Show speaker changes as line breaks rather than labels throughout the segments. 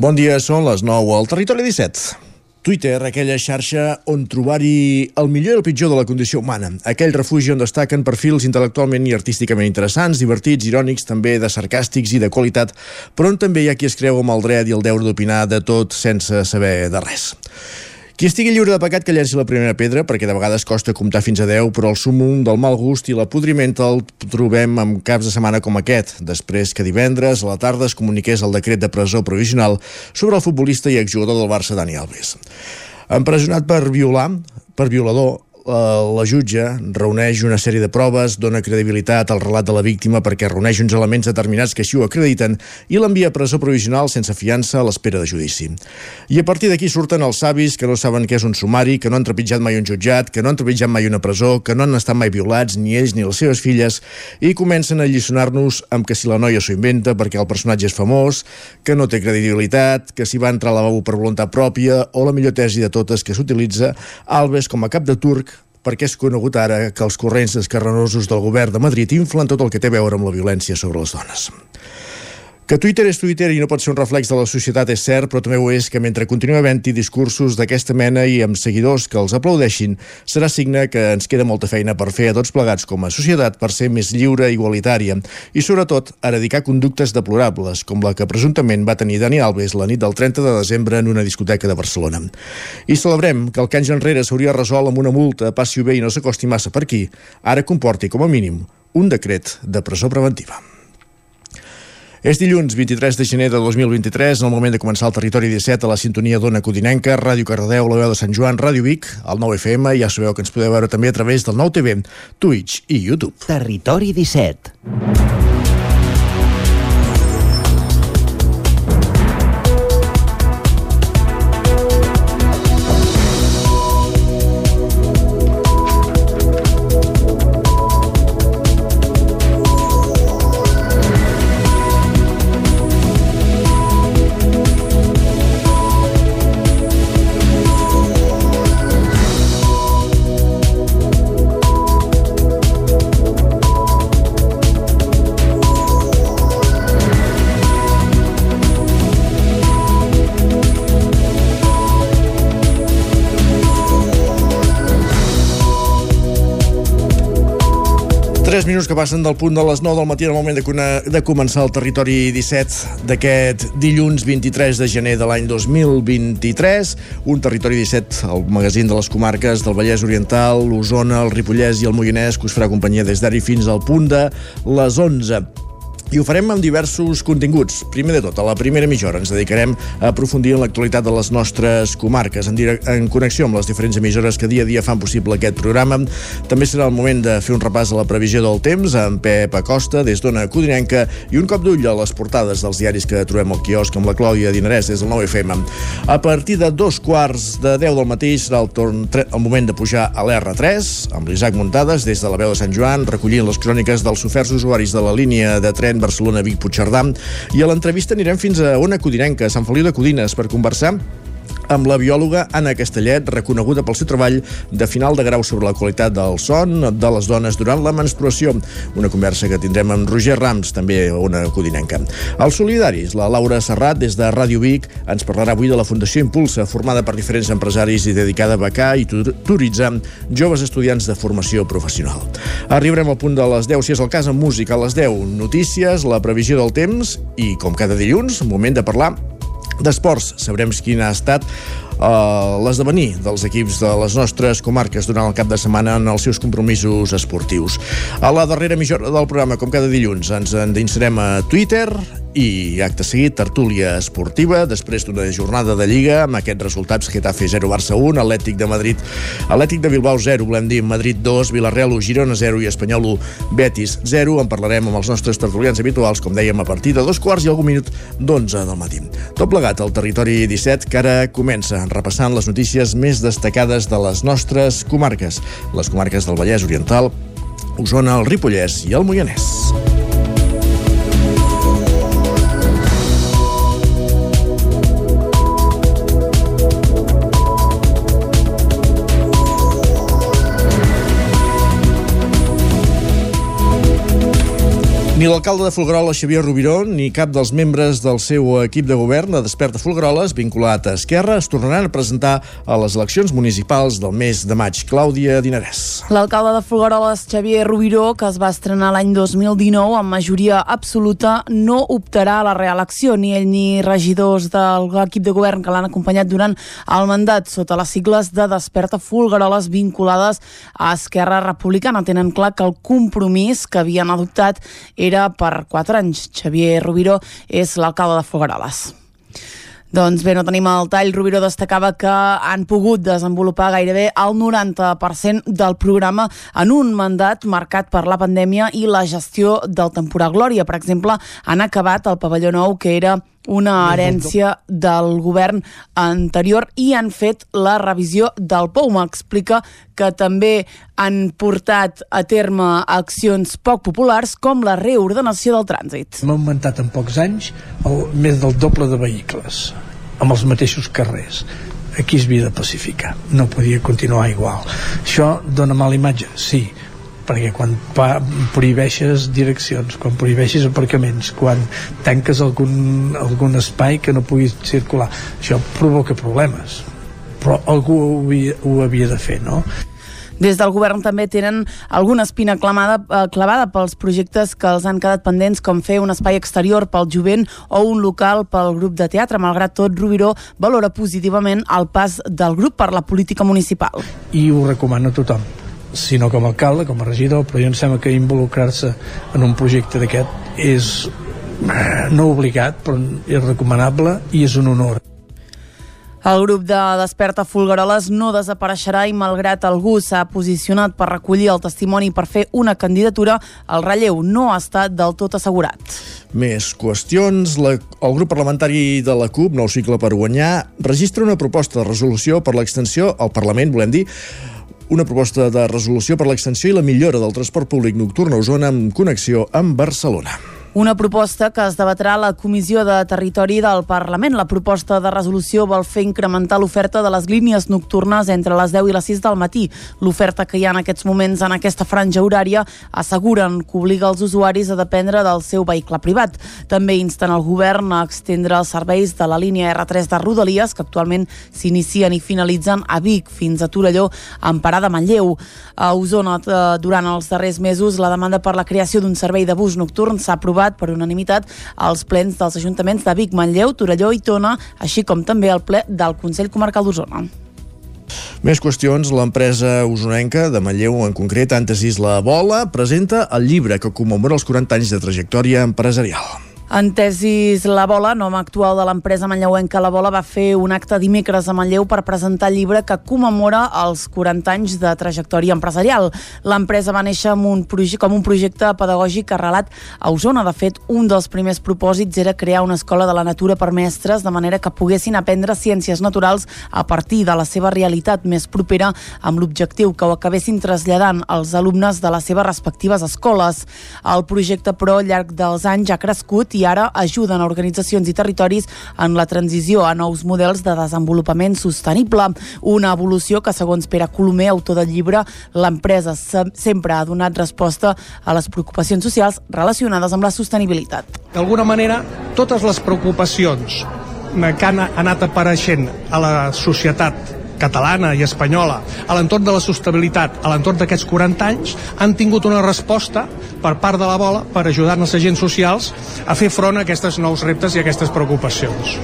Bon dia, són les 9 al Territori 17. Twitter, aquella xarxa on trobar-hi el millor i el pitjor de la condició humana. Aquell refugi on destaquen perfils intel·lectualment i artísticament interessants, divertits, irònics, també de sarcàstics i de qualitat, però on també hi ha qui es creu amb el dret i el deure d'opinar de tot sense saber de res. Qui estigui lliure de pecat que llenci la primera pedra, perquè de vegades costa comptar fins a 10, però el sumum del mal gust i la podrimenta el trobem amb caps de setmana com aquest, després que divendres a la tarda es comuniqués el decret de presó provisional sobre el futbolista i exjugador del Barça Dani Alves. Empresonat per violar, per violador, la jutge reuneix una sèrie de proves, dona credibilitat al relat de la víctima perquè reuneix uns elements determinats que així ho acrediten i l'envia a presó provisional sense fiança a l'espera de judici. I a partir d'aquí surten els savis que no saben què és un sumari, que no han trepitjat mai un jutjat, que no han trepitjat mai una presó, que no han estat mai violats, ni ells ni les seves filles, i comencen a lliçonar-nos amb que si la noia s'ho inventa perquè el personatge és famós, que no té credibilitat, que s'hi va entrar al lavabo per voluntat pròpia, o la millor tesi de totes que s'utilitza Alves com a cap de turc perquè és conegut ara que els corrents escarrenosos del govern de Madrid inflen tot el que té a veure amb la violència sobre les dones. Que Twitter és Twitter i no pot ser un reflex de la societat és cert, però també ho és que mentre continua havent-hi discursos d'aquesta mena i amb seguidors que els aplaudeixin, serà signe que ens queda molta feina per fer a tots plegats com a societat per ser més lliure i igualitària i, sobretot, eradicar conductes deplorables, com la que presumptament va tenir Dani Alves la nit del 30 de desembre en una discoteca de Barcelona. I celebrem que el que anys enrere s'hauria resolt amb una multa, passi bé i no s'acosti massa per aquí, ara comporti, com a mínim, un decret de presó preventiva. És dilluns 23 de gener de 2023, en el moment de començar el Territori 17 a la sintonia d'Ona Codinenca, Ràdio Cardedeu, la veu de Sant Joan, Ràdio Vic, el 9 FM, ja sabeu que ens podeu veure també a través del nou TV, Twitch i YouTube.
Territori 17.
Minuts que passen del punt de les 9 del matí en el moment de, de començar el territori 17 d'aquest dilluns 23 de gener de l'any 2023. Un territori 17, el magazín de les comarques del Vallès Oriental, l'Osona, el Ripollès i el Moianès, que us farà companyia des d'ara fins al punt de les 11. I ho farem amb diversos continguts. Primer de tot, a la primera mitja hora ens dedicarem a aprofundir en l'actualitat de les nostres comarques, en, en connexió amb les diferents emissores que dia a dia fan possible aquest programa. També serà el moment de fer un repàs a la previsió del temps amb Pep Acosta des d'Ona Codinenca i un cop d'ull a les portades dels diaris que trobem al quiosc amb la Clàudia Dinarès des del 9FM. A partir de dos quarts de 10 del matí serà el, torn, el moment de pujar a l'R3 amb l'Isaac Muntades des de la veu de Sant Joan recollint les cròniques dels oferts usuaris de la línia de tren Barcelona, Vic, Puigcerdà. I a l'entrevista anirem fins a Ona Codinenca, a Sant Feliu de Codines, per conversar amb la biòloga Anna Castellet, reconeguda pel seu treball de final de grau sobre la qualitat del son de les dones durant la menstruació. Una conversa que tindrem amb Roger Rams, també una codinenca. Els solidaris, la Laura Serrat, des de Ràdio Vic, ens parlarà avui de la Fundació Impulsa, formada per diferents empresaris i dedicada a becar i tutoritzar joves estudiants de formació professional. Arribarem al punt de les 10, si és el cas, amb música. A les 10, notícies, la previsió del temps i, com cada dilluns, moment de parlar d'esports. Sabrem quin ha estat uh, l'esdevenir dels equips de les nostres comarques durant el cap de setmana en els seus compromisos esportius. A la darrera mitja hora del programa, com cada dilluns, ens endinsarem a Twitter i acte seguit, tertúlia esportiva després d'una jornada de Lliga amb aquests resultats Getafe 0, Barça 1, Atlètic de Madrid Atlètic de Bilbao 0, volem dir Madrid 2, Villarreal 1, Girona 0 i Espanyol 1, Betis 0 en parlarem amb els nostres tertulians habituals com dèiem a partir de dos quarts i algun minut d'11 del matí. Tot plegat al territori 17 que ara comença repassant les notícies més destacades de les nostres comarques les comarques del Vallès Oriental Osona, el Ripollès i el Moianès. Ni l'alcalde de Folgueroles, Xavier Rubiró, ni cap dels membres del seu equip de govern de Desperta Folgueroles, vinculat a Esquerra, es tornaran a presentar a les eleccions municipals del mes de maig. Clàudia Dinarès.
L'alcalde de Folgueroles, Xavier Rubiró, que es va estrenar l'any 2019 amb majoria absoluta, no optarà a la reelecció. Ni ell ni regidors de l'equip de govern que l'han acompanyat durant el mandat sota les sigles de Desperta Folgueroles vinculades a Esquerra Republicana. Tenen clar que el compromís que havien adoptat era per 4 anys. Xavier Rubiró és l'alcalde de Fogaroles. Doncs bé, no tenim el tall. Rubiró destacava que han pogut desenvolupar gairebé el 90% del programa en un mandat marcat per la pandèmia i la gestió del temporal Glòria. Per exemple, han acabat el pavelló nou, que era una herència del govern anterior i han fet la revisió del POU. M'explica que també han portat a terme accions poc populars com la reordenació del trànsit.
Hem augmentat en pocs anys el, més del doble de vehicles amb els mateixos carrers aquí es havia de pacificar no podia continuar igual això dona mala imatge? sí perquè quan pa, prohibeixes direccions, quan prohibeixes aparcaments, quan tanques algun, algun espai que no puguis circular, això provoca problemes. Però algú ho havia, ho havia de fer, no?
Des del govern també tenen alguna espina clamada, eh, clavada pels projectes que els han quedat pendents, com fer un espai exterior pel jovent o un local pel grup de teatre. Malgrat tot, Rubiró valora positivament el pas del grup per la política municipal.
I ho recomano a tothom sinó com a alcalde, com a regidor, però jo em sembla que involucrar-se en un projecte d'aquest és eh, no obligat, però és recomanable i és un honor.
El grup de Desperta Folgueroles no desapareixerà i malgrat algú s'ha posicionat per recollir el testimoni per fer una candidatura, el relleu no ha estat del tot assegurat.
Més qüestions. La, el grup parlamentari de la CUP, Nou Cicle per Guanyar, registra una proposta de resolució per l'extensió al Parlament, volem dir, una proposta de resolució per l'extensió i la millora del transport públic nocturn a Osona amb connexió amb Barcelona.
Una proposta que es debatrà a la Comissió de Territori del Parlament. La proposta de resolució vol fer incrementar l'oferta de les línies nocturnes entre les 10 i les 6 del matí. L'oferta que hi ha en aquests moments en aquesta franja horària asseguren que obliga els usuaris a dependre del seu vehicle privat. També insten el govern a extendre els serveis de la línia R3 de Rodalies, que actualment s'inicien i finalitzen a Vic fins a Torelló amb parada Manlleu. A Osona, eh, durant els darrers mesos, la demanda per la creació d'un servei de bus nocturn s'ha aprovat aprovat per unanimitat als plens dels ajuntaments de Vic, Manlleu, Torelló i Tona, així com també el ple del Consell Comarcal d'Osona.
Més qüestions. L'empresa usonenca de Manlleu, en concret, Antesis La Bola, presenta el llibre que commemora els 40 anys de trajectòria empresarial.
Entesis La Bola, nom actual de l'empresa manlleuenca La Bola, va fer un acte dimecres a Manlleu per presentar el llibre que commemora els 40 anys de trajectòria empresarial. L'empresa va néixer amb un com un projecte pedagògic arrelat a Osona. De fet, un dels primers propòsits era crear una escola de la natura per mestres, de manera que poguessin aprendre ciències naturals a partir de la seva realitat més propera, amb l'objectiu que ho acabessin traslladant als alumnes de les seves respectives escoles. El projecte, però, al llarg dels anys ha crescut i i ara ajuden a organitzacions i territoris en la transició a nous models de desenvolupament sostenible. Una evolució que, segons Pere Colomer, autor del llibre, l'empresa sempre ha donat resposta a les preocupacions socials relacionades amb la sostenibilitat.
D'alguna manera, totes les preocupacions que han anat apareixent a la societat catalana i espanyola a l'entorn de la sostenibilitat a l'entorn d'aquests 40 anys han tingut una resposta per part de la bola per ajudar-nos agents socials a fer front a aquests nous reptes i a aquestes preocupacions.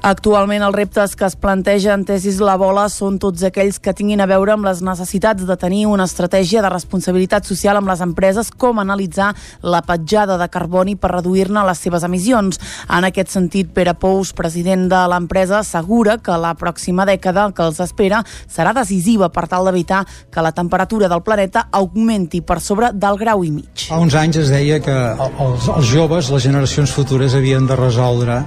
Actualment els reptes que es plantegen tesis la bola són tots aquells que tinguin a veure amb les necessitats de tenir una estratègia de responsabilitat social amb les empreses, com analitzar la petjada de carboni per reduir-ne les seves emissions. En aquest sentit, Pere Pous, president de l'empresa, assegura que la pròxima dècada que els espera serà decisiva per tal d'evitar que la temperatura del planeta augmenti per sobre del grau i mig.
Fa uns anys es deia que els, els joves, les generacions futures, havien de resoldre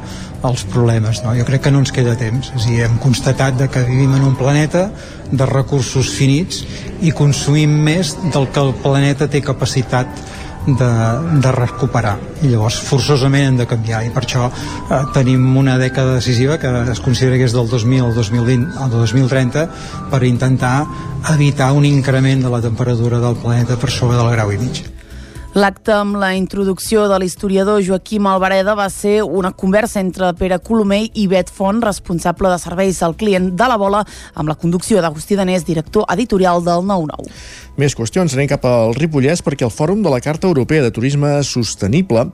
els problemes. No? Jo crec que no ens queda temps. És dir, hem constatat que vivim en un planeta de recursos finits i consumim més del que el planeta té capacitat de, de recuperar i llavors forçosament hem de canviar i per això eh, tenim una dècada decisiva que es considera que és del 2000 al 2020 al 2030 per intentar evitar un increment de la temperatura del planeta per sobre del grau i mig.
L'acte amb la introducció de l'historiador Joaquim Alvareda va ser una conversa entre Pere Colomer i Bet Font, responsable de serveis al client de la bola, amb la conducció d'Agustí Danés, director editorial del 9-9.
Més qüestions, anem cap al Ripollès perquè el Fòrum de la Carta Europea de Turisme Sostenible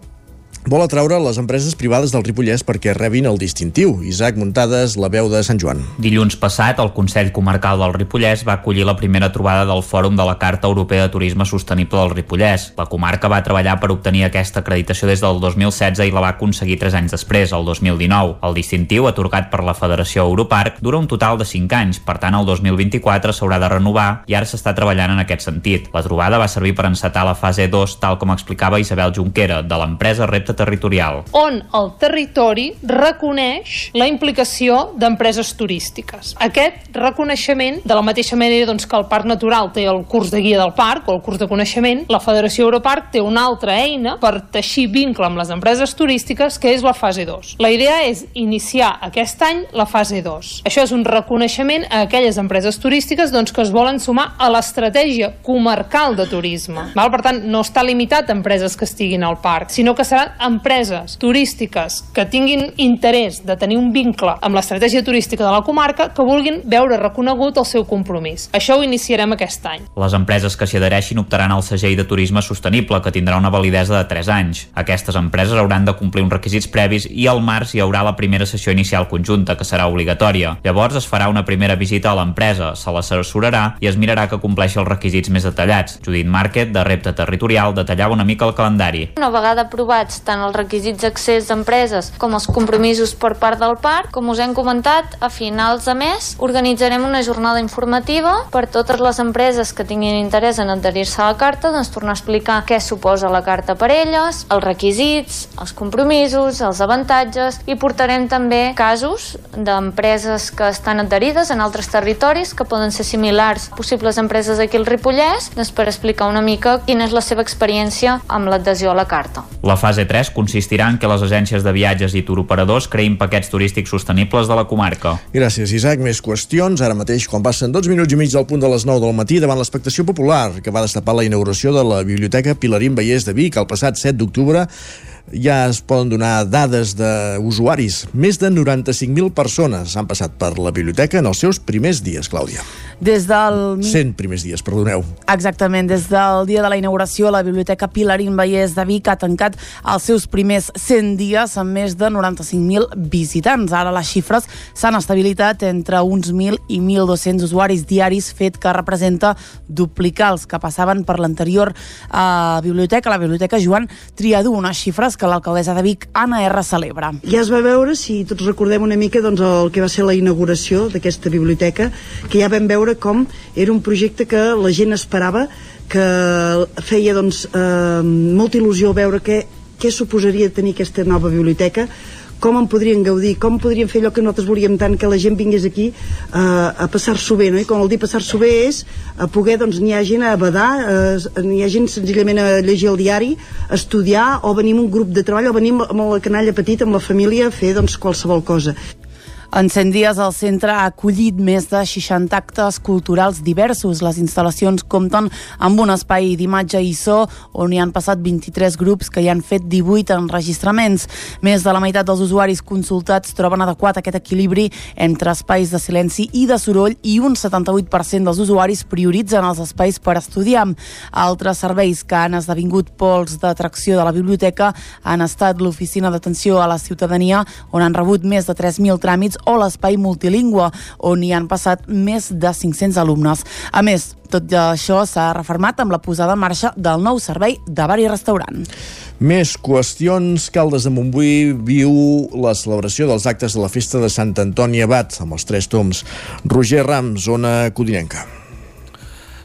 vol atraure les empreses privades del Ripollès perquè rebin el distintiu. Isaac Muntades, la veu de Sant Joan.
Dilluns passat, el Consell Comarcal del Ripollès va acollir la primera trobada del Fòrum de la Carta Europea de Turisme Sostenible del Ripollès. La comarca va treballar per obtenir aquesta acreditació des del 2016 i la va aconseguir 3 anys després, el 2019. El distintiu, atorgat per la Federació Europarc, dura un total de 5 anys, per tant el 2024 s'haurà de renovar i ara s'està treballant en aquest sentit. La trobada va servir per encetar la fase 2, tal com explicava Isabel Junquera, de l'empresa Repte territorial.
On el territori reconeix la implicació d'empreses turístiques. Aquest reconeixement, de la mateixa manera doncs, que el Parc Natural té el curs de guia del parc o el curs de coneixement, la Federació Europarc té una altra eina per teixir vincle amb les empreses turístiques, que és la fase 2. La idea és iniciar aquest any la fase 2. Això és un reconeixement a aquelles empreses turístiques doncs, que es volen sumar a l'estratègia comarcal de turisme. Val? Per tant, no està limitat a empreses que estiguin al parc, sinó que seran empreses turístiques que tinguin interès de tenir un vincle amb l'estratègia turística de la comarca que vulguin veure reconegut el seu compromís. Això ho iniciarem aquest any.
Les empreses que s'hi adhereixin optaran al segell de turisme sostenible, que tindrà una validesa de 3 anys. Aquestes empreses hauran de complir uns requisits previs i al març hi haurà la primera sessió inicial conjunta, que serà obligatòria. Llavors es farà una primera visita a l'empresa, se l'assessorarà i es mirarà que compleixi els requisits més detallats. Judit Márquez, de Repte Territorial, detallava una mica el calendari.
Una vegada aprovats tant els requisits d'accés d'empreses com els compromisos per part del parc, com us hem comentat, a finals de mes organitzarem una jornada informativa per totes les empreses que tinguin interès en adherir-se a la carta, doncs tornar a explicar què suposa la carta per elles, els requisits, els compromisos, els avantatges i portarem també casos d'empreses que estan adherides en altres territoris que poden ser similars a possibles empreses aquí al Ripollès doncs per explicar una mica quina és la seva experiència amb l'adhesió a la carta.
La fase 3 consistirà en que les agències de viatges i turoperadors creïn paquets turístics sostenibles de la comarca.
Gràcies, Isaac. Més qüestions. Ara mateix, quan passen dos minuts i mig del punt de les 9 del matí, davant l'expectació popular que va destapar la inauguració de la Biblioteca Pilarín Vallès de Vic el passat 7 d'octubre, ja es poden donar dades d'usuaris. Més de 95.000 persones han passat per la biblioteca en els seus primers dies, Clàudia.
Des del...
100 primers dies, perdoneu.
Exactament, des del dia de la inauguració la Biblioteca Pilarín Vallès de Vic ha tancat els seus primers 100 dies amb més de 95.000 visitants. Ara les xifres s'han estabilitat entre uns 1.000 i 1.200 usuaris diaris, fet que representa duplicar els que passaven per l'anterior eh, biblioteca, la Biblioteca Joan Triadú, unes xifres que l'alcaldessa de Vic, Anna R, celebra.
Ja es va veure, si tots recordem una mica, doncs, el que va ser la inauguració d'aquesta biblioteca, que ja vam veure com era un projecte que la gent esperava, que feia doncs, eh, molta il·lusió veure què, què suposaria tenir aquesta nova biblioteca, com en podrien gaudir, com podrien fer allò que nosaltres volíem tant, que la gent vingués aquí eh, a passar-s'ho bé, no? i quan el dir passar-s'ho bé és a poder, doncs n'hi ha gent a badar, eh, n'hi ha gent senzillament a llegir el diari, a estudiar, o venir amb un grup de treball, o venir amb la canalla petita, amb la família, a fer doncs, qualsevol cosa.
En 100 dies el centre ha acollit més de 60 actes culturals diversos. Les instal·lacions compten amb un espai d'imatge i so on hi han passat 23 grups que hi han fet 18 enregistraments. Més de la meitat dels usuaris consultats troben adequat aquest equilibri entre espais de silenci i de soroll i un 78% dels usuaris prioritzen els espais per estudiar. Altres serveis que han esdevingut pols d'atracció de la biblioteca han estat l'oficina d'atenció a la ciutadania on han rebut més de 3.000 tràmits o l'espai multilingüe, on hi han passat més de 500 alumnes. A més, tot això s'ha reformat amb la posada en marxa del nou servei de bar i restaurant.
Més qüestions. Caldes de Montbui viu la celebració dels actes de la festa de Sant Antoni Abat amb els Tres Toms. Roger Ram, zona codinenca.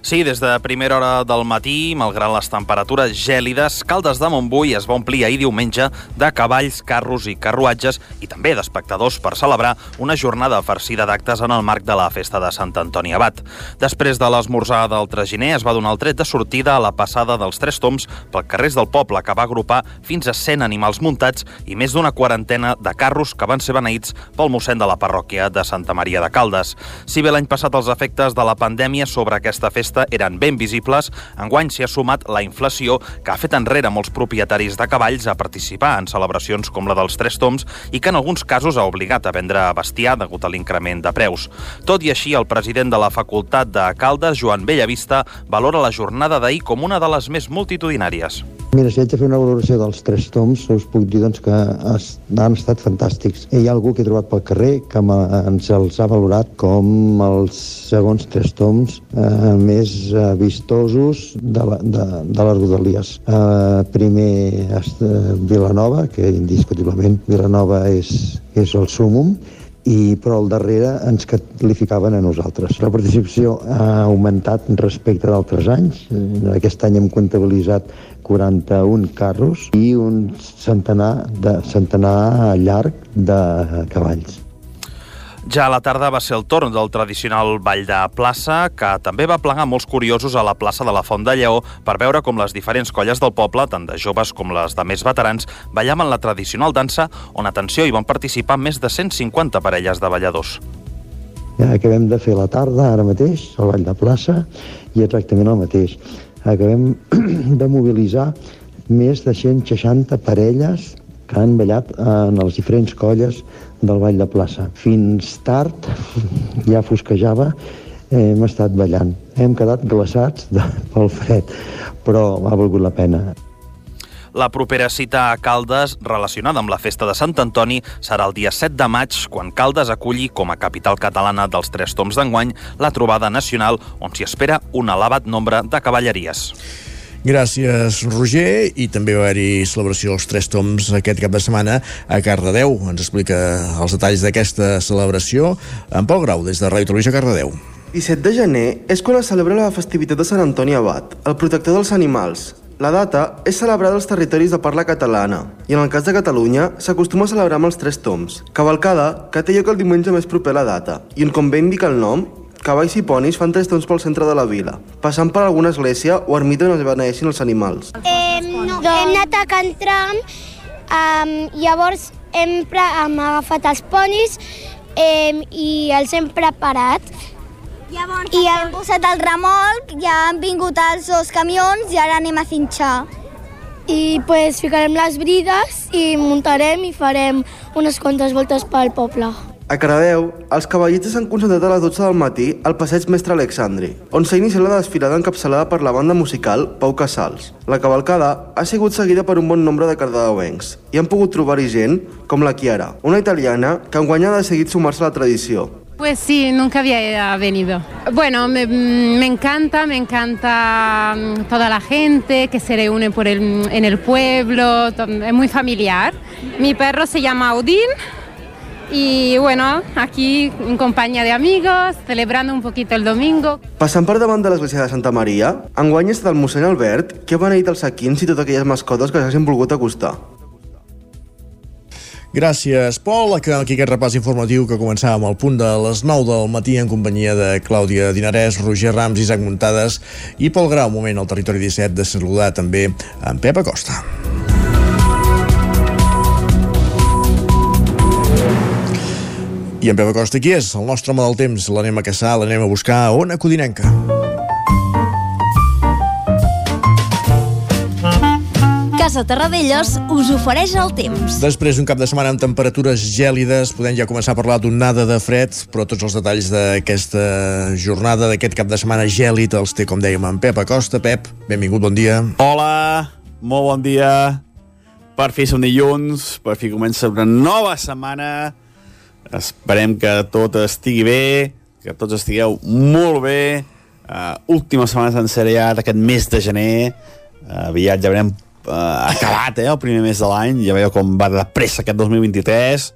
Sí, des de primera hora del matí, malgrat les temperatures gèlides, Caldes de Montbui es va omplir ahir diumenge de cavalls, carros i carruatges i també d'espectadors per celebrar una jornada farcida d'actes en el marc de la festa de Sant Antoni Abat. Després de l'esmorzar del Traginer es va donar el tret de sortida a la passada dels Tres Toms pel carrers del poble que va agrupar fins a 100 animals muntats i més d'una quarantena de carros que van ser beneïts pel mossèn de la parròquia de Santa Maria de Caldes. Si bé l'any passat els efectes de la pandèmia sobre aquesta festa festa eren ben visibles, enguany s'hi ha sumat la inflació que ha fet enrere molts propietaris de cavalls a participar en celebracions com la dels Tres Toms i que en alguns casos ha obligat a vendre bestiar degut a l'increment de preus. Tot i així, el president de la Facultat de Caldes, Joan Bellavista, valora la jornada d'ahir com una de les més multitudinàries.
Mira, si haig de fer una valoració dels tres toms, us puc dir doncs, que han estat fantàstics. Hi ha algú que he trobat pel carrer que ens els ha valorat com els segons tres toms eh, més eh, vistosos de, la, de, de les Rodalies. Eh, primer eh, Vilanova, que indiscutiblement Vilanova és, és el súmum, i, però al darrere ens qualificaven a nosaltres. La participació ha augmentat respecte d'altres anys. Aquest any hem comptabilitzat 41 carros i un centenar, de, centenar llarg de cavalls.
Ja a la tarda va ser el torn del tradicional ball de plaça, que també va plegar molts curiosos a la plaça de la Font de Lleó per veure com les diferents colles del poble, tant de joves com les de més veterans, ballaven la tradicional dansa, on, atenció, hi van participar més de 150 parelles de balladors.
Ja acabem de fer la tarda, ara mateix, al ball de plaça, i exactament el mateix. Acabem de mobilitzar més de 160 parelles que han ballat en les diferents colles del Ball de Plaça. Fins tard, ja fosquejava, hem estat ballant. Hem quedat glaçats de, pel fred, però ha valgut la pena.
La propera cita a Caldes, relacionada amb la festa de Sant Antoni, serà el dia 7 de maig, quan Caldes aculli, com a capital catalana dels Tres Toms d'enguany, la trobada nacional, on s'hi espera un elevat nombre de cavalleries.
Gràcies, Roger. I també va haver-hi celebració dels Tres Toms aquest cap de setmana a Cardedeu. Ens explica els detalls d'aquesta celebració en Pol Grau, des de Ràdio Televisió Cardedeu.
17 de gener és quan es celebra la festivitat de Sant Antoni Abat, el protector dels animals. La data és celebrada als territoris de parla catalana i en el cas de Catalunya s'acostuma a celebrar amb els tres toms. Cavalcada, que té lloc el diumenge més proper a la data i on, com bé indica el nom, cavalls i ponis fan tres tons pel centre de la vila, passant per alguna església o ermita on es beneeixin els animals.
Eh, no. Hem anat a Can Tram, um, llavors hem, hem agafat els ponis eh, i els hem preparat.
Llavors, I hem posat el remolc, ja han vingut els dos camions i ara anem a cinxar.
I pues, ficarem les brides i muntarem i farem unes quantes voltes pel poble.
A Caradeu, els cavallistes s'han concentrat a les 12 del matí al passeig Mestre Alexandri, on s'ha iniciat la desfilada encapçalada per la banda musical Pau Casals. La cavalcada ha sigut seguida per un bon nombre de cardedeuencs i han pogut trobar-hi gent com la Chiara, una italiana que enguany ha decidit sumar-se a la tradició.
Pues sí, nunca había venido. Bueno, me, me, encanta, me encanta mm, toda la gente que se reúne por el, en el pueblo, es muy familiar. Mi perro se llama Odín, y bueno, aquí en compañía de amigos, celebrando un poquito el domingo.
Passant per davant de l'església de Santa Maria, enguany és del mossèn Albert que ha beneït els saquins i totes aquelles mascotes que s'hagin volgut acostar.
Gràcies, Pol. Aquí aquest repàs informatiu que començàvem al punt de les 9 del matí en companyia de Clàudia Dinarès, Roger Rams, Isaac Muntades i Pol Grau. Un moment al territori 17 de saludar també en Pep Acosta. I en Pep Acosta qui és? El nostre home del temps. L'anem a caçar, l'anem a buscar a Ona Codinenca.
Casa Terradellos us ofereix el temps.
Després d'un cap de setmana amb temperatures gèlides, podem ja començar a parlar d'onada de fred, però tots els detalls d'aquesta jornada, d'aquest cap de setmana gèlid, els té, com dèiem, en Pep Acosta. Pep, benvingut, bon dia.
Hola, molt bon dia. Per fi som dilluns, per fi comença una nova setmana Esperem que tot estigui bé, que tots estigueu molt bé. Uh, última setmana sencera ja d'aquest mes de gener. Uh, aviat ja haurem uh, acabat eh, el primer mes de l'any. Ja veieu com va de pressa aquest 2023.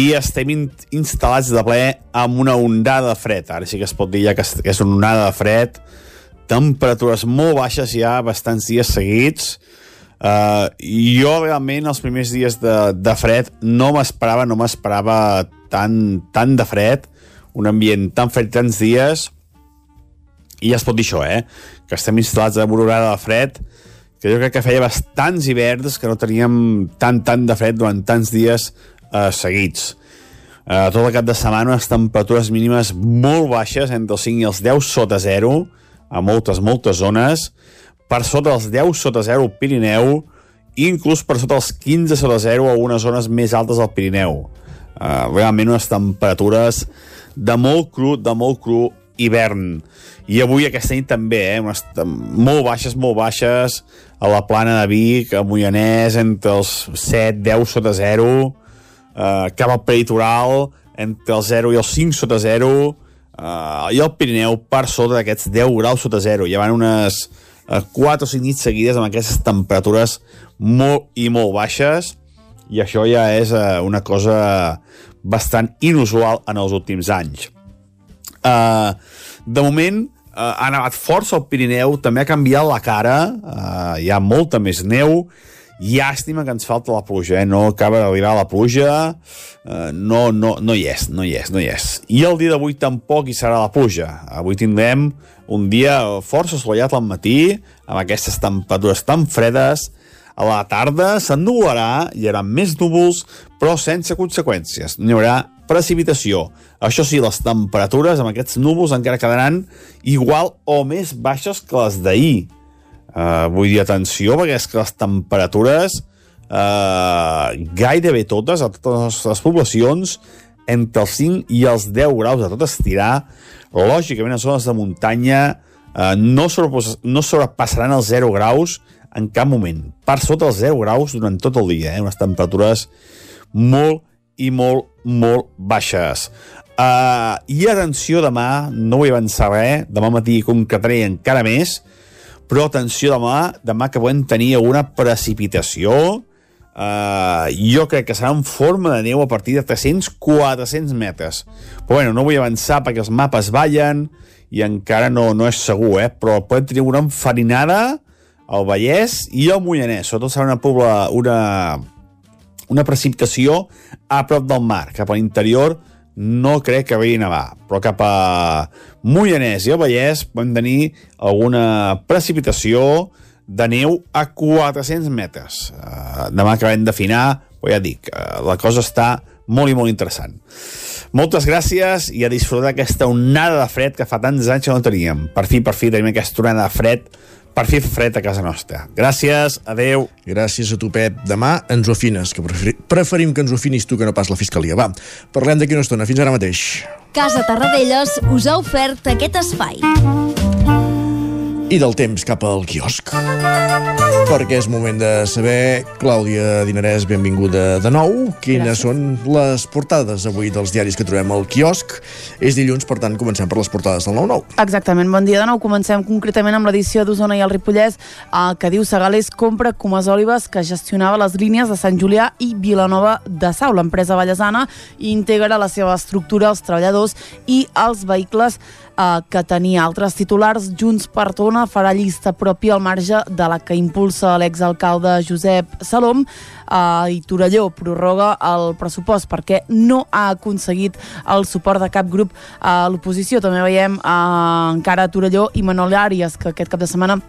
I estem in instal·lats de ple amb una ondada de fred. Ara sí que es pot dir ja que és una onada de fred. Temperatures molt baixes ja bastants dies seguits jo realment els primers dies de, de fred no m'esperava, no m'esperava tant, tant de fred, un ambient tan fred tants dies, i ja es pot dir això, eh? que estem instal·lats a una de fred, que jo crec que feia bastants hiverns que no teníem tant, tant de fred durant tants dies uh, seguits. eh, tot el cap de setmana unes temperatures mínimes molt baixes, entre els 5 i els 10 sota zero, a moltes, moltes zones, per sota dels 10 sota zero al Pirineu, i inclús per sota els 15 sota zero a algunes zones més altes del Pirineu. Uh, realment unes temperatures de molt cru, de molt cru hivern. I avui aquesta nit també, eh? Unes, molt baixes, molt baixes, a la plana de Vic, a Moianès, entre els 7, 10 sota 0, eh, cap al peritoral, entre el 0 i els 5 sota 0, eh, i el Pirineu per sota d'aquests 10 graus sota 0. Hi van unes 4 o 5 nits seguides amb aquestes temperatures molt i molt baixes, i això ja és eh, una cosa bastant inusual en els últims anys. Uh, de moment, ha nevat força al Pirineu, també ha canviat la cara, hi ha molta més neu, llàstima que ens falta la pluja, eh? no acaba d'arribar la pluja, no, no, no hi és, no hi és, no hi és. I el dia d'avui tampoc hi serà la pluja. Avui tindrem un dia força assolellat al matí, amb aquestes temperatures tan fredes, a la tarda s'ennubularà, hi haurà més núvols, però sense conseqüències. No hi haurà precipitació. Això sí, les temperatures amb aquests núvols encara quedaran igual o més baixes que les d'ahir. Uh, vull dir, atenció, perquè és que les temperatures uh, gairebé totes, a totes les poblacions, entre els 5 i els 10 graus de tot estirar. Lògicament, en zones de muntanya uh, no, no sobrepassaran els 0 graus en cap moment. Per sota els 10 graus durant tot el dia, eh? unes temperatures molt i molt, molt baixes. Uh, I atenció demà, no vull avançar res, demà matí concretaré encara més, però atenció demà, demà que podem tenir alguna precipitació, uh, jo crec que serà en forma de neu a partir de 300-400 metres. Però bueno, no vull avançar perquè els mapes ballen i encara no, no és segur, eh? però podem tenir una enfarinada al Vallès i al Moianès. Sobretot serà una, pobla, una, una precipitació a prop del mar, cap a l'interior no crec que vegi nevar, però cap a Moianès i el Vallès podem tenir alguna precipitació de neu a 400 metres. Uh, demà acabem d'afinar, però ja dic, uh, la cosa està molt i molt interessant. Moltes gràcies i a disfrutar d'aquesta onada de fred que fa tants anys que no teníem. Per fi, per fi, tenim aquesta onada de fred per fi fred a casa nostra. Gràcies, adeu.
Gràcies a tu, Pep. Demà ens ho afines, que preferim que ens ho afinis tu que no pas la Fiscalia. Va, parlem d'aquí una estona. Fins ara mateix.
Casa Tarradellas us ha ofert aquest espai.
I del temps cap al quiosc. Perquè és moment de saber, Clàudia Dinarès, benvinguda de nou. Quines Gràcies. són les portades avui dels diaris que trobem al quiosc? És dilluns, per tant, comencem per les portades del 9-9.
Exactament, bon dia de nou. Comencem concretament amb l'edició d'Osona i el Ripollès, eh, que diu Segalés compra Comas Olives, que gestionava les línies de Sant Julià i Vilanova de Sau. L'empresa ballesana integra la seva estructura, els treballadors i els vehicles eh, que tenia altres titulars. Junts per Tona farà llista pròpia al marge de la que impulsa l'exalcalde Josep Salom eh, i Torelló prorroga el pressupost perquè no ha aconseguit el suport de cap grup a l'oposició. També veiem eh, encara Torelló i Manol Àries, que aquest cap de setmana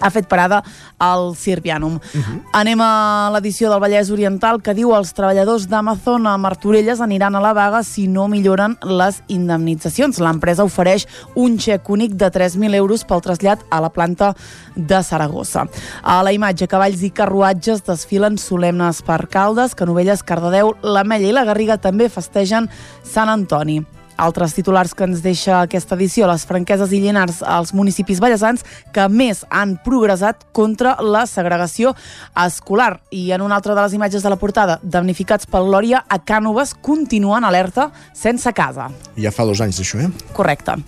ha fet parada al Sirvianum. Uh -huh. Anem a l'edició del Vallès Oriental que diu els treballadors d'Amazon a Martorelles aniran a la vaga si no milloren les indemnitzacions. L'empresa ofereix un xec únic de 3.000 euros pel trasllat a la planta de Saragossa. A la imatge, cavalls i carruatges desfilen solemnes per Caldes, Canovelles, Cardedeu, l'Ametlla i la Garriga també festegen Sant Antoni. Altres titulars que ens deixa aquesta edició, les franqueses i llenars als municipis ballesans que més han progressat contra la segregació escolar. I en una altra de les imatges de la portada, damnificats pel Lòria a Cànoves continuen alerta sense casa.
Ja fa dos anys d'això, eh?
Correcte.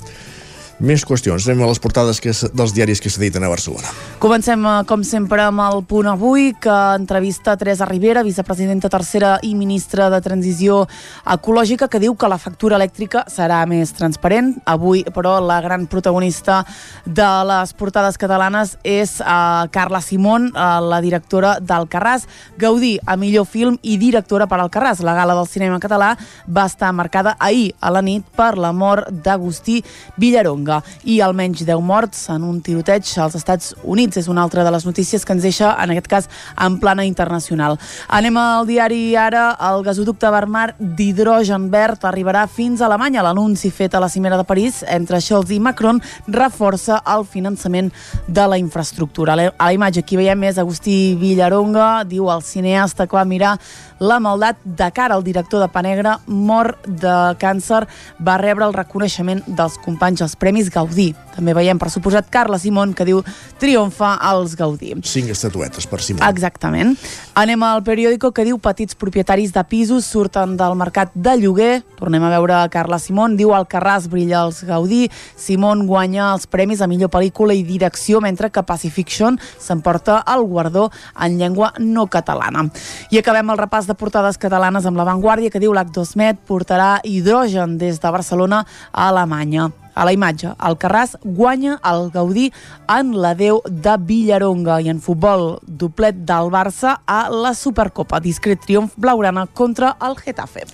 Més qüestions. Anem a les portades que, dels diaris que s'editen a Barcelona.
Comencem, eh, com sempre, amb el punt avui, que entrevista Teresa Rivera, vicepresidenta tercera i ministra de Transició Ecològica, que diu que la factura elèctrica serà més transparent. Avui, però, la gran protagonista de les portades catalanes és uh, Carla Simón, uh, la directora d'Alcarràs. Gaudí a millor film i directora per Alcarràs. La gala del cinema català va estar marcada ahir a la nit per la mort d'Agustí Villaronga Tonga i almenys 10 morts en un tiroteig als Estats Units. És una altra de les notícies que ens deixa, en aquest cas, en plana internacional. Anem al diari ara. El gasoducte Vermar d'hidrogen verd arribarà fins a Alemanya. L'anunci fet a la cimera de París entre Scholz i Macron reforça el finançament de la infraestructura. A la imatge aquí veiem és Agustí Villaronga, diu el cineasta que va mirar la maldat de cara al director de Panegra, mort de càncer, va rebre el reconeixement dels companys als Premis Gaudí. També veiem, per suposat, Carla Simón, que diu triomfa als Gaudí.
Cinc estatuetes per Simón.
Exactament. Anem al periòdico que diu petits propietaris de pisos surten del mercat de lloguer. Tornem a veure Carla Simón. Diu Alcarràs brilla als Gaudí. Simón guanya els premis a millor pel·lícula i direcció, mentre que Pacifiction s'emporta el guardó en llengua no catalana. I acabem el repàs de portades catalanes amb l'avantguàrdia que diu l'Ac2Med portarà hidrogen des de Barcelona a Alemanya. A la imatge, el Carràs guanya el Gaudí en la Déu de Villaronga i en futbol doblet del Barça a la Supercopa. Discret triomf blaugrana contra el Getafe.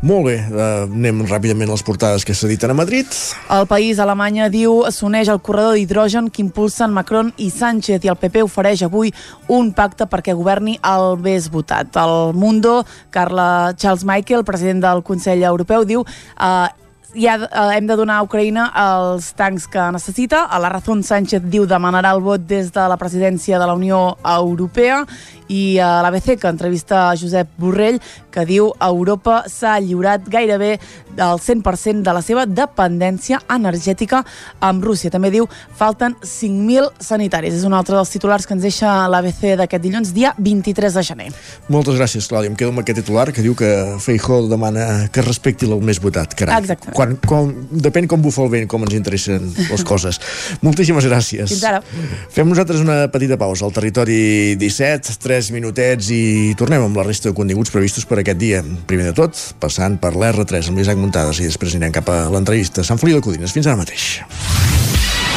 Molt bé, uh, anem ràpidament a les portades que s'editen a Madrid.
El país Alemanya diu s'uneix al corredor d'hidrogen que impulsen Macron i Sánchez i el PP ofereix avui un pacte perquè governi el més votat. El Mundo, Carla Charles Michael, president del Consell Europeu, diu eh, ja eh, hem de donar a Ucraïna els tancs que necessita. A la Razón Sánchez diu demanarà el vot des de la presidència de la Unió Europea i a l'ABC que entrevista Josep Borrell que diu Europa s'ha lliurat gairebé del 100% de la seva dependència energètica amb Rússia. També diu falten 5.000 sanitaris. És un altre dels titulars que ens deixa l'ABC d'aquest dilluns, dia 23 de gener.
Moltes gràcies, Clàudia. Em quedo amb aquest titular que diu que Feijó demana que respecti el més votat. Carai.
Exactament.
Quan, com, depèn com bufa el vent, com ens interessen les coses. Moltíssimes gràcies.
Fins ara.
Fem nosaltres una petita pausa al territori 17, 3 minutets i tornem amb la resta de continguts previstos per aquest dia. Primer de tot, passant per l'R3 amb l'Isaac Muntades i després anirem cap a l'entrevista. Sant Feliu de Codines. Fins ara mateix.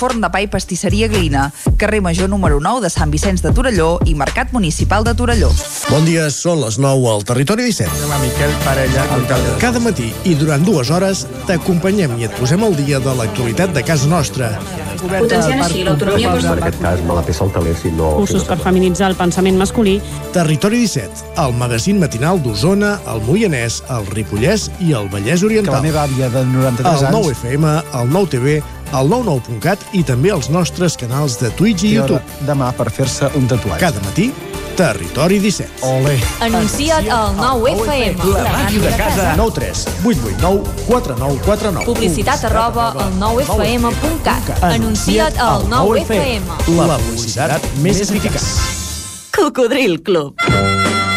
Forn de pa i pastisseria Glina, carrer Major número 9 de Sant Vicenç de Torelló i Mercat Municipal de Torelló.
Bon dia, són les 9 al Territori 17.
Hola, Miquel Parella, alcalde.
Cada matí i durant dues hores t'acompanyem i et posem al dia de l'actualitat de casa nostra.
Potenciant així l'autonomia
En aquest cas, me la peça el taler, si no...
Cursos per feminitzar el pensament masculí.
Territori 17, el magazín matinal d'Osona, el Moianès, el Ripollès i el Vallès
Que
Oriental.
la meva àvia de 93
El
anys...
9 FM, el 9 TV, el 99.cat i també els nostres canals de Twitch i
hora
YouTube.
demà per fer-se un tatuatge.
Cada matí, Territori 17.
Ole.
Anuncia't al 9FM.
La màquina de casa.
9 3 8 8 9 4 9 4 9.
Publicitat arroba al 9FM.cat. Anuncia't al 9FM.
La publicitat més eficaç.
Cocodril Club.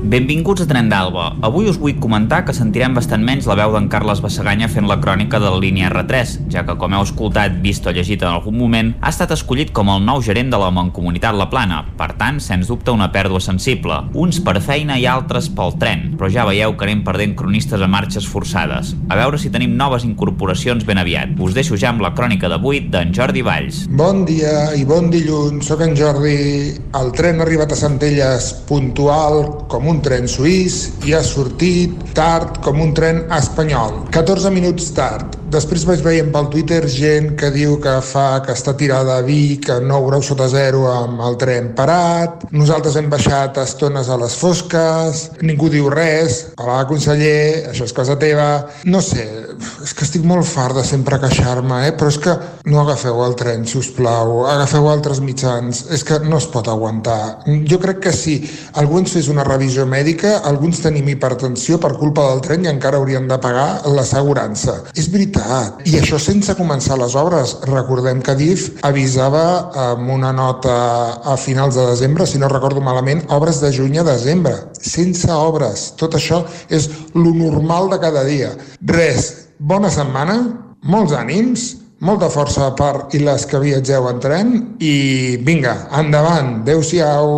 Benvinguts a Tren d'Alba. Avui us vull comentar que sentirem bastant menys la veu d'en Carles Bassaganya fent la crònica de la línia R3, ja que, com heu escoltat, vist o llegit en algun moment, ha estat escollit com el nou gerent de la Mancomunitat La Plana. Per tant, sens dubte, una pèrdua sensible. Uns per feina i altres pel tren, però ja veieu que anem perdent cronistes a marxes forçades. A veure si tenim noves incorporacions ben aviat. Us deixo ja amb la crònica d'avui d'en Jordi Valls.
Bon dia i bon dilluns, sóc en Jordi. El tren ha arribat a Centelles puntual com un tren suís i ha sortit tard com un tren espanyol. 14 minuts tard. Després vaig veient pel Twitter gent que diu que fa que està tirada a Vic a 9 graus sota zero amb el tren parat. Nosaltres hem baixat estones a les fosques. Ningú diu res. Hola, conseller, això és cosa teva. No sé, és que estic molt fart de sempre queixar-me, eh? però és que no agafeu el tren, si us plau. Agafeu altres mitjans. És que no es pot aguantar. Jo crec que si algú ens fes una revisió mèdica, alguns tenim hipertensió per culpa del tren i encara hauríem de pagar l'assegurança. És veritat. I això sense començar les obres. Recordem que DIF avisava amb una nota a finals de desembre, si no recordo malament, obres de juny a desembre. Sense obres. Tot això és lo normal de cada dia. Res. Bona setmana, molts ànims, molta força per i les que viatgeu en tren i vinga, endavant, adeu-siau.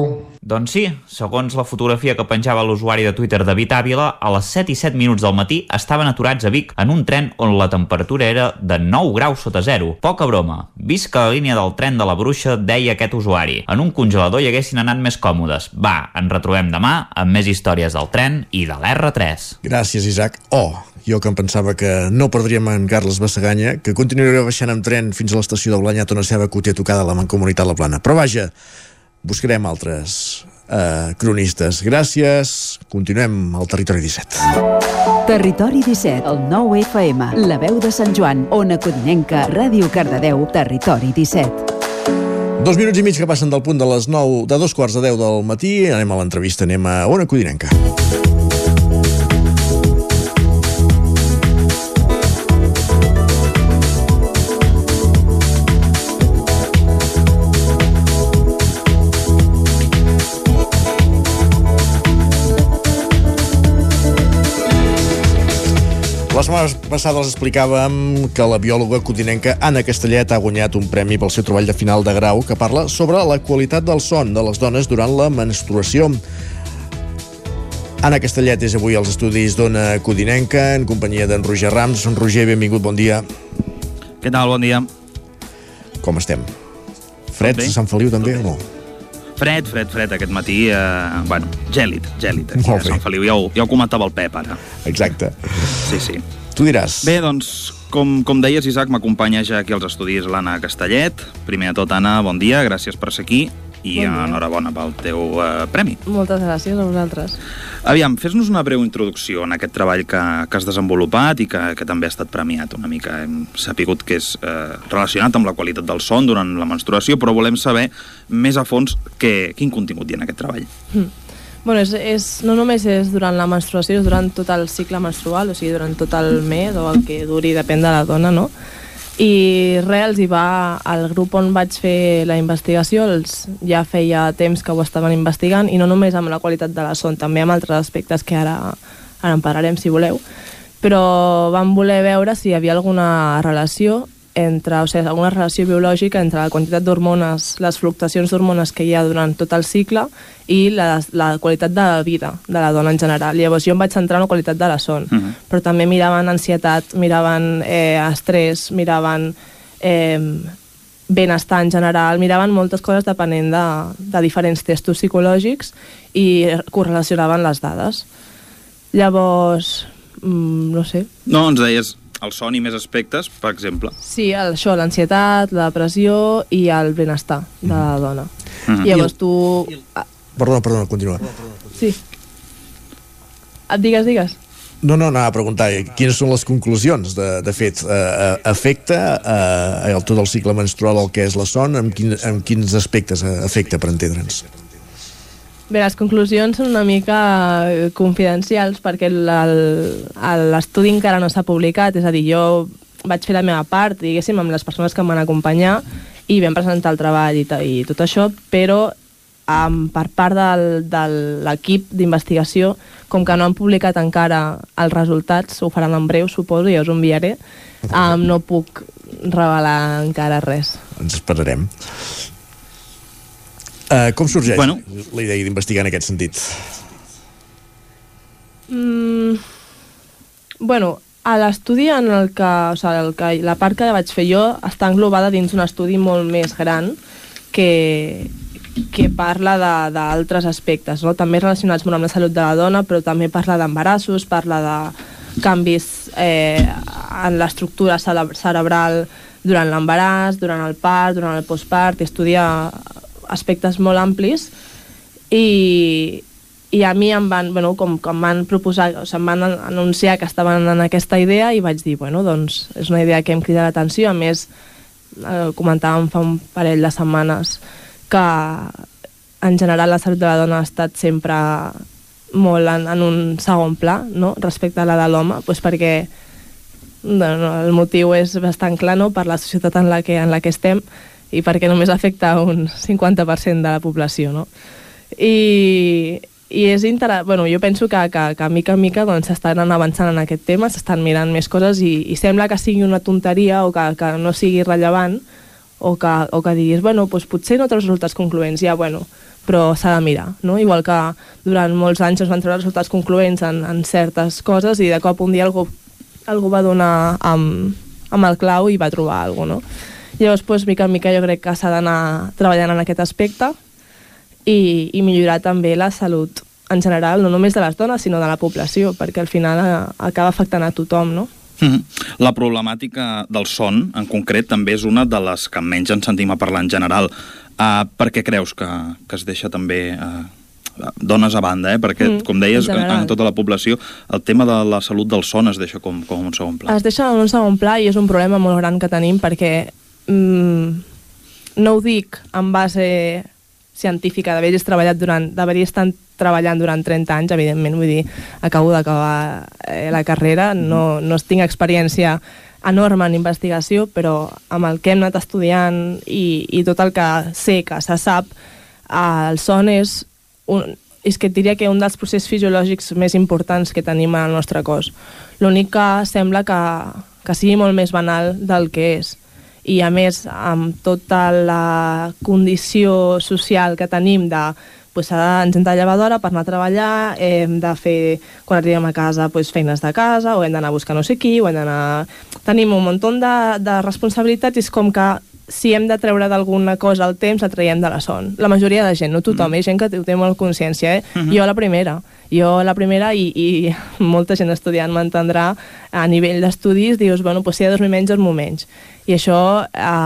Doncs sí, segons la fotografia que penjava l'usuari de Twitter David Ávila, a les 7 i 7 minuts del matí estaven aturats a Vic en un tren on la temperatura era de 9 graus sota zero. Poca broma. Vist que la línia del tren de la Bruixa deia aquest usuari. En un congelador hi haguessin anat més còmodes. Va, ens retrobem demà amb més històries del tren i de l'R3.
Gràcies, Isaac. Oh, jo que em pensava que no perdríem en Carles Bassaganya, que continuaria baixant amb tren fins a l'estació de Blanyat on seva que ho té tocada la Mancomunitat La Plana. Però vaja, buscarem altres eh, cronistes. Gràcies. Continuem al Territori 17.
Territori 17, el 9 FM, la veu de Sant Joan, Ona Codinenca, Ràdio Cardedeu, Territori 17.
Dos minuts i mig que passen del punt de les 9, de dos quarts de 10 del matí. Anem a l'entrevista, anem a Ona Codinenca. Setmana passada els explicàvem que la biòloga codinenca Anna Castellet ha guanyat un premi pel seu treball de final de grau que parla sobre la qualitat del son de les dones durant la menstruació. Anna Castellet és avui als estudis d'Ona Codinenca en companyia d'en Roger Rams. En Roger, benvingut, bon dia.
Què tal, bon dia?
Com estem? Fred, a Sant Feliu també o no?
Fred, fred, fred, aquest matí, eh, bueno, gèlid, gèlid, aquí
Molt
a Sant
bé.
Feliu. Ja ho, ja ho comentava el Pep, ara.
Exacte.
Sí, sí.
Tu diràs.
Bé, doncs, com, com deies, Isaac, m'acompanya ja aquí als estudis l'Anna Castellet. Primer de tot, Anna, bon dia, gràcies per ser aquí i
Bon
enhorabona pel teu eh, premi.
Moltes gràcies a vosaltres.
Aviam, fes-nos una breu introducció en aquest treball que, que has desenvolupat i que, que també ha estat premiat una mica. Hem sapigut que és eh, relacionat amb la qualitat del son durant la menstruació, però volem saber més a fons que, quin contingut hi ha en aquest treball.
Mm. Bueno, és, és, no només és durant la menstruació, és durant tot el cicle menstrual, o sigui, durant tot el mes o el que duri, depèn de la dona, no? I res, els hi va, al grup on vaig fer la investigació, els, ja feia temps que ho estaven investigant, i no només amb la qualitat de la son, també amb altres aspectes que ara, ara en parlarem, si voleu, però vam voler veure si hi havia alguna relació entre, o sigui, alguna relació biològica entre la quantitat d'hormones, les fluctuacions d'hormones que hi ha durant tot el cicle i la, la qualitat de la vida de la dona en general. Llavors jo em vaig centrar en la qualitat de la son,
Mhm.
però també miraven ansietat, miraven eh, estrès, miraven eh, benestar en general, miraven moltes coses depenent de, de diferents testos psicològics i correlacionaven les dades. Llavors, mm, no sé,
No, ens deies el son i més aspectes, per exemple.
Sí, el, això, l'ansietat, la depressió i el benestar de la dona.
Mhm.
Llavors tu... Ah,
Perdona, perdona, continua.
Sí. Et digues, digues.
No, no, anava a preguntar eh, quines són les conclusions. De, de fet, eh, eh, afecta eh, el, tot el cicle menstrual el que és la son? Amb, quin, amb quins aspectes eh, afecta, per entendre'ns?
Bé, les conclusions són una mica eh, confidencials perquè l'estudi encara no s'ha publicat, és a dir, jo vaig fer la meva part, diguéssim, amb les persones que em van acompanyar i vam presentar el treball i, i tot això, però um, per part del, de l'equip d'investigació, com que no han publicat encara els resultats, ho faran en breu, suposo, i ja us ho enviaré, um, no puc revelar encara res.
Ens esperarem. Uh, com sorgeix
Bueno.
la idea d'investigar en aquest sentit?
Mm, bueno, a l'estudi en el que, o sigui, el que, la part que vaig fer jo està englobada dins un estudi molt més gran que, que parla de- d'altres aspectes, no? també relacionats molt amb la salut de la dona, però també parla d'embarassos, parla de canvis eh, en l'estructura cere- cerebral durant l'embaràs, durant el part, durant el postpart, i estudia aspectes molt amplis i, i a mi em van, bueno, com, com van proposar, o sigui, em van an- anunciar que estaven en aquesta idea i vaig dir, bueno, doncs és una idea que em crida l'atenció, a més eh, comentàvem fa un parell de setmanes que en general la salut de la dona ha estat sempre molt en, en un segon pla no? respecte a la de l'home, doncs perquè no, no, el motiu és bastant clar no? per la societat en la que, en la que estem i perquè només afecta un 50% de la població. No? I, i és interessant, bueno, jo penso que, que, que mica en mica doncs, s'estan avançant en aquest tema, s'estan mirant més coses i, i sembla que sigui una tonteria o que, que no sigui rellevant o que, o que diguis, bueno, doncs potser no té els resultats concloents, ja, bueno, però s'ha de mirar, no? Igual que durant molts anys es van treure resultats concloents en, en certes coses i de cop un dia algú, algú va donar amb, amb el clau i va trobar alguna cosa, no? Llavors, doncs, mica en mica jo crec que s'ha d'anar treballant en aquest aspecte i, i millorar també la salut en general, no només de les dones, sinó de la població, perquè al final eh, acaba afectant a tothom, no?
Mhm. La problemàtica del son, en concret, també és una de les que menys ens sentim a parlar en general. Uh, per què creus que, que es deixa també uh, dones a banda, eh? perquè,
Mm,
com deies,
en
en, tota la població, el tema de la salut del son es deixa com, com un segon pla.
Es deixa en un segon pla i és un problema molt gran que tenim perquè mm, no ho dic en base científica d'haver treballat durant, d'haver estat treballant durant 30 anys, evidentment, vull dir, acabo d'acabar eh, la carrera, no, no tinc experiència enorme en investigació, però amb el que hem anat estudiant i, i tot el que sé que se sap, eh, el son és un, és que et diria que un dels processos fisiològics més importants que tenim en el nostre cos. L'únic que sembla que, que sigui molt més banal del que és. I a més, amb tota la condició social que tenim de pues, de, ens hem de llevar d'hora per anar a treballar, hem de fer, quan arribem a casa, pues, feines de casa, o hem d'anar a buscar no sé qui, o hem d'anar... Tenim un munt de, de responsabilitats i és com que si hem de treure d'alguna cosa el temps, la traiem de la son. La majoria de gent, no tothom, mm. hi ha gent que ho té molt consciència, eh?
Mhm.
Jo la primera. Jo la primera i, i molta gent estudiant m'entendrà a nivell d'estudis, dius, bueno, pues si he de dormir menys, dormo menys. I això a,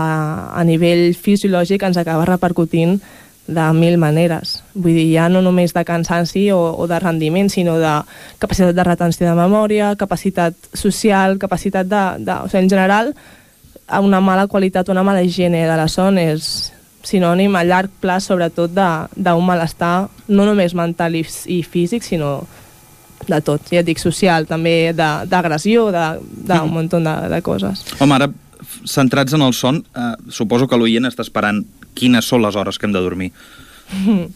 a nivell fisiològic ens acaba repercutint de mil maneres. Vull dir, ja no només de cansanci o, o de rendiment, sinó de capacitat de retenció de memòria, capacitat social, capacitat de... de o sigui, en general, una mala qualitat, una mala higiene de la son és sinònim a llarg plaç, sobretot d'un malestar no només mental i, i físic, sinó de tot. Ja et dic, social, també d'agressió, d'un munt de, de coses.
Home, ara, centrats en el son, eh, suposo que l'oient està esperant quines són les hores que hem de dormir.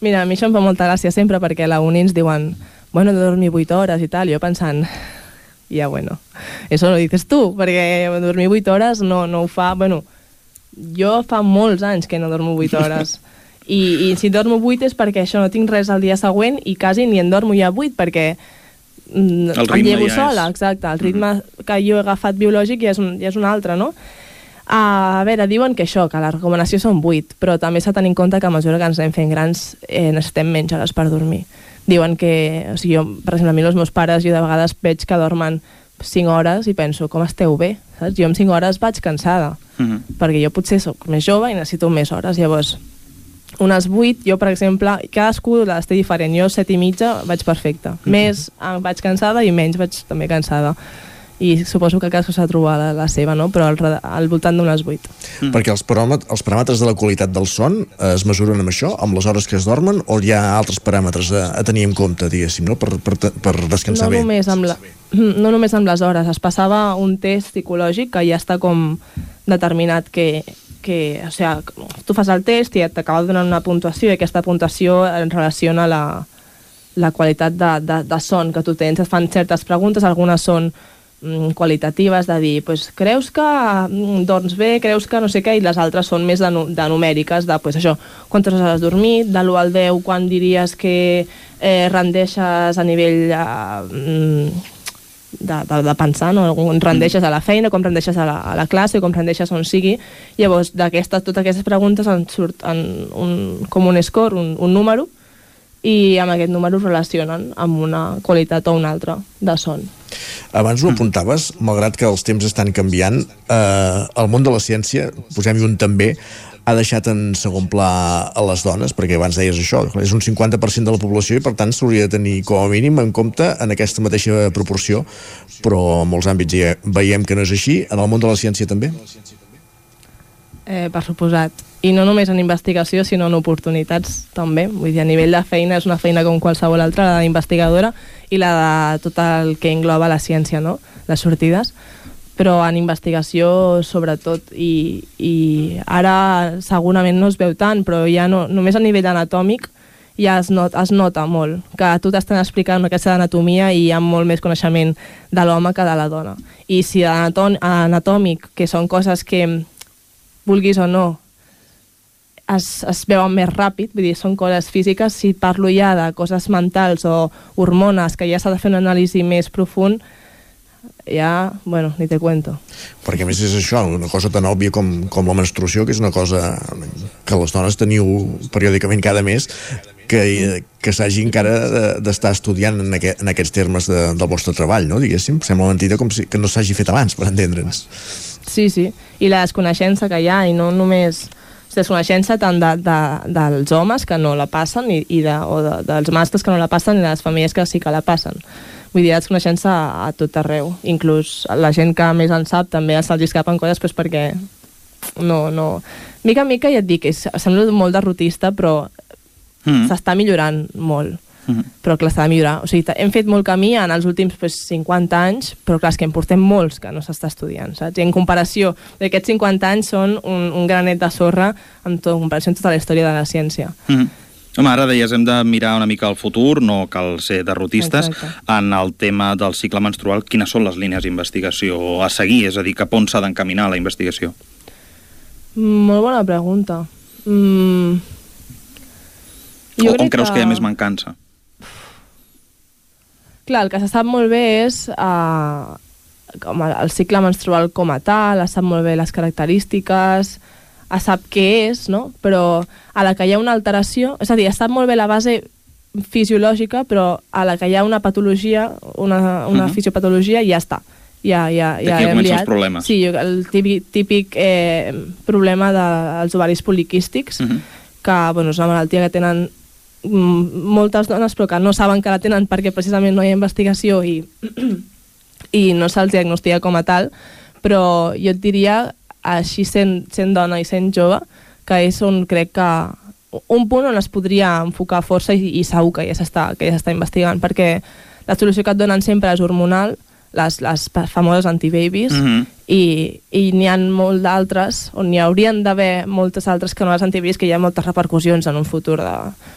Mira, a mi això em fa molta gràcia sempre perquè a la uni ens diuen bueno, de dormir 8 hores i tal, jo pensant ja bueno, eso lo dices tu perquè dormir 8 hores no, no ho fa, bueno jo fa molts anys que no dormo 8 hores i, i si dormo 8 és perquè això no tinc res al dia següent i quasi ni en dormo ja 8 perquè mm,
El
em llevo
ja
sola,
és-
exacte, el ritme que jo he agafat biològic ja és un, ja és un altre, no? A veure, diuen que això, que la recomanació són 8, però també s'ha de tenir en compte que a mesura que ens anem fent grans eh, necessitem menys hores per dormir. Diuen que, o sigui, jo, per exemple, a mi els meus pares, jo de vegades veig que dormen 5 hores i penso, com esteu bé? Saps? Jo amb 5 hores vaig cansada,
Mm -hmm.
perquè jo potser sóc més jove i necessito més hores, llavors unes 8, jo per exemple, cadascú les té diferent, jo 7 i mitja vaig perfecte, més eh, vaig cansada i menys vaig també cansada i suposo que cadascú s'ha de trobar la, la seva, no? però al, al voltant d'unes 8.
Mm. Perquè els, paràmet els paràmetres de la qualitat del son eh, es mesuren amb això, amb les hores que es dormen, o hi ha altres paràmetres a, a tenir en compte, diguéssim, no? per, per, per descansar
no
bé?
Només amb la, no només amb les hores, es passava un test psicològic que ja està com determinat que, que o sigui, tu fas el test i t'acaba donant una puntuació i aquesta puntuació en relaciona la, la qualitat de, de, de son que tu tens. Et fan certes preguntes, algunes són qualitatives, de dir, pues, creus que mm, dorms bé, creus que no sé què, i les altres són més de, de numèriques, de pues, això, quantes hores has dormit, de l'1 al 10, quan diries que eh, rendeixes a nivell eh, mm, de, de, de pensar, no? com rendeixes a la feina, com rendeixes a la, a la classe, com rendeixes on sigui. Llavors, d'aquestes, totes aquestes preguntes en surt en un, com un score, un, un número, i amb aquest número es relacionen amb una qualitat o una altra de son.
Abans ho apuntaves, malgrat que els temps estan canviant, eh, el món de la ciència, posem-hi un també, ha deixat en segon pla a les dones, perquè abans deies això, és un 50% de la població i per tant s'hauria de tenir com a mínim en compte en aquesta mateixa proporció, però en molts àmbits ja veiem que no és així. En el món de la ciència també?
Eh, per suposat. I no només en investigació, sinó en oportunitats també. Vull dir, a nivell de feina és una feina com qualsevol altra, la d'investigadora i la de tot el que engloba la ciència, no? les sortides. Però en investigació, sobretot, i, i ara segurament no es veu tant, però ja no, només a nivell anatòmic ja es, not, es nota molt que tu t'estan explicant aquesta anatomia i hi ha molt més coneixement de l'home que de la dona. I si anatò- anatòmic, que són coses que vulguis o no, es, es veuen més ràpid, vull dir, són coses físiques, si parlo ja de coses mentals o hormones, que ja s'ha de fer una anàlisi més profund, ja, bueno, ni te cuento.
Perquè a més és això, una cosa tan òbvia com, com la menstruació, que és una cosa que les dones teniu periòdicament cada mes, que, que s'hagi encara de- d'estar estudiant en, aquest, en aquests termes de, del vostre treball, no? diguéssim. Sembla mentida com si, que no s'hagi fet abans, per entendre'ns.
Sí, sí, i la desconeixença que hi ha, i no només desconeixença tant de, de, dels homes que no la passen i, i de, o de, dels mascles que no la passen i de les famílies que sí que la passen. Vull dir, desconeixença a, a tot arreu. Inclús la gent que més en sap també se'ls escapen coses pues, perquè no, no... Mica en mica ja et dic, és, sembla molt derrotista, però
Mm.
s'està millorant molt.
Mhm.
Però clar, s'ha de millorar. O sigui, hem fet molt camí en els últims pues, 50 anys, però clar, és que en portem molts que no s'està estudiant, saps? I en comparació d'aquests 50 anys són un, un granet de sorra en, tot, en comparació amb tota la història de la ciència.
Mm. Home, ara deies, hem de mirar una mica al futur, no cal ser derrotistes.
Exacte.
En el tema del cicle menstrual, quines són les línies d'investigació a seguir? És a dir, cap on s'ha d'encaminar la investigació?
Molt bona pregunta. Mm,
O on creus que hi ha més mancança?
Clar, el que se sap molt bé és uh, com el, el cicle menstrual com a tal, es sap molt bé les característiques, es sap què és, no? però a la que hi ha una alteració, és a dir, es sap molt bé la base fisiològica, però a la que hi ha una patologia, una, una
Mhm.
fisiopatologia, ja està. Ja, ja, ja
D'aquí comencen els problemes.
Sí, el típic, típic eh, problema dels ovaris poliquístics,
Mhm.
que bueno, és una malaltia que tenen moltes dones però que no saben que la tenen perquè precisament no hi ha investigació i, i no se'ls diagnostica com a tal però jo et diria així sent, sent dona i sent jove que és on crec que un punt on es podria enfocar força i, i segur que ja s'està ja investigant perquè la solució que et donen sempre és hormonal les, les famoses antibabies
Mhm.
i, i n'hi ha molt d'altres on n'hi haurien d'haver moltes altres que no les antibabies que hi ha moltes repercussions en un futur de,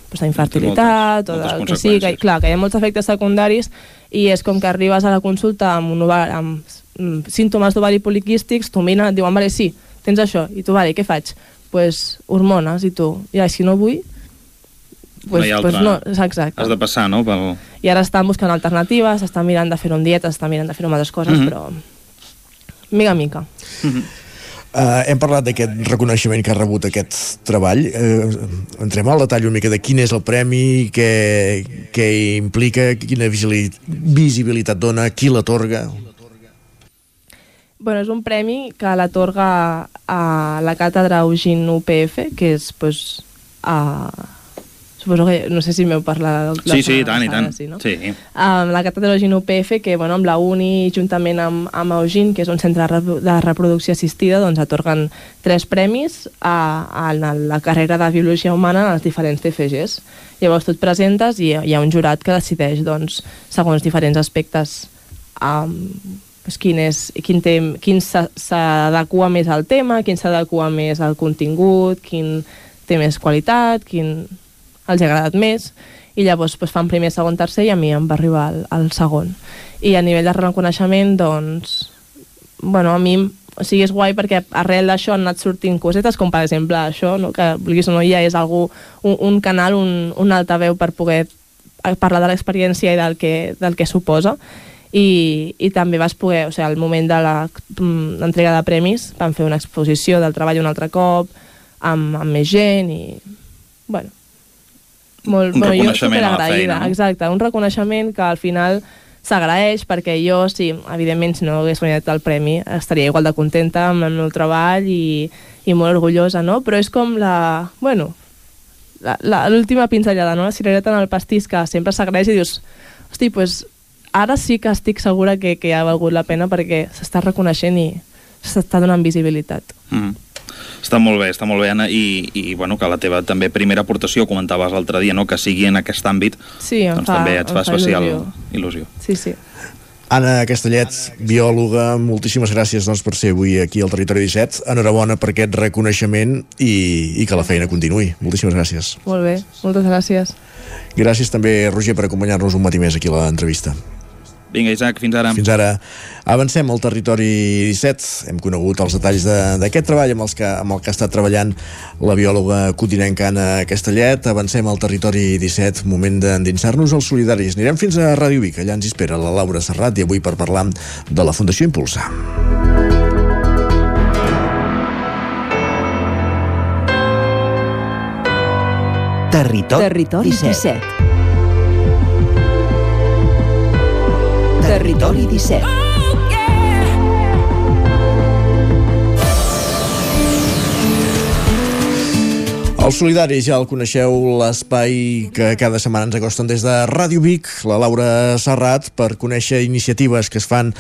doncs, d'infertilitat o del que sigui, que, clar, que hi ha molts efectes secundaris i és com que arribes a la consulta amb, un ovari, amb mm, símptomes d'ovari poliquístics, tu mira, et diuen, vale, sí, tens això, i tu, vale, què faig? pues, hormones, i tu, ja, si no vull, pues,
no hi ha
pues no, és exacte.
Has de passar, no? Pel...
I ara estan buscant alternatives, estan mirant de fer-ho en dietes, estan mirant de fer-ho amb altres coses,
Mhm.
però mica a mica.
Uh, hem parlat d'aquest reconeixement que ha rebut aquest treball. Uh, entrem al detall una mica de quin és el premi, què, què implica, quina visibilitat dona, qui l'atorga.
Bueno, és un premi que l'atorga a la càtedra Eugene UPF, que és pues, a, Suposo que, no sé si m'heu parlat...
Sí, sí, i tant, i tant.
Sí, no?
sí.
Um, la càtedra Eugene UPF, que bueno, amb la UNI, juntament amb, amb Eugene, que és un centre de reproducció assistida, doncs atorguen tres premis a, a la carrera de Biologia Humana en els diferents TFGs. Llavors tu et presentes i hi ha un jurat que decideix, doncs, segons diferents aspectes, um, pues quin, és, quin, té, quin s'adequa més al tema, quin s'adequa més al contingut, quin té més qualitat, quin els ha agradat més i llavors pues, fan primer, segon, tercer i a mi em va arribar el, el segon i a nivell de reconeixement doncs bueno, a mi o sigui, és guai perquè arrel d'això han anat sortint cosetes, com per exemple això, no? que vulguis o no ja és algú, un, un canal, un, un altaveu per poder parlar de l'experiència i del que, del que suposa i, i també vas poder, o sigui, al moment de l'entrega de premis vam fer una exposició del treball un altre cop amb, amb més gent i bueno, molt,
un
bueno,
reconeixement a la feina.
No? Exacte, un reconeixement que al final s'agraeix perquè jo, sí, evidentment, si no hagués guanyat el premi, estaria igual de contenta amb el meu treball i, i molt orgullosa, no? Però és com la... Bueno, l'última pinzellada, no? La cirereta en el pastís que sempre s'agraeix i dius, hosti, pues, ara sí que estic segura que, que ha valgut la pena perquè s'està reconeixent i s'està donant visibilitat.
Mm. Està molt bé, està molt bé, Anna, i, i bueno, que la teva també primera aportació, comentaves l'altre dia, no? que sigui en aquest àmbit,
sí,
doncs
fa,
també et fa,
fa
especial
il·lusió.
il·lusió.
Sí, sí.
Anna Castellet, biòloga, moltíssimes gràcies doncs, per ser avui aquí al Territori 17. Enhorabona per aquest reconeixement i, i que la feina continuï. Moltíssimes gràcies.
Molt bé, moltes gràcies.
Gràcies també, Roger, per acompanyar-nos un matí més aquí a l'entrevista.
Vinga, Isaac, fins ara.
Fins ara. Avancem al territori 17. Hem conegut els detalls d'aquest de, treball amb, els que, amb el que ha estat treballant la biòloga codinenca Anna Castellet. Avancem al territori 17. Moment d'endinsar-nos als solidaris. Anirem fins a Ràdio Vic. Allà ens espera la Laura Serrat i avui per parlar de la Fundació Impulsa.
Territori, territori 17. 17. Territori 17.
Els solidaris ja el coneixeu, l'espai que cada setmana ens acosten des de Ràdio Vic, la Laura Serrat, per conèixer iniciatives que es fan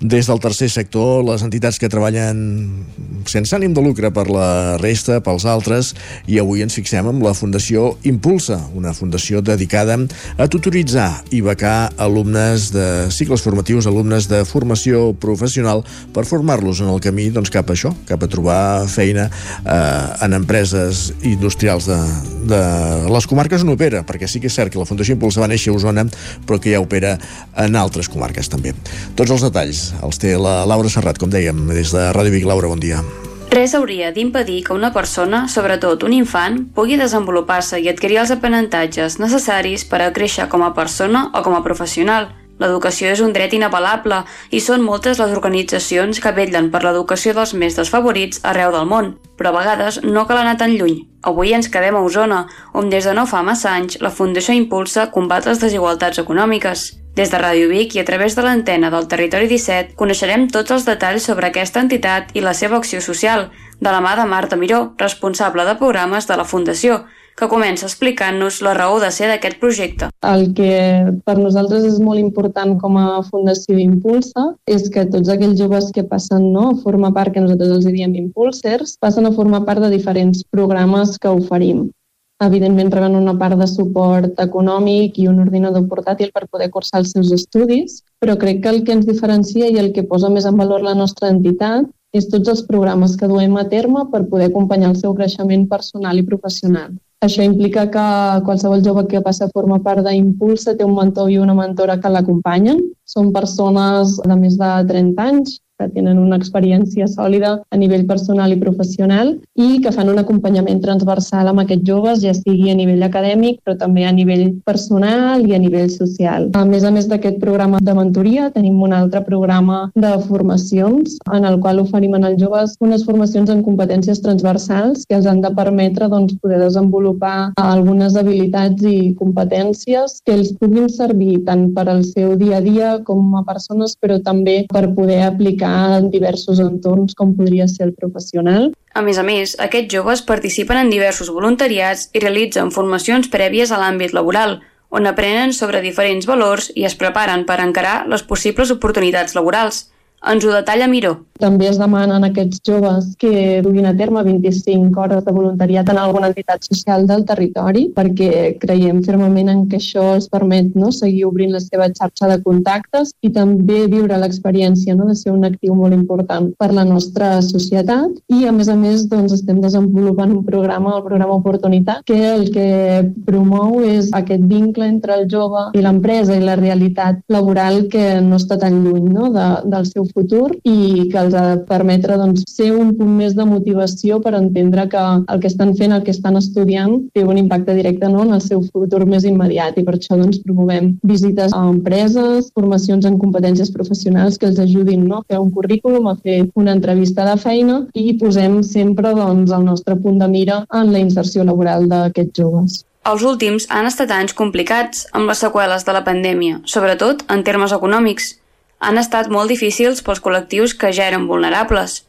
des del tercer sector, les entitats que treballen sense ànim de lucre per la resta, pels altres, i avui ens fixem amb la Fundació Impulsa, una fundació dedicada a tutoritzar i becar alumnes de cicles formatius, alumnes de formació professional, per formar-los en el camí doncs, cap a això, cap a trobar feina eh, en empreses industrials industrials de, de les comarques on opera, perquè sí que és cert que la Fundació Impulsa va néixer a Osona, però que ja opera en altres comarques també. Tots els detalls els té la Laura Serrat, com dèiem, des de Ràdio Vic. Laura, bon dia.
Res hauria d'impedir que una persona, sobretot un infant, pugui desenvolupar-se i adquirir els aprenentatges necessaris per a créixer com a persona o com a professional – L'educació és un dret inapel·lable i són moltes les organitzacions que vetllen per l'educació dels més desfavorits arreu del món, però a vegades no cal anar tan lluny. Avui ens quedem a Osona, on des de no fa massa anys la Fundació Impulsa combat les desigualtats econòmiques. Des de Ràdio Vic i a través de l'antena del Territori 17 coneixerem tots els detalls sobre aquesta entitat i la seva acció social, de la mà de Marta Miró, responsable de programes de la Fundació, que comença explicant-nos la raó de ser d'aquest projecte.
El que per nosaltres és molt important com a Fundació Impulsa és que tots aquells joves que passen no, a formar part, que nosaltres els diem impulsers, passen a formar part de diferents programes que oferim. Evidentment reben una part de suport econòmic i un ordinador portàtil per poder cursar els seus estudis, però crec que el que ens diferencia i el que posa més en valor la nostra entitat és tots els programes que duem a terme per poder acompanyar el seu creixement personal i professional. Això implica que qualsevol jove que passa a formar part d'Impulsa té un mentor i una mentora que l'acompanyen. Són persones de més de 30 anys que tenen una experiència sòlida a nivell personal i professional i que fan un acompanyament transversal amb aquests joves, ja sigui a nivell acadèmic, però també a nivell personal i a nivell social. A més a més d'aquest programa de mentoria, tenim un altre programa de formacions en el qual oferim als joves unes formacions en competències transversals que els han de permetre doncs, poder desenvolupar algunes habilitats i competències que els puguin servir tant per al seu dia a dia com a persones, però també per poder aplicar en diversos entorns com podria ser el professional.
A més a més, aquests joves participen en diversos voluntariats i realitzen formacions prèvies a l'àmbit laboral, on aprenen sobre diferents valors i es preparen per encarar les possibles oportunitats laborals. Ens ho detalla Miró.
També es demanen a aquests joves que duguin a terme 25 hores de voluntariat en alguna entitat social del territori perquè creiem fermament en que això els permet no, seguir obrint la seva xarxa de contactes i també viure l'experiència no, de ser un actiu molt important per la nostra societat i a més a més doncs, estem desenvolupant un programa, el programa Oportunitat, que el que promou és aquest vincle entre el jove i l'empresa i la realitat laboral que no està tan lluny no, de, del seu futur i que els ha de permetre doncs, ser un punt més de motivació per entendre que el que estan fent, el que estan estudiant, té un impacte directe no, en el seu futur més immediat i per això doncs, promovem visites a empreses, formacions en competències professionals que els ajudin no, a fer un currículum, a fer una entrevista de feina i posem sempre doncs, el nostre punt de mira en la inserció laboral d'aquests joves.
Els últims han estat anys complicats amb les seqüeles de la pandèmia, sobretot en termes econòmics. Han estat molt difícils pels col·lectius que ja eren vulnerables.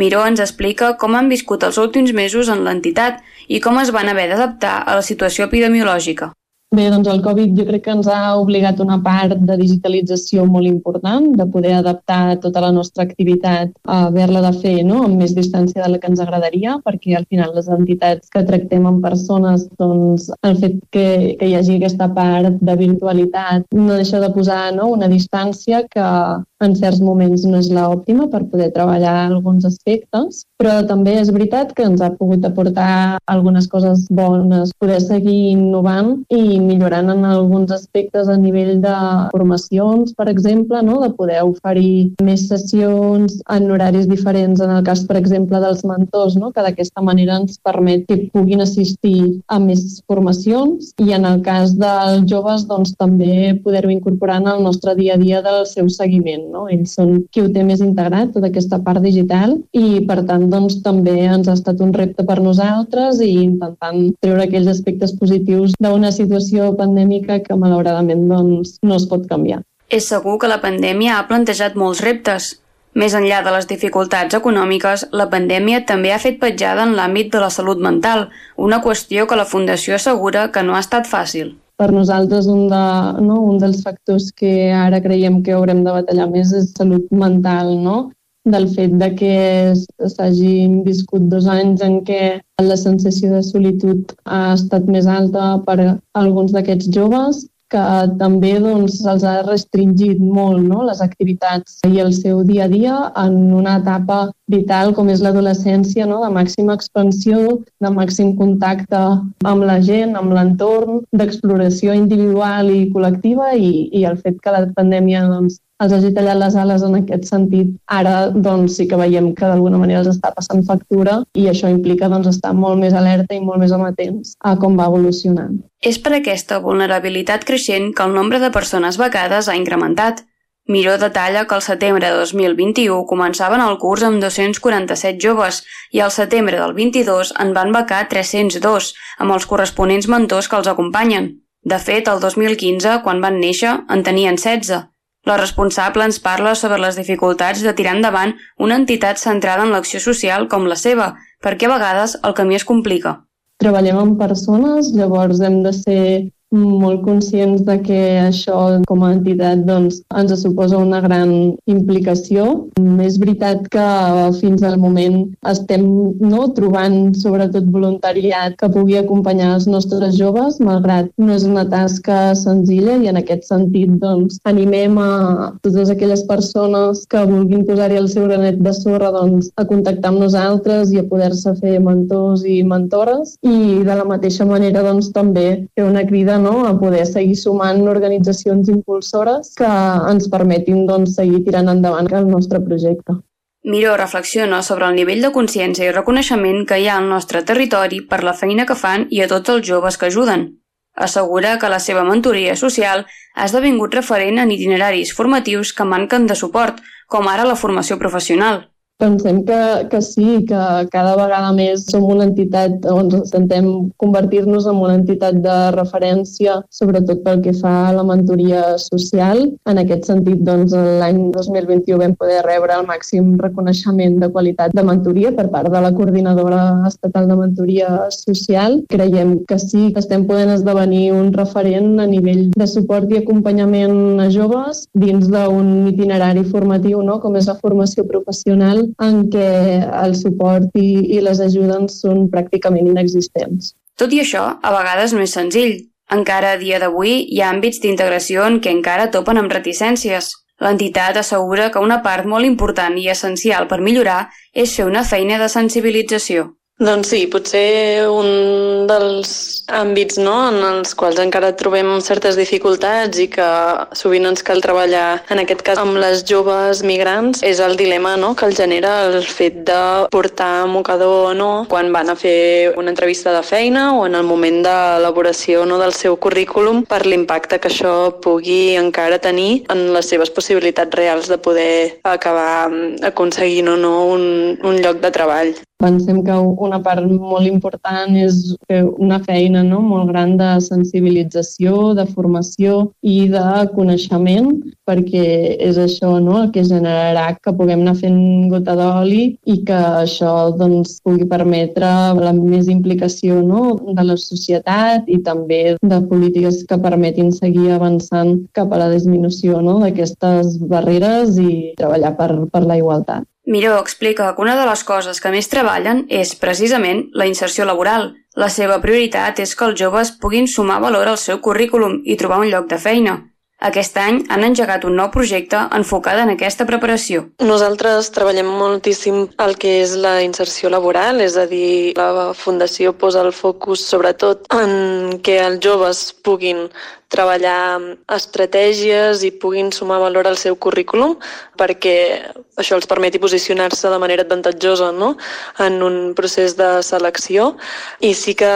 Miró ens explica com han viscut els últims mesos en l'entitat i com es van haver d'adaptar a la situació epidemiològica.
Bé, doncs el Covid jo crec que ens ha obligat una part de digitalització molt important, de poder adaptar tota la nostra activitat a haver-la de fer no? amb més distància de la que ens agradaria, perquè al final les entitats que tractem amb persones, doncs el fet que, que hi hagi aquesta part de virtualitat no deixa de posar no? una distància que en certs moments no és l'òptima per poder treballar alguns aspectes, però també és veritat que ens ha pogut aportar algunes coses bones, poder seguir innovant i millorant en alguns aspectes a nivell de formacions, per exemple, no? de poder oferir més sessions en horaris diferents, en el cas, per exemple, dels mentors, no? que d'aquesta manera ens permet que puguin assistir a més formacions i en el cas dels joves doncs, també poder-ho incorporar en el nostre dia a dia del seu seguiment. No? Ells són qui ho té més integrat, tota aquesta part digital, i per tant doncs, també ens ha estat un repte per nosaltres i intentant treure aquells aspectes positius d'una situació pandèmica que malauradament doncs, no es pot canviar.
És segur que la pandèmia ha plantejat molts reptes. Més enllà de les dificultats econòmiques, la pandèmia també ha fet petjada en l'àmbit de la salut mental, una qüestió que la Fundació assegura que no ha estat fàcil
per nosaltres un, de, no, un dels factors que ara creiem que haurem de batallar més és salut mental, no? Del fet de que s'hagin viscut dos anys en què la sensació de solitud ha estat més alta per a alguns d'aquests joves que també doncs, se'ls ha restringit molt no? les activitats i el seu dia a dia en una etapa vital com és l'adolescència, no? de màxima expansió, de màxim contacte amb la gent, amb l'entorn, d'exploració individual i col·lectiva i, i el fet que la pandèmia doncs, els hagi tallat les ales en aquest sentit. Ara doncs, sí que veiem que d'alguna manera els està passant factura i això implica doncs, estar molt més alerta i molt més amatents a com va evolucionant.
És per aquesta vulnerabilitat creixent que el nombre de persones becades ha incrementat. Miró detalla que al setembre de 2021 començaven el curs amb 247 joves i al setembre del 22 en van becar 302, amb els corresponents mentors que els acompanyen. De fet, el 2015, quan van néixer, en tenien 16. La responsable ens parla sobre les dificultats de tirar endavant una entitat centrada en l'acció social com la seva, perquè a vegades el camí es complica.
Treballem amb persones, llavors hem de ser molt conscients de que això com a entitat doncs, ens suposa una gran implicació. És veritat que fins al moment estem no, trobant sobretot voluntariat que pugui acompanyar els nostres joves, malgrat no és una tasca senzilla i en aquest sentit doncs, animem a totes aquelles persones que vulguin posar-hi el seu granet de sorra doncs, a contactar amb nosaltres i a poder-se fer mentors i mentores i de la mateixa manera doncs, també fer una crida no? a poder seguir sumant organitzacions impulsores que ens permetin doncs, seguir tirant endavant el nostre projecte.
Miró reflexiona sobre el nivell de consciència i reconeixement que hi ha al nostre territori per la feina que fan i a tots els joves que ajuden. Assegura que la seva mentoria social ha esdevingut referent en itineraris formatius que manquen de suport, com ara la formació professional.
Pensem que, que sí, que cada vegada més som una entitat on intentem convertir-nos en una entitat de referència, sobretot pel que fa a la mentoria social. En aquest sentit, doncs, l'any 2021 vam poder rebre el màxim reconeixement de qualitat de mentoria per part de la Coordinadora Estatal de Mentoria Social. Creiem que sí, que estem podent esdevenir un referent a nivell de suport i acompanyament a joves dins d'un itinerari formatiu, no? com és la formació professional, en què el suport i, i les ajudes són pràcticament inexistents.
Tot i això, a vegades no és senzill. Encara a dia d'avui hi ha àmbits d'integració en què encara topen amb reticències. L'entitat assegura que una part molt important i essencial per millorar és fer una feina de sensibilització.
Doncs sí, potser un dels àmbits no, en els quals encara trobem certes dificultats i que sovint ens cal treballar, en aquest cas amb les joves migrants, és el dilema no, que el genera el fet de portar mocador o no quan van a fer una entrevista de feina o en el moment d'elaboració no, del seu currículum per l'impacte que això pugui encara tenir en les seves possibilitats reals de poder acabar aconseguint o no un, un lloc de treball.
Pensem que una part molt important és fer una feina no? molt gran de sensibilització, de formació i de coneixement, perquè és això no? el que generarà que puguem anar fent gota d'oli i que això doncs, pugui permetre la més implicació no? de la societat i també de polítiques que permetin seguir avançant cap a la disminució no? d'aquestes barreres i treballar per, per la igualtat.
Miró explica que una de les coses que més treballen és precisament la inserció laboral. La seva prioritat és que els joves puguin sumar valor al seu currículum i trobar un lloc de feina. Aquest any han engegat un nou projecte enfocat en aquesta preparació.
Nosaltres treballem moltíssim el que és la inserció laboral, és a dir, la Fundació posa el focus sobretot en que els joves puguin treballar estratègies i puguin sumar valor al seu currículum perquè això els permeti posicionar-se de manera avantatjosa no? en un procés de selecció i sí que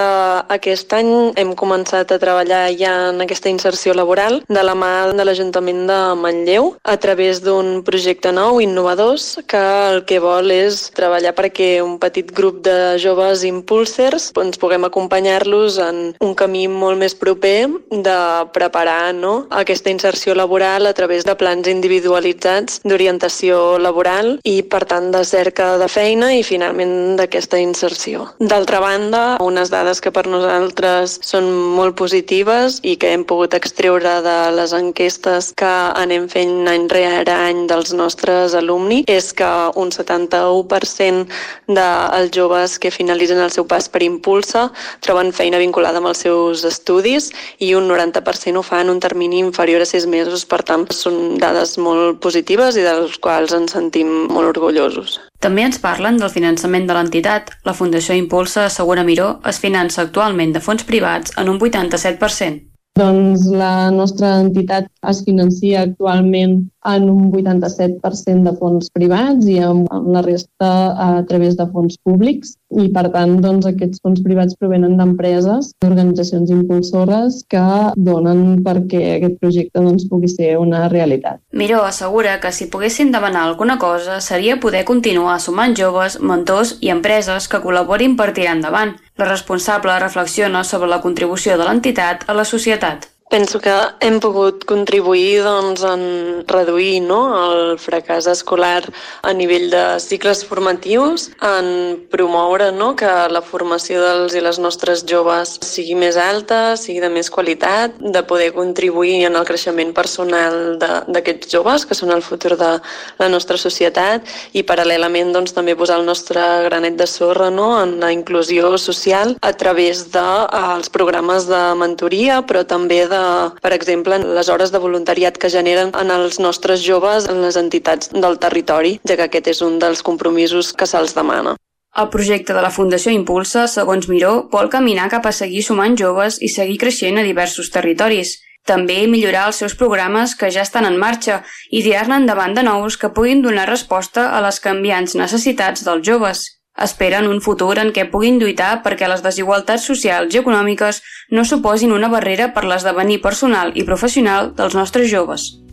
aquest any hem començat a treballar ja en aquesta inserció laboral de la mà de l'Ajuntament de Manlleu a través d'un projecte nou, innovadors, que el que vol és treballar perquè un petit grup de joves impulsers ens puguem acompanyar-los en un camí molt més proper de preparar no, aquesta inserció laboral a través de plans individualitzats d'orientació laboral i, per tant, de cerca de feina i, finalment, d'aquesta inserció. D'altra banda, unes dades que per nosaltres són molt positives i que hem pogut extreure de les enquestes que anem fent any rere any dels nostres alumni és que un 71% dels joves que finalitzen el seu pas per Impulsa troben feina vinculada amb els seus estudis i un 90% ho fa en un termini inferior a sis mesos. Per tant, són dades molt positives i dels quals ens sentim molt orgullosos.
També ens parlen del finançament de l'entitat. La Fundació Impulsa, assegura Miró, es finança actualment de fons privats en un 87%.
Doncs la nostra entitat es financia actualment en un 87% de fons privats i amb la resta a través de fons públics. I, per tant, doncs, aquests fons privats provenen d'empreses, d'organitzacions impulsores que donen perquè aquest projecte doncs, pugui ser una realitat.
Miró assegura que si poguessin demanar alguna cosa seria poder continuar sumant joves, mentors i empreses que col·laborin per tirar endavant. La responsable reflexiona sobre la contribució de l'entitat a la societat.
Penso que hem pogut contribuir doncs, en reduir no, el fracàs escolar a nivell de cicles formatius, en promoure no, que la formació dels i les nostres joves sigui més alta, sigui de més qualitat, de poder contribuir en el creixement personal d'aquests joves, que són el futur de la nostra societat, i paral·lelament doncs, també posar el nostre granet de sorra no, en la inclusió social a través dels de, programes de mentoria, però també de per exemple, les hores de voluntariat que generen en els nostres joves en les entitats del territori, ja que aquest és un dels compromisos que se'ls demana.
El projecte de la Fundació Impulsa, segons Miró, vol caminar cap a seguir sumant joves i seguir creixent a diversos territoris. També millorar els seus programes que ja estan en marxa i tirar-ne endavant de nous que puguin donar resposta a les canviants necessitats dels joves. Esperen un futur en què puguin lluitar perquè les desigualtats socials i econòmiques no suposin una barrera per l'esdevenir personal i professional dels nostres joves.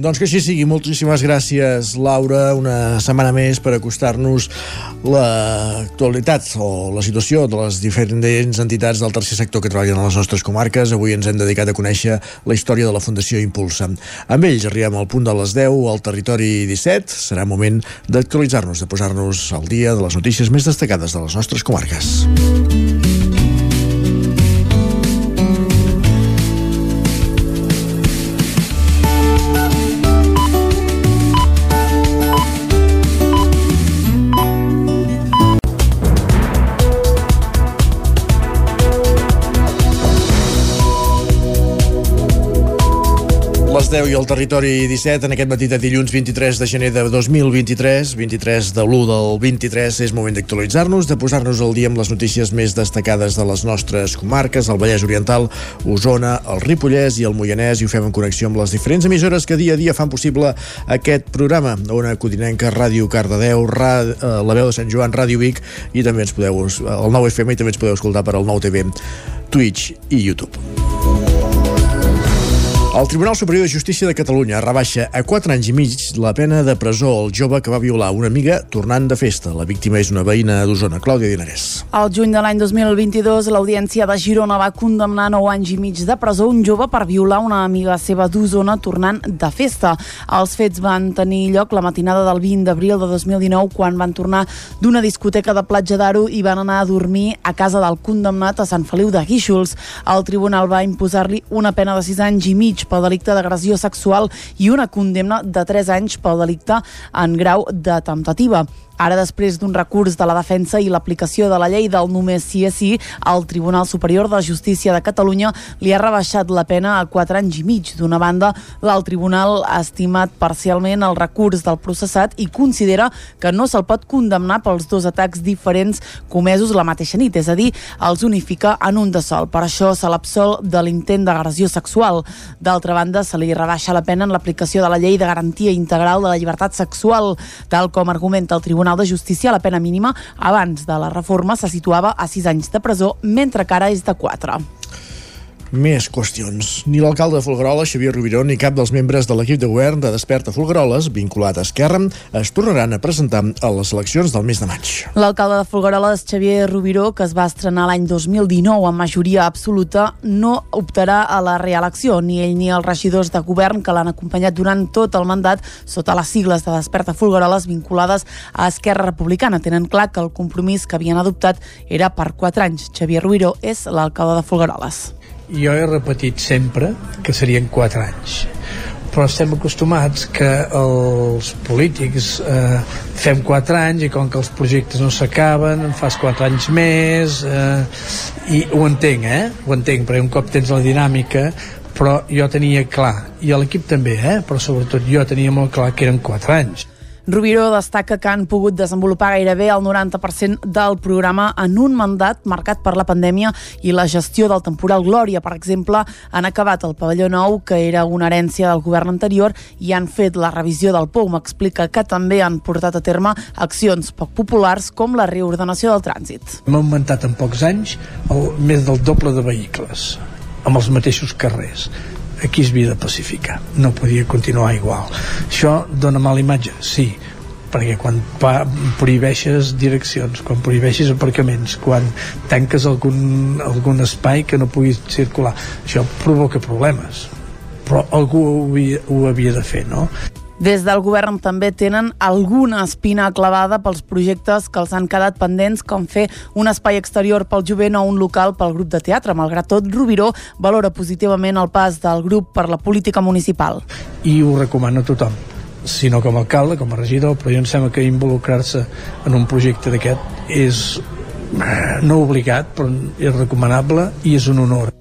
Doncs que així sigui. Moltíssimes gràcies, Laura, una setmana més per acostar-nos l'actualitat o la situació de les diferents entitats del tercer sector que treballen a les nostres comarques. Avui ens hem dedicat a conèixer la història de la Fundació Impulsa. Amb ells arribem al punt de les 10 al territori 17. Serà moment d'actualitzar-nos, de posar-nos al dia de les notícies més destacades de les nostres comarques. 10 i el territori 17 en aquest matí de dilluns 23 de gener de 2023, 23 de l'1 del 23, és moment d'actualitzar-nos, de posar-nos al dia amb les notícies més destacades de les nostres comarques, el Vallès Oriental, Osona, el Ripollès i el Moianès, i ho fem en connexió amb les diferents emissores que dia a dia fan possible aquest programa. Ona Codinenca, Ràdio Cardedeu, Rad, eh, La Veu de Sant Joan, Ràdio Vic, i també ens podeu, el 9 FM, i també ens podeu escoltar per al 9 TV, Twitch i YouTube. El Tribunal Superior de Justícia de Catalunya rebaixa a 4 anys i mig la pena de presó al jove que va violar una amiga tornant de festa. La víctima és una veïna d'Osona, Clàudia Dinarès.
Al juny de l'any 2022, l'Audiència de Girona va condemnar 9 anys i mig de presó un jove per violar una amiga seva d'Osona tornant de festa. Els fets van tenir lloc la matinada del 20 d'abril de 2019 quan van tornar d'una discoteca de Platja d'Aro i van anar a dormir a casa del condemnat a Sant Feliu de Guíxols. El tribunal va imposar-li una pena de 6 anys i mig pel delicte d'agressió sexual i una condemna de 3 anys pel delicte en grau de temptativa. Ara, després d'un recurs de la defensa i l'aplicació de la llei del només sí és sí, el Tribunal Superior de Justícia de Catalunya li ha rebaixat la pena a 4 anys i mig. D'una banda, el Tribunal ha estimat parcialment el recurs del processat i considera que no se'l pot condemnar pels dos atacs diferents comesos la mateixa nit, és a dir, els unifica en un de sol. Per això se l'absol de l'intent d'agressió sexual. D'altra banda, se li rebaixa la pena en l'aplicació de la llei de garantia integral de la llibertat sexual, tal com argumenta el Tribunal de Justícia, la pena mínima abans de la reforma se situava a 6 anys de presó, mentre que ara és de 4.
Més qüestions. Ni l'alcalde de Folgueroles, Xavier Rubiró, ni cap dels membres de l'equip de govern de Desperta Folgueroles, vinculat a Esquerra, es tornaran a presentar a les eleccions del mes de maig.
L'alcalde de Folgueroles, Xavier Rubiró, que es va estrenar l'any 2019 amb majoria absoluta, no optarà a la reelecció. Ni ell ni els regidors de govern que l'han acompanyat durant tot el mandat sota les sigles de Desperta Folgueroles vinculades a Esquerra Republicana. Tenen clar que el compromís que havien adoptat era per 4 anys. Xavier Rubiró és l'alcalde de Folgueroles
jo he repetit sempre que serien 4 anys però estem acostumats que els polítics eh, fem 4 anys i com que els projectes no s'acaben en fas 4 anys més eh, i ho entenc, eh? ho entenc perquè un cop tens la dinàmica però jo tenia clar, i l'equip també eh? però sobretot jo tenia molt clar que eren 4 anys
Rubiró destaca que han pogut desenvolupar gairebé el 90% del programa en un mandat marcat per la pandèmia i la gestió del temporal Glòria. Per exemple, han acabat el pavelló nou, que era una herència del govern anterior, i han fet la revisió del POU. M'explica que també han portat a terme accions poc populars com la reordenació del trànsit.
Hem augmentat en pocs anys el, més del doble de vehicles amb els mateixos carrers aquí es havia de pacificar no podia continuar igual això dona mala imatge, sí perquè quan pa, prohibeixes direccions, quan prohibeixes aparcaments, quan tanques algun, algun espai que no puguis circular, això provoca problemes. Però algú ho havia, ho havia de fer, no?
Des del govern també tenen alguna espina clavada pels projectes que els han quedat pendents, com fer un espai exterior pel jovent o un local pel grup de teatre. Malgrat tot, Rubiró valora positivament el pas del grup per la política municipal.
I ho recomano a tothom sinó com a alcalde, com a regidor, però jo em sembla que involucrar-se en un projecte d'aquest és eh, no obligat, però és recomanable i és un honor.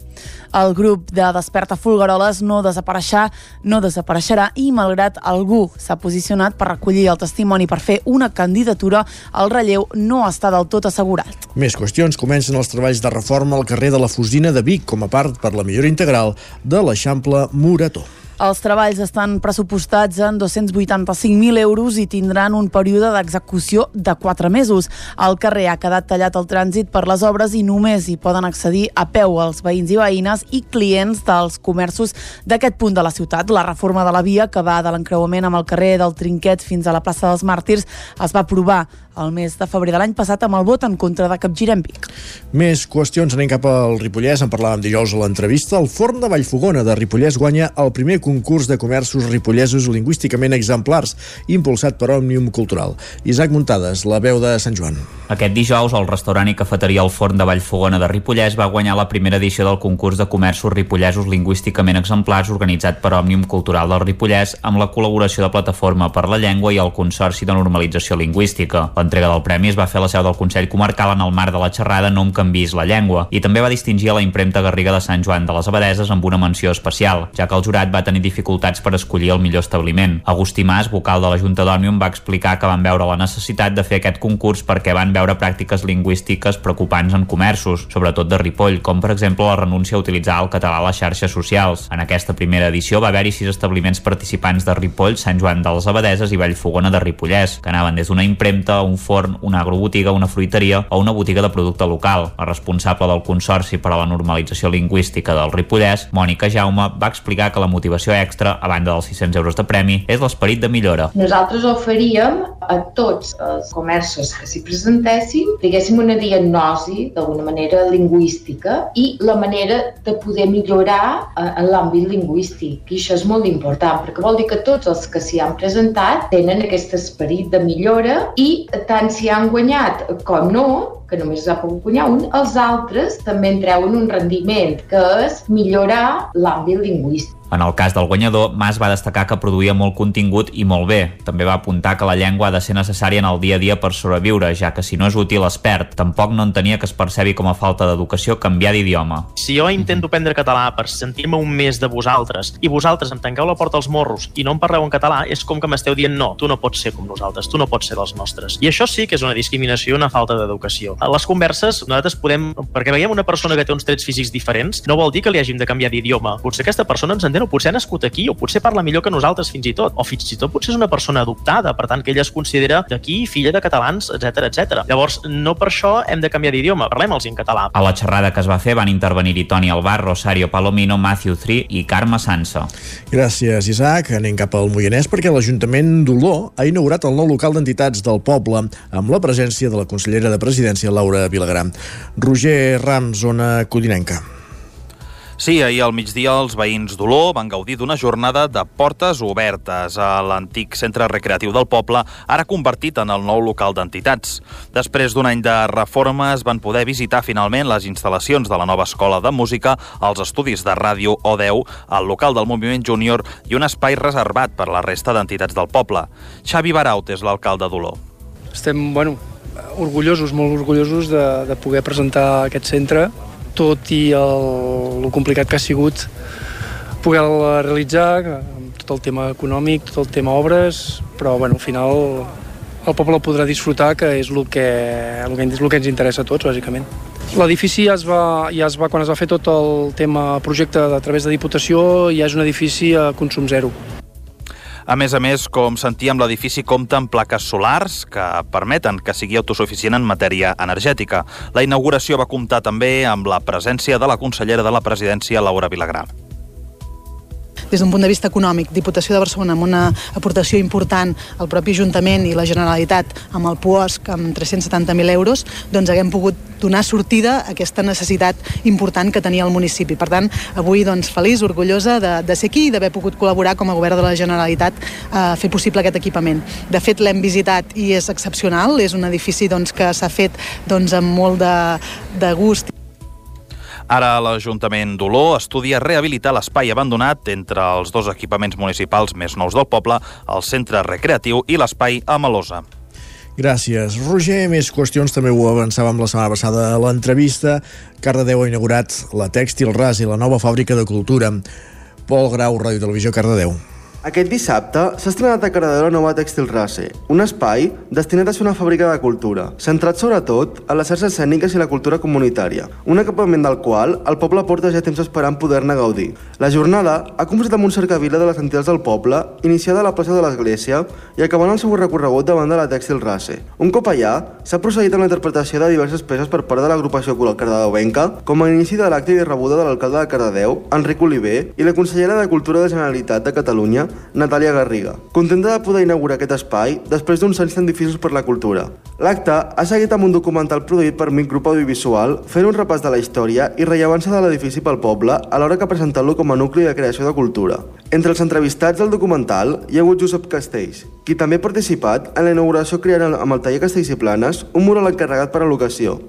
El grup de Desperta Fulgaroles no desapareixerà, no desapareixerà i, malgrat algú s'ha posicionat per recollir el testimoni per fer una candidatura, el relleu no està del tot assegurat.
Més qüestions. Comencen els treballs de reforma al carrer de la Fusina de Vic com a part per la millora integral de l'Eixample Morató.
Els treballs estan pressupostats en 285.000 euros i tindran un període d'execució de 4 mesos. El carrer ha quedat tallat al trànsit per les obres i només hi poden accedir a peu els veïns i veïnes i clients dels comerços d'aquest punt de la ciutat. La reforma de la via, que va de l'encreuament amb el carrer del Trinquet fins a la plaça dels Màrtirs, es va aprovar el mes de febrer de l'any passat amb el vot en contra de Capgirem Vic.
Més qüestions, anem cap al Ripollès, en parlàvem dijous a l'entrevista. El Forn de Vallfogona de Ripollès guanya el primer concurs de comerços ripollesos lingüísticament exemplars, impulsat per Òmnium Cultural. Isaac Muntades, la veu de Sant Joan.
Aquest dijous, el restaurant i cafeteria El Forn de Vallfogona de Ripollès va guanyar la primera edició del concurs de comerços ripollesos lingüísticament exemplars organitzat per Òmnium Cultural del Ripollès amb la col·laboració de Plataforma per la Llengua i el Consorci de Normalització Lingüística. L'entrega del premi es va fer a la seu del Consell Comarcal en el marc de la xerrada No em canvis la llengua i també va distingir a la impremta Garriga de Sant Joan de les Abadeses amb una menció especial, ja que el jurat va tenir dificultats per escollir el millor establiment. Agustí Mas, vocal de la Junta d'Òmnium, va explicar que van veure la necessitat de fer aquest concurs perquè van veure pràctiques lingüístiques preocupants en comerços, sobretot de Ripoll, com per exemple la renúncia a utilitzar el català a les xarxes socials. En aquesta primera edició va haver-hi sis establiments participants de Ripoll, Sant Joan de les Abadeses i Vallfogona de Ripollès, que anaven des d'una impremta, un forn, una agrobotiga, una fruiteria o una botiga de producte local. La responsable del Consorci per a la Normalització Lingüística del Ripollès, Mònica Jaume, va explicar que la motivació extra, a banda dels 600 euros de premi, és l'esperit de millora.
Nosaltres oferíem a tots els comerços que s'hi presentessin, diguéssim, una diagnosi, d'alguna manera, lingüística i la manera de poder millorar eh, en l'àmbit lingüístic. I això és molt important, perquè vol dir que tots els que s'hi han presentat tenen aquest esperit de millora i tant si han guanyat com no, que només ha pogut guanyar un, els altres també en treuen un rendiment, que és millorar l'àmbit lingüístic.
En el cas del guanyador, Mas va destacar que produïa molt contingut i molt bé. També va apuntar que la llengua ha de ser necessària en el dia a dia per sobreviure, ja que si no és útil es perd. Tampoc no entenia que es percebi com a falta d'educació canviar d'idioma.
Si jo intento aprendre català per sentir-me un més de vosaltres i vosaltres em tanqueu la porta als morros i no em parleu en català, és com que m'esteu dient no, tu no pots ser com nosaltres, tu no pots ser dels nostres. I això sí que és una discriminació i una falta d'educació. A les converses nosaltres podem, perquè veiem una persona que té uns trets físics diferents, no vol dir que li hàgim de canviar d'idioma. Potser aquesta persona ens entén o potser ha nascut aquí o potser parla millor que nosaltres fins i tot, o fins i tot potser és una persona adoptada, per tant que ella es considera d'aquí, filla de catalans, etc etc. Llavors, no per això hem de canviar d'idioma, parlem-los en català.
A la xerrada que es va fer van intervenir-hi Toni Albar, Rosario Palomino, Matthew Three i Carme Sansa.
Gràcies, Isaac. Anem cap al Moianès perquè l'Ajuntament d'Oló ha inaugurat el nou local d'entitats del poble amb la presència de la consellera de Presidència, Laura Vilagrà. Roger Rams, zona codinenca.
Sí, ahir al migdia els veïns d'Oló van gaudir d'una jornada de portes obertes a l'antic centre recreatiu del poble, ara convertit en el nou local d'entitats. Després d'un any de reformes van poder visitar finalment les instal·lacions de la nova escola de música, els estudis de ràdio O10, el local del moviment júnior i un espai reservat per la resta d'entitats del poble. Xavi Baraut és l'alcalde d'Oló.
Estem, bueno, orgullosos, molt orgullosos de, de poder presentar aquest centre tot i el, el complicat que ha sigut poder-la realitzar, amb tot el tema econòmic, tot el tema obres, però bueno, al final el poble podrà disfrutar, que és el que, el que, el que ens interessa a tots, bàsicament. L'edifici ja, es va, ja es va, quan es va fer tot el tema projecte a través de Diputació, ja és un edifici a consum zero.
A més a més, com sentíem, l'edifici compta amb plaques solars que permeten que sigui autosuficient en matèria energètica. La inauguració va comptar també amb la presència de la consellera de la presidència, Laura Vilagrà
des d'un punt de vista econòmic, Diputació de Barcelona amb una aportació important al propi Ajuntament i la Generalitat amb el POSC amb 370.000 euros, doncs haguem pogut donar sortida a aquesta necessitat important que tenia el municipi. Per tant, avui doncs, feliç, orgullosa de, de ser aquí i d'haver pogut col·laborar com a govern de la Generalitat a fer possible aquest equipament. De fet, l'hem visitat i és excepcional, és un edifici doncs, que s'ha fet doncs, amb molt de, de gust
Ara l'Ajuntament d'Oló estudia rehabilitar l'espai abandonat entre els dos equipaments municipals més nous del poble, el centre recreatiu i l'espai a Malosa.
Gràcies. Roger, més qüestions, també ho avançàvem la setmana passada a l'entrevista. Cardedeu ha inaugurat la Tèxtil Ras i la nova fàbrica de cultura. Pol Grau, Ràdio Televisió, Cardedeu.
Aquest dissabte s'ha estrenat a Cardedeu la nova Tèxtil Race, un espai destinat a ser una fàbrica de cultura, centrat sobretot en les arts escèniques i la cultura comunitària, un acabament del qual el poble porta ja temps esperant poder-ne gaudir. La jornada ha començat amb un cercavila de les entitats del poble, iniciada a la plaça de l'Església i acabant el seu recorregut davant de la Tèxtil Race. Un cop allà, s'ha procedit amb la interpretació de diverses peces per part de l'agrupació coral cardedeuenca, com a inici de l'acte i rebuda de l'alcalde de Cardedeu, Enric Oliver, i la consellera de Cultura de Generalitat de Catalunya, Natàlia Garriga, contenta de poder inaugurar aquest espai després d'uns anys tan difícils per la cultura. L'acte ha seguit amb un documental produït per Mic Grup Audiovisual, fent un repàs de la història i rellevància de l'edifici pel poble, alhora que presentant-lo com a nucli de creació de cultura. Entre els entrevistats del documental hi ha hagut Josep Castells, qui també ha participat en la inauguració creant amb el taller Castells i Planes un mural encarregat per a l'ocasió.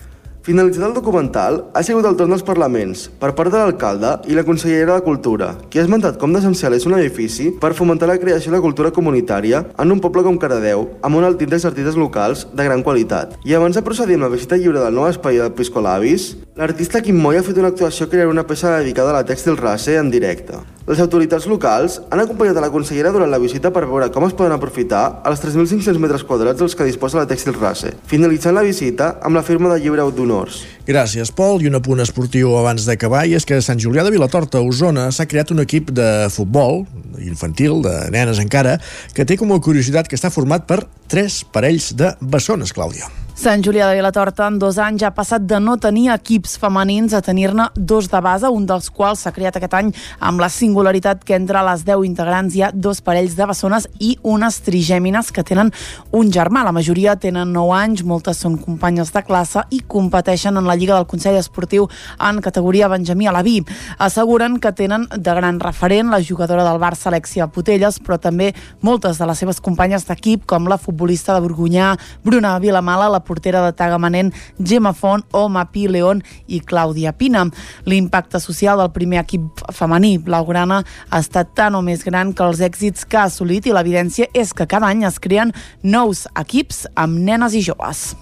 Finalitzat el documental, ha sigut el torn dels parlaments, per part de l'alcalde i la consellera de Cultura, qui ha esmentat com d'essencial és un edifici per fomentar la creació de la cultura comunitària en un poble com Caradeu, amb un alt índex d'artistes locals de gran qualitat. I abans de procedir amb la visita lliure del nou espai de Piscolabis, l'artista Quim Moy ha fet una actuació creant una peça dedicada a la tèxtil race en directe. Les autoritats locals han acompanyat a la consellera durant la visita per veure com es poden aprofitar els 3.500 metres quadrats dels que disposa la tèxtil race, finalitzant la visita amb la firma de llibre d'honors.
Gràcies, Pol. I un apunt esportiu abans d'acabar, i és que a Sant Julià de Vilatorta, a Osona, s'ha creat un equip de futbol, infantil, de nenes encara, que té com a curiositat que està format per tres parells de bessones, Clàudia.
Sant Julià de Vilatorta en dos anys ha passat de no tenir equips femenins a tenir-ne dos de base, un dels quals s'ha creat aquest any amb la singularitat que entre les 10 integrants hi ha dos parells de bessones i unes trigèmines que tenen un germà. La majoria tenen 9 anys, moltes són companyes de classe i competeixen en la Lliga del Consell Esportiu en categoria Benjamí a la Vi. Asseguren que tenen de gran referent la jugadora del Barça, Alexia Putelles, però també moltes de les seves companyes d'equip, com la futbolista de Borgunyà, Bruna Vilamala, la portera de Tagamanent, Gemma Font o León i Clàudia Pina. L'impacte social del primer equip femení blaugrana ha estat tan o més gran que els èxits que ha assolit i l'evidència és que cada any es creen nous equips amb nenes i joves.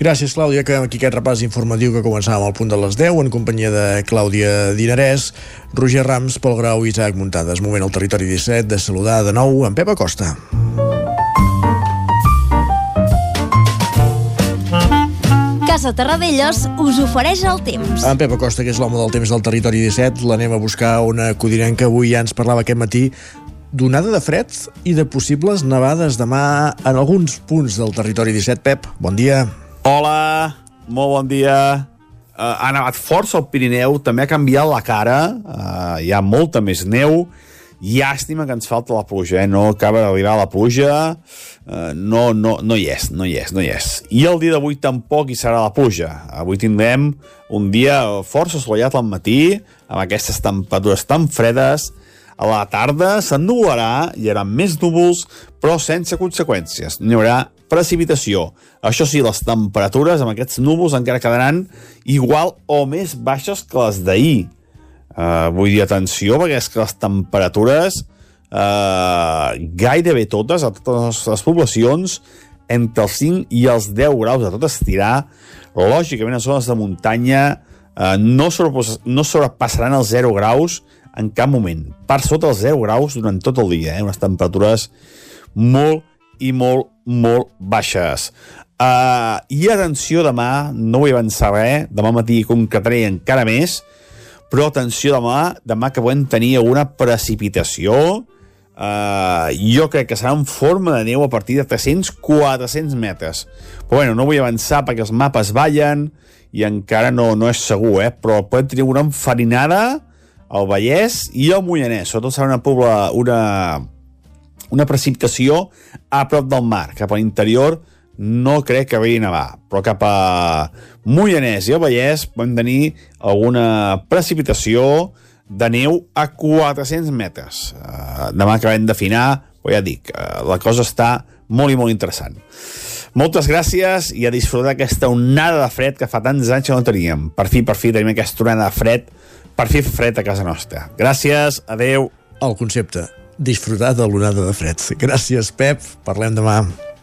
Gràcies, Clàudia, que aquí aquest repàs informatiu que començàvem al punt de les 10 en companyia de Clàudia Dinarès, Roger Rams, Pol Grau i Isaac Muntades. Moment al territori 17 de saludar de nou en Pep Acosta.
Casa Terradellos us ofereix el temps.
En Pep Acosta, que és l'home del temps del territori 17, l'anem a buscar una codinenca. Avui ja ens parlava aquest matí d'onada de fred i de possibles nevades demà en alguns punts del territori 17. Pep, bon dia.
Hola, molt bon dia. Uh, ha nevat força al Pirineu, també ha canviat la cara, uh, hi ha molta més neu, llàstima que ens falta la pluja, eh? no acaba d'arribar la pluja, uh, no, no, no hi és, no hi és, no hi és. I el dia d'avui tampoc hi serà la pluja. Avui tindrem un dia força assolellat al matí, amb aquestes temperatures tan fredes, a la tarda s'ennubularà, hi haurà més núvols, però sense conseqüències. No hi haurà precipitació. Això sí, les temperatures amb aquests núvols encara quedaran igual o més baixes que les d'ahir. Uh, vull dir, atenció, perquè és que les temperatures uh, gairebé totes, a totes les poblacions, entre els 5 i els 10 graus de tot estirar, lògicament a zones de muntanya uh, no, no sobrepassaran els 0 graus en cap moment. Per sota els 0 graus durant tot el dia, eh? unes temperatures molt i molt, molt baixes. Uh, I atenció demà, no vull avançar res, demà matí concretaré encara més, però atenció demà, demà que podem tenir alguna precipitació, uh, jo crec que serà en forma de neu a partir de 300-400 metres. Però bueno, no vull avançar perquè els mapes ballen i encara no, no és segur, eh? però podem tenir una enfarinada al Vallès i al Moianès. Sobretot serà una, pobla, una, una precipitació a prop del mar, cap a l'interior no crec que vegi nevar, però cap a Moianès i el Vallès podem tenir alguna precipitació de neu a 400 metres. Uh, demà acabem d'afinar, però ja dic, uh, la cosa està molt i molt interessant. Moltes gràcies i a disfrutar aquesta onada de fred que fa tants anys que no teníem. Per fi, per fi, tenim aquesta onada de fred, per fi fred a casa nostra. Gràcies, adeu.
El concepte, disfrutar de l'onada de fred. Gràcies, Pep. Parlem demà.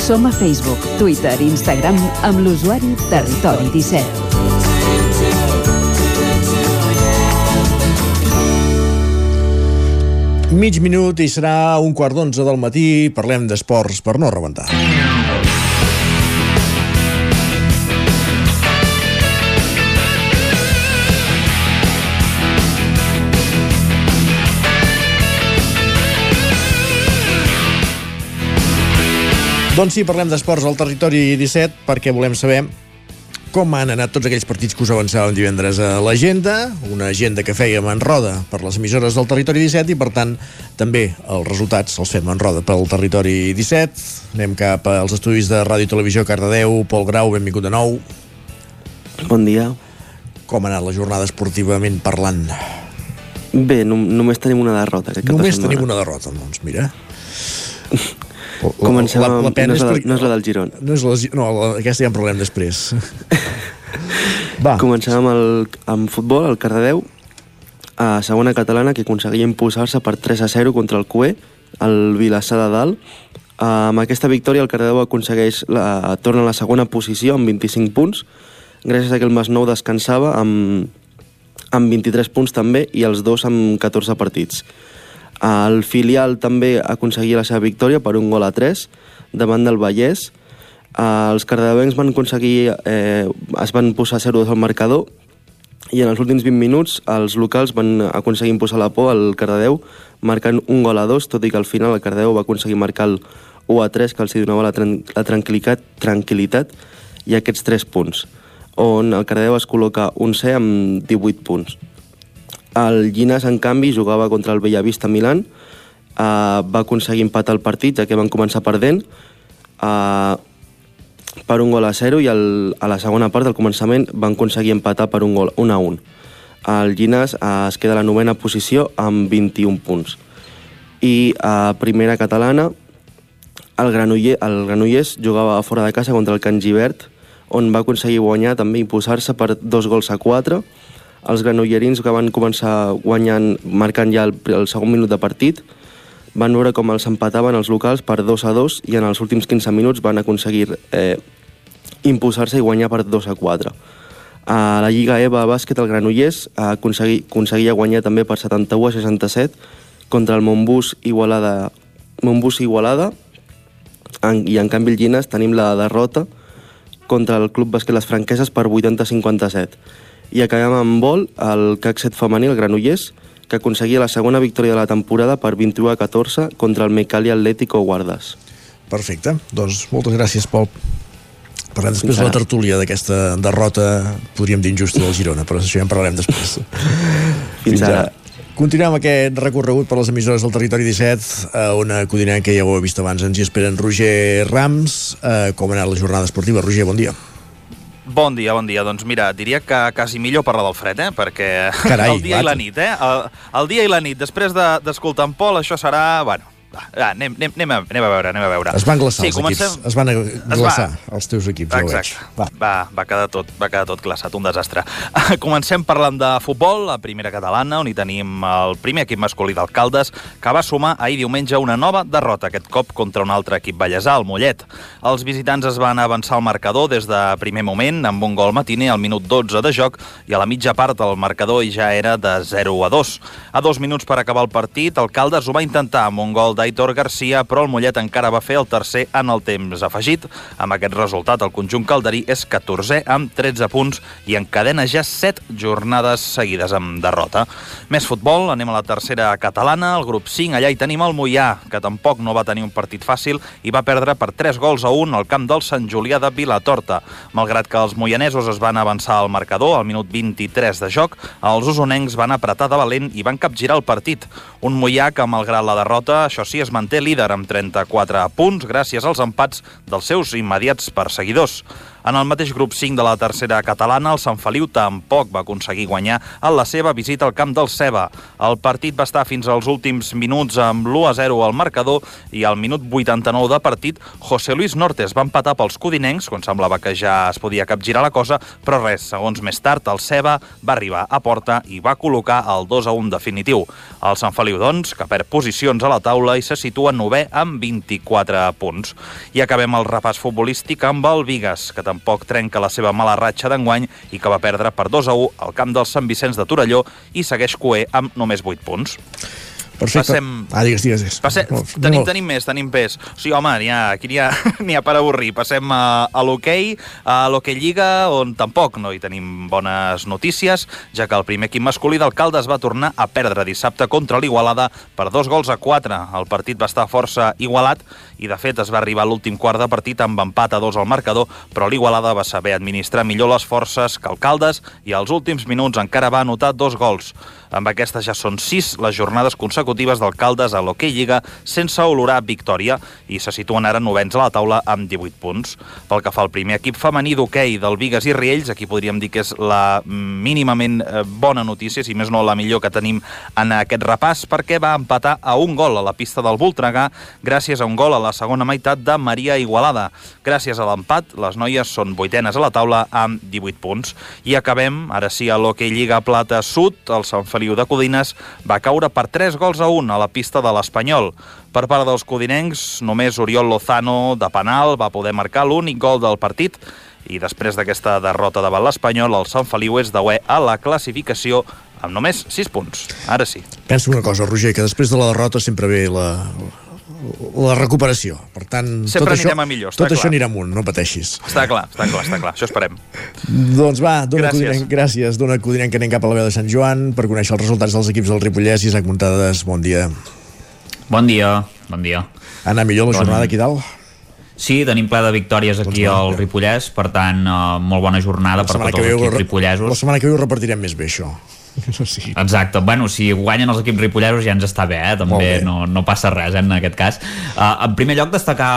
Som a Facebook, Twitter i Instagram amb l'usuari Territori 17.
Mig minut i serà un quart d'onze del matí. Parlem d'esports per no rebentar. Doncs sí, parlem d'esports al territori 17 perquè volem saber com han anat tots aquells partits que us avançàvem divendres a l'agenda, una agenda que fèiem en roda per les emissores del territori 17 i per tant també els resultats els fem en roda pel territori 17. Anem cap als estudis de Ràdio i Televisió Cardedeu. Pol Grau, benvingut de nou.
Bon dia.
Com ha anat la jornada esportivament parlant?
Bé, no, només tenim una derrota. Aquest
Només tenim una derrota, doncs mira.
Comencem amb- no és la- no és la del Girona.
No, és la, no la, aquesta ja en parlem després. Va.
Comencem amb, el, amb futbol, el Cardedeu, a segona catalana, que aconseguia impulsar-se per 3 a 0 contra el CUE, el Vilassar de Dalt. Amb aquesta victòria, el Cardedeu aconsegueix la, torna a la segona posició amb 25 punts, gràcies a que el Masnou descansava amb, amb 23 punts també i els dos amb 14 partits. El filial també aconseguia la seva victòria per un gol a 3 davant del Vallès. Els cardevencs van aconseguir, eh, es van posar 0-2 al marcador i en els últims 20 minuts els locals van aconseguir imposar la por al Cardedeu marcant un gol a 2, tot i que al final el Cardedeu va aconseguir marcar el 1 a 3 que els donava la, tran la tranquil·litat, tranquil·litat i aquests 3 punts, on el Cardedeu es col·loca un C amb 18 punts. El Llinas, en canvi, jugava contra el Bellavista Milan, eh, va aconseguir empatar el partit, ja que van començar perdent, eh, per un gol a 0 i el, a la segona part del començament van aconseguir empatar per un gol 1 a 1. El Llinas eh, es queda a la novena posició amb 21 punts. I a primera catalana, el, Granoller, el Granollers jugava fora de casa contra el Can Givert, on va aconseguir guanyar també imposar-se per dos gols a 4. Els granollerins que van començar guanyant, marcant ja el, el segon minut de partit, van veure com els empataven els locals per 2 a 2 i en els últims 15 minuts van aconseguir eh, imposar-se i guanyar per 2 a 4. A la Lliga EVA Bàsquet, el Granollers aconseguia, aconseguia guanyar també per 71 a 67 contra el Montbus Igualada, Montbus Igualada en, i en canvi el Llinas tenim la derrota contra el Club Bàsquet Les Franqueses per 80 a 57. I acabem amb vol el CAC 7 femení, el Granollers, que aconseguia la segona victòria de la temporada per 21 a 14 contra el Mecali Atlético Guardas.
Perfecte. Doncs moltes gràcies, Pol. Parlem després
Fins
de la
ara.
tertúlia d'aquesta derrota, podríem dir injusta del Girona, però això ja en parlarem després.
Fins ara.
Continuem aquest recorregut per les emissores del Territori 17, a una codinenca que ja ho he vist abans, ens hi esperen Roger Rams. Eh, com ha anat la jornada esportiva? Roger, bon dia.
Bon dia, bon dia. Doncs mira, diria que quasi millor parlar del fred, eh? Perquè
Carai,
el dia
va.
i la nit, eh? El, el dia i la nit, després de- d'escoltar de, en Pol, això serà... Bueno, va, va, anem, anem, anem, a, anem a veure, anem a veure.
Es van glaçar
sí,
els
comencem...
equips. Es van glaçar els teus equips, ja ho veig.
Exacte. Va. Va, va, quedar tot, va quedar tot glaçat, un desastre. Comencem parlant de futbol, la primera catalana, on hi tenim el primer equip masculí d'Alcaldes, que va sumar ahir diumenge una nova derrota, aquest cop contra un altre equip ballesà, el Mollet. Els visitants es van avançar al marcador des de primer moment, amb un gol matiner al minut 12 de joc, i a la mitja part el marcador ja era de 0 a 2. A dos minuts per acabar el partit, Alcaldes ho va intentar amb un gol d'Aitor Garcia, però el Mollet encara va fer el tercer en el temps afegit. Amb aquest resultat, el conjunt calderí és 14è amb 13 punts i encadena ja 7 jornades seguides amb derrota. Més futbol, anem a la tercera catalana, el grup 5, allà hi tenim el Mollà, que tampoc no va tenir un partit fàcil i va perdre per 3 gols a 1 al camp del Sant Julià de Vilatorta. Malgrat que els moianesos es van avançar al marcador al minut 23 de joc, els usonencs van apretar de valent i van capgirar el partit. Un Mollà que, malgrat la derrota, això sí, es manté líder amb 34 punts gràcies als empats dels seus immediats perseguidors. En el mateix grup 5 de la tercera catalana, el Sant Feliu tampoc va aconseguir guanyar en la seva visita al camp del Ceba. El partit va estar fins als últims minuts amb l'1 a 0 al marcador i al minut 89 de partit, José Luis Nortes va empatar pels codinencs, quan semblava que ja es podia capgirar la cosa, però res, segons més tard, el Ceba va arribar a porta i va col·locar el 2 a 1 definitiu. El Sant Feliu, doncs, que perd posicions a la taula i se situa novè amb 24 punts. I acabem el repàs futbolístic amb el Vigas, que tampoc trenca la seva mala ratxa d'enguany i que va perdre per 2 a 1 al camp del Sant Vicenç de Torelló i segueix coer amb només 8 punts.
Perfecte.
Passem...
Ah, digues, digues. digues.
Passe... Tenim, tenim més, tenim més. O sigui, home, n'hi ha, aquí n'hi ha, ha per avorrir. Passem a, a l'hoquei, a l'hoquei Lliga, on tampoc no hi tenim bones notícies, ja que el primer equip masculí d'Alcaldes va tornar a perdre dissabte contra l'Igualada per dos gols a quatre. El partit va estar força igualat i, de fet, es va arribar a l'últim quart de partit amb empat a dos al marcador, però l'Igualada va saber administrar millor les forces que Alcaldes i als últims minuts encara va anotar dos gols. Amb aquestes ja són sis les jornades consecutives d'alcaldes a l'Hockey Lliga sense olorar victòria i se situen ara novens a la taula amb 18 punts. Pel que fa al primer equip femení d'hoquei del Vigues i Riells, aquí podríem dir que és la mínimament eh, bona notícia, si més no la millor que tenim en aquest repàs, perquè va empatar a un gol a la pista del Voltregà gràcies a un gol a la segona meitat de Maria Igualada. Gràcies a l'empat, les noies són vuitenes a la taula amb 18 punts. I acabem, ara sí, a l'Hockey Lliga Plata Sud, el Sant Feliu de Codines va caure per 3 gols a 1 a la pista de l'Espanyol. Per part dels codinencs, només Oriol Lozano, de penal, va poder marcar l'únic gol del partit i després d'aquesta derrota davant l'Espanyol, el Sant Feliu és d'Ué a la classificació amb només 6 punts. Ara sí.
Pensa una cosa, Roger, que després de la derrota sempre ve la, la recuperació. Per tant,
Sempre
tot això,
a millor,
tot això
clar.
anirà amunt, no pateixis.
Està clar, està clar, està clar. Això esperem.
Doncs va, dona
Gràcies.
Codinenc, gràcies. Dona Codinenc que anem cap a la veu de Sant Joan per conèixer els resultats dels equips del Ripollès. Isaac Muntades, bon dia.
Bon dia, bon dia.
Ha anat millor la
Bon-
jornada aquí dalt?
Sí, tenim ple de victòries aquí al Ripollès, per tant, eh, molt bona jornada per tots els equips ripollesos.
la setmana que ve ho repartirem més bé, això. Sí.
Exacte, bueno, si guanyen els equips ripollesos ja ens està bé, eh? També
bé.
no, no passa res eh, en aquest cas. Uh, en primer lloc, destacar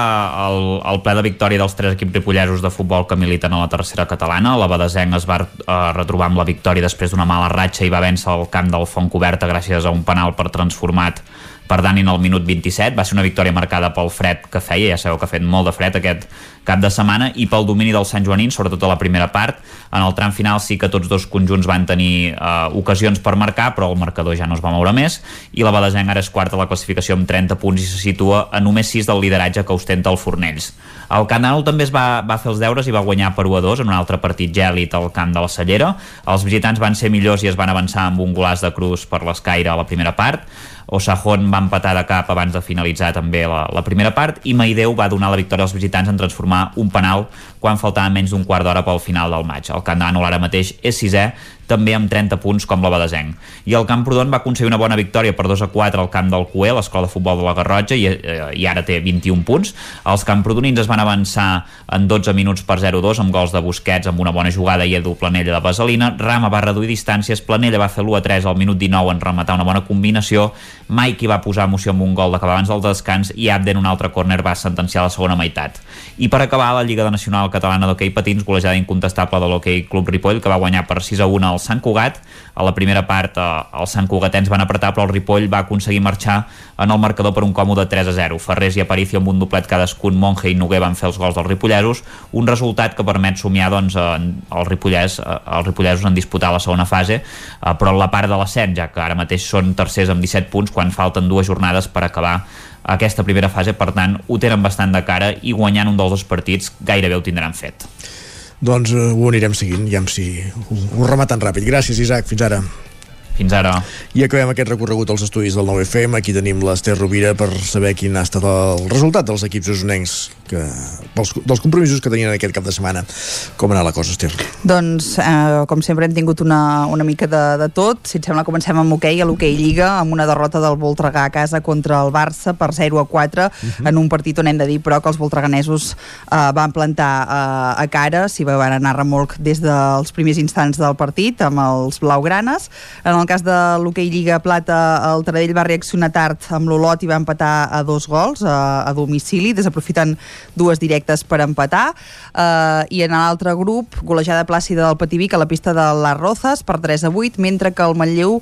el, el ple de victòria dels tres equips ripollesos de futbol que militen a la tercera catalana. La Badesenc es va uh, retrobar amb la victòria després d'una mala ratxa i va vèncer el camp del Font Coberta gràcies a un penal per transformat per Dani en el minut 27. Va ser una victòria marcada pel fred que feia, ja sabeu que ha fet molt de fred aquest cap de setmana, i pel domini del Sant Joanín, sobretot a la primera part. En el tram final sí que tots dos conjunts van tenir eh, ocasions per marcar, però el marcador ja no es va moure més, i la Badesenc ara és quarta a la classificació amb 30 punts i se situa a només 6 del lideratge que ostenta el Fornells. El Canal també es va, va fer els deures i va guanyar per 1 a 2 en un altre partit gèlid al camp de la Cellera. Els visitants van ser millors i es van avançar amb un golaç de cruz per l'escaire a la primera part. Osajón va empatar de cap abans de finalitzar també la, la primera part i Maideu va donar la victòria als visitants en transformar un penal quan faltava menys d'un quart d'hora pel final del maig. El Camp de ara mateix és sisè, també amb 30 punts com la Badesenc. I el Camprodon va aconseguir una bona victòria per 2 a 4 al camp del Cué, l'escola de futbol de la Garrotxa, i, eh, i ara té 21 punts. Els camprodonins es van avançar en 12 minuts per 0-2 amb gols de Busquets amb una bona jugada i Edu Planella de Vaselina. Rama va reduir distàncies, Planella va fer l'1 a 3 al minut 19 en rematar una bona combinació. Mikey va posar emoció amb un gol d'acabar abans del descans i Abden un altre córner va sentenciar la segona meitat. I per acabar, la Lliga de Nacional Catalana d'Hockey Patins, golejada incontestable de l'Hockey Club Ripoll, que va guanyar per 6 a 1 al Sant Cugat. A la primera part, eh, els Sant Cugatens van apretar, però el Ripoll va aconseguir marxar en el marcador per un còmode 3 a 0. Ferrés i Aparicio amb un doblet cadascun, Monge i Noguer van fer els gols dels ripollesos, un resultat que permet somiar doncs, en- els, ripollès, eh, els ripollesos en disputar la segona fase, eh, però en la part de l'ascens, ja que ara mateix són tercers amb 17 punts quan falten dues jornades per acabar aquesta primera fase, per tant, ho tenen bastant de cara i guanyant un dels dos partits gairebé ho tindran fet.
Doncs eh, ho anirem seguint, ja si ho, ho rematen ràpid. Gràcies, Isaac. Fins ara.
Fins ara.
I acabem aquest recorregut als estudis del 9FM. Aquí tenim l'Ester Rovira per saber quin ha estat el resultat dels equips usonencs que, dels, dels compromisos que tenien aquest cap de setmana. Com ha anat la cosa, Ester?
Doncs, eh, com sempre, hem tingut una, una mica de, de tot. Si et sembla, comencem amb hoquei, a l'hoquei Lliga, amb una derrota del Voltregà a casa contra el Barça per 0 a 4,
Mhm.
en un partit on hem de dir, però, que els voltreganesos eh, van plantar eh, a cara, s'hi van anar a remolc des dels primers instants del partit, amb els blaugranes. En el el cas de l'hoquei Lliga Plata, el Taradell va reaccionar tard amb l'Olot i va empatar a dos gols a, a domicili, desaprofitant dues directes per empatar. Uh, I en l'altre grup, golejada plàcida del Pativic a la pista de les Rozas per 3 a 8, mentre que el Manlleu uh,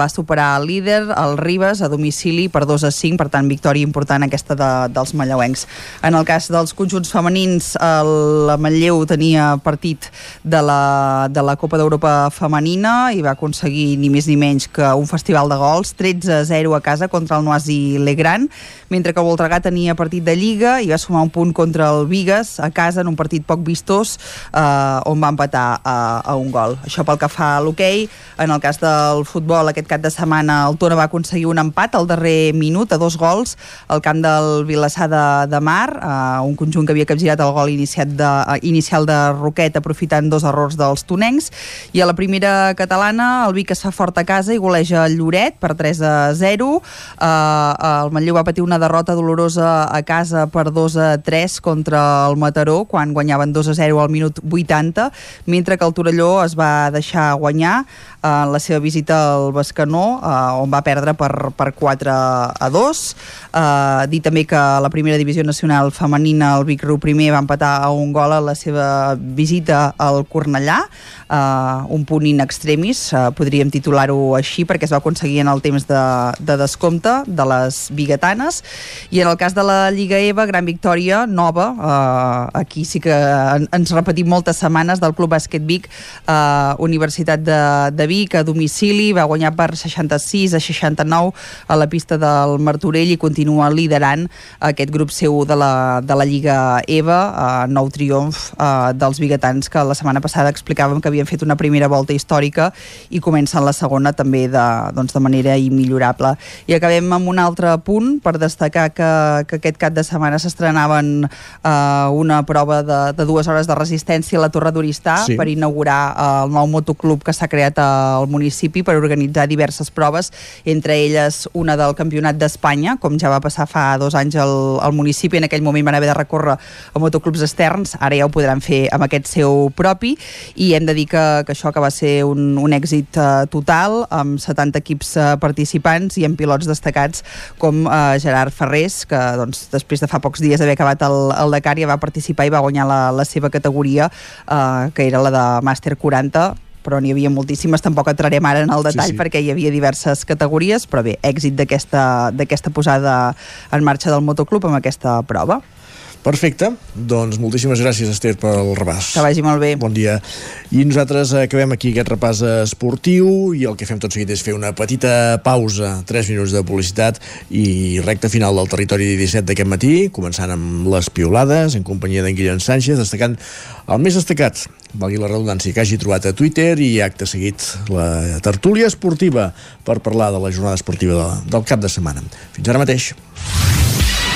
va superar el líder, el Ribes, a domicili per 2 a 5, per tant, victòria important aquesta de, dels manlleuencs. En el cas dels conjunts femenins, el Manlleu tenia partit de la, de la Copa d'Europa femenina i va aconseguir ni més ni menys que un festival de gols, 13 a 0 a casa contra el Noasi Legrand, mentre que el Voltregà tenia partit de Lliga i va sumar un punt contra el Vigues a casa en un partit poc vistós eh, on va empatar a, a un gol. Això pel que fa a l'hoquei. En el cas del futbol, aquest cap de setmana el Tona va aconseguir un empat al darrer minut a dos gols al camp del Vilassar de, de Mar, eh, un conjunt que havia capgirat el gol iniciat de, uh, inicial de Roquet aprofitant dos errors dels tonencs. I a la primera catalana, el Vic es fa fort a casa i goleja el Lloret per 3 a 0. Eh, el Manlleu va patir una derrota dolorosa a casa per 2 a 3 contra el Mataró, quan guanyaven 2 a 0 al minut 80, mentre que el Torelló es va deixar guanyar en la seva visita al Bescanó, eh, on va perdre per, per 4 a 2. Eh, dir també que la primera divisió nacional femenina, el Vic Riu primer, va empatar a un gol a la seva visita al Cornellà, eh, un punt in extremis, eh, podríem titular-ho així, perquè es va aconseguir en el temps de, de descompte de les biguetanes. I en el cas de la Lliga EVA, gran victòria, nova, eh, aquí sí que ens repetim moltes setmanes del Club Bàsquet Vic, eh, Universitat de, de Vic, a domicili, va guanyar per 66 a 69 a la pista del Martorell i continua liderant aquest grup seu de la, de la Lliga EVA, eh, nou triomf eh, dels biguetans que la setmana passada explicàvem que havien fet una primera volta històrica i comencen la segona també de, doncs, de manera immillorable. I acabem amb un altre punt per destacar que, que aquest cap de setmana s'estrenaven eh, una prova de, de dues hores de resistència a la Torre d'Oristà sí. per inaugurar eh, el nou motoclub que s'ha creat al municipi per organitzar diverses proves, entre elles una del Campionat d'Espanya, com ja va passar fa dos anys al, al municipi, en aquell moment van haver de recórrer a motoclubs externs, ara ja ho podran fer amb aquest seu propi, i hem de dir que, que això que va ser un, un èxit uh, total, amb 70 equips uh, participants i amb pilots destacats com uh, Gerard Ferrés, que doncs, després de fa pocs dies d'haver acabat el, el Dakar ja va participar i va guanyar la, la seva categoria, uh, que era la de Màster 40, però n'hi havia moltíssimes, tampoc entrarem ara en el detall sí, sí. perquè hi havia diverses categories, però bé, èxit d'aquesta posada en marxa del motoclub amb aquesta prova.
Perfecte, doncs moltíssimes gràcies Esther pel repàs.
Que vagi molt bé.
Bon dia. I nosaltres acabem aquí aquest repàs esportiu i el que fem tot seguit és fer una petita pausa, 3 minuts de publicitat i recta final del territori 17 d'aquest matí, començant amb les piolades en companyia d'en Guillem Sánchez, destacant el més destacat, valgui la redundància, que hagi trobat a Twitter i acte seguit la tertúlia esportiva per parlar de la jornada esportiva de, del cap de setmana. Fins ara mateix.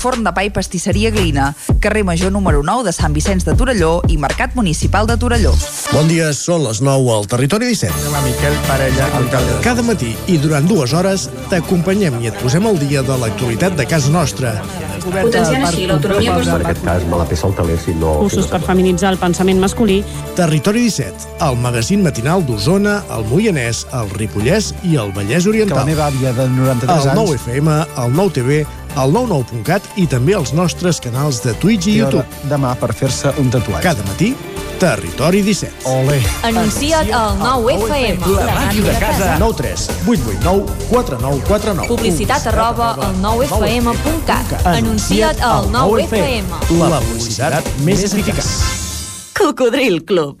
Forn de Pa i Pastisseria Glina, carrer Major número 9 de Sant Vicenç de Torelló i Mercat Municipal de Torelló.
Bon dia, són les 9 al Territori 17.
Miquel Parella, alcalde.
Cada matí i durant dues hores t'acompanyem i et posem al dia de l'actualitat de casa nostra.
Potenciant així l'autonomia
En aquest cas me la peça el taler si no...
Cursos per feminitzar el pensament masculí.
Territori 17, el magazín matinal d'Osona, el Moianès, el Ripollès i el Vallès
Que la
Oriental.
meva àvia de 93
El
anys...
9 FM, el 9 TV, el 99.cat i també els nostres canals de Twitch i
hora
YouTube.
Demà per fer-se un tatuatge.
Cada matí, Territori 17.
Ole.
Anuncia't al 9FM.
La màquina de casa. 9 3 8 8 9 4 9 4 9.
Publicitat arroba al 9FM.cat. Anuncia't al 9FM.
La publicitat més eficaç.
Cocodril Club.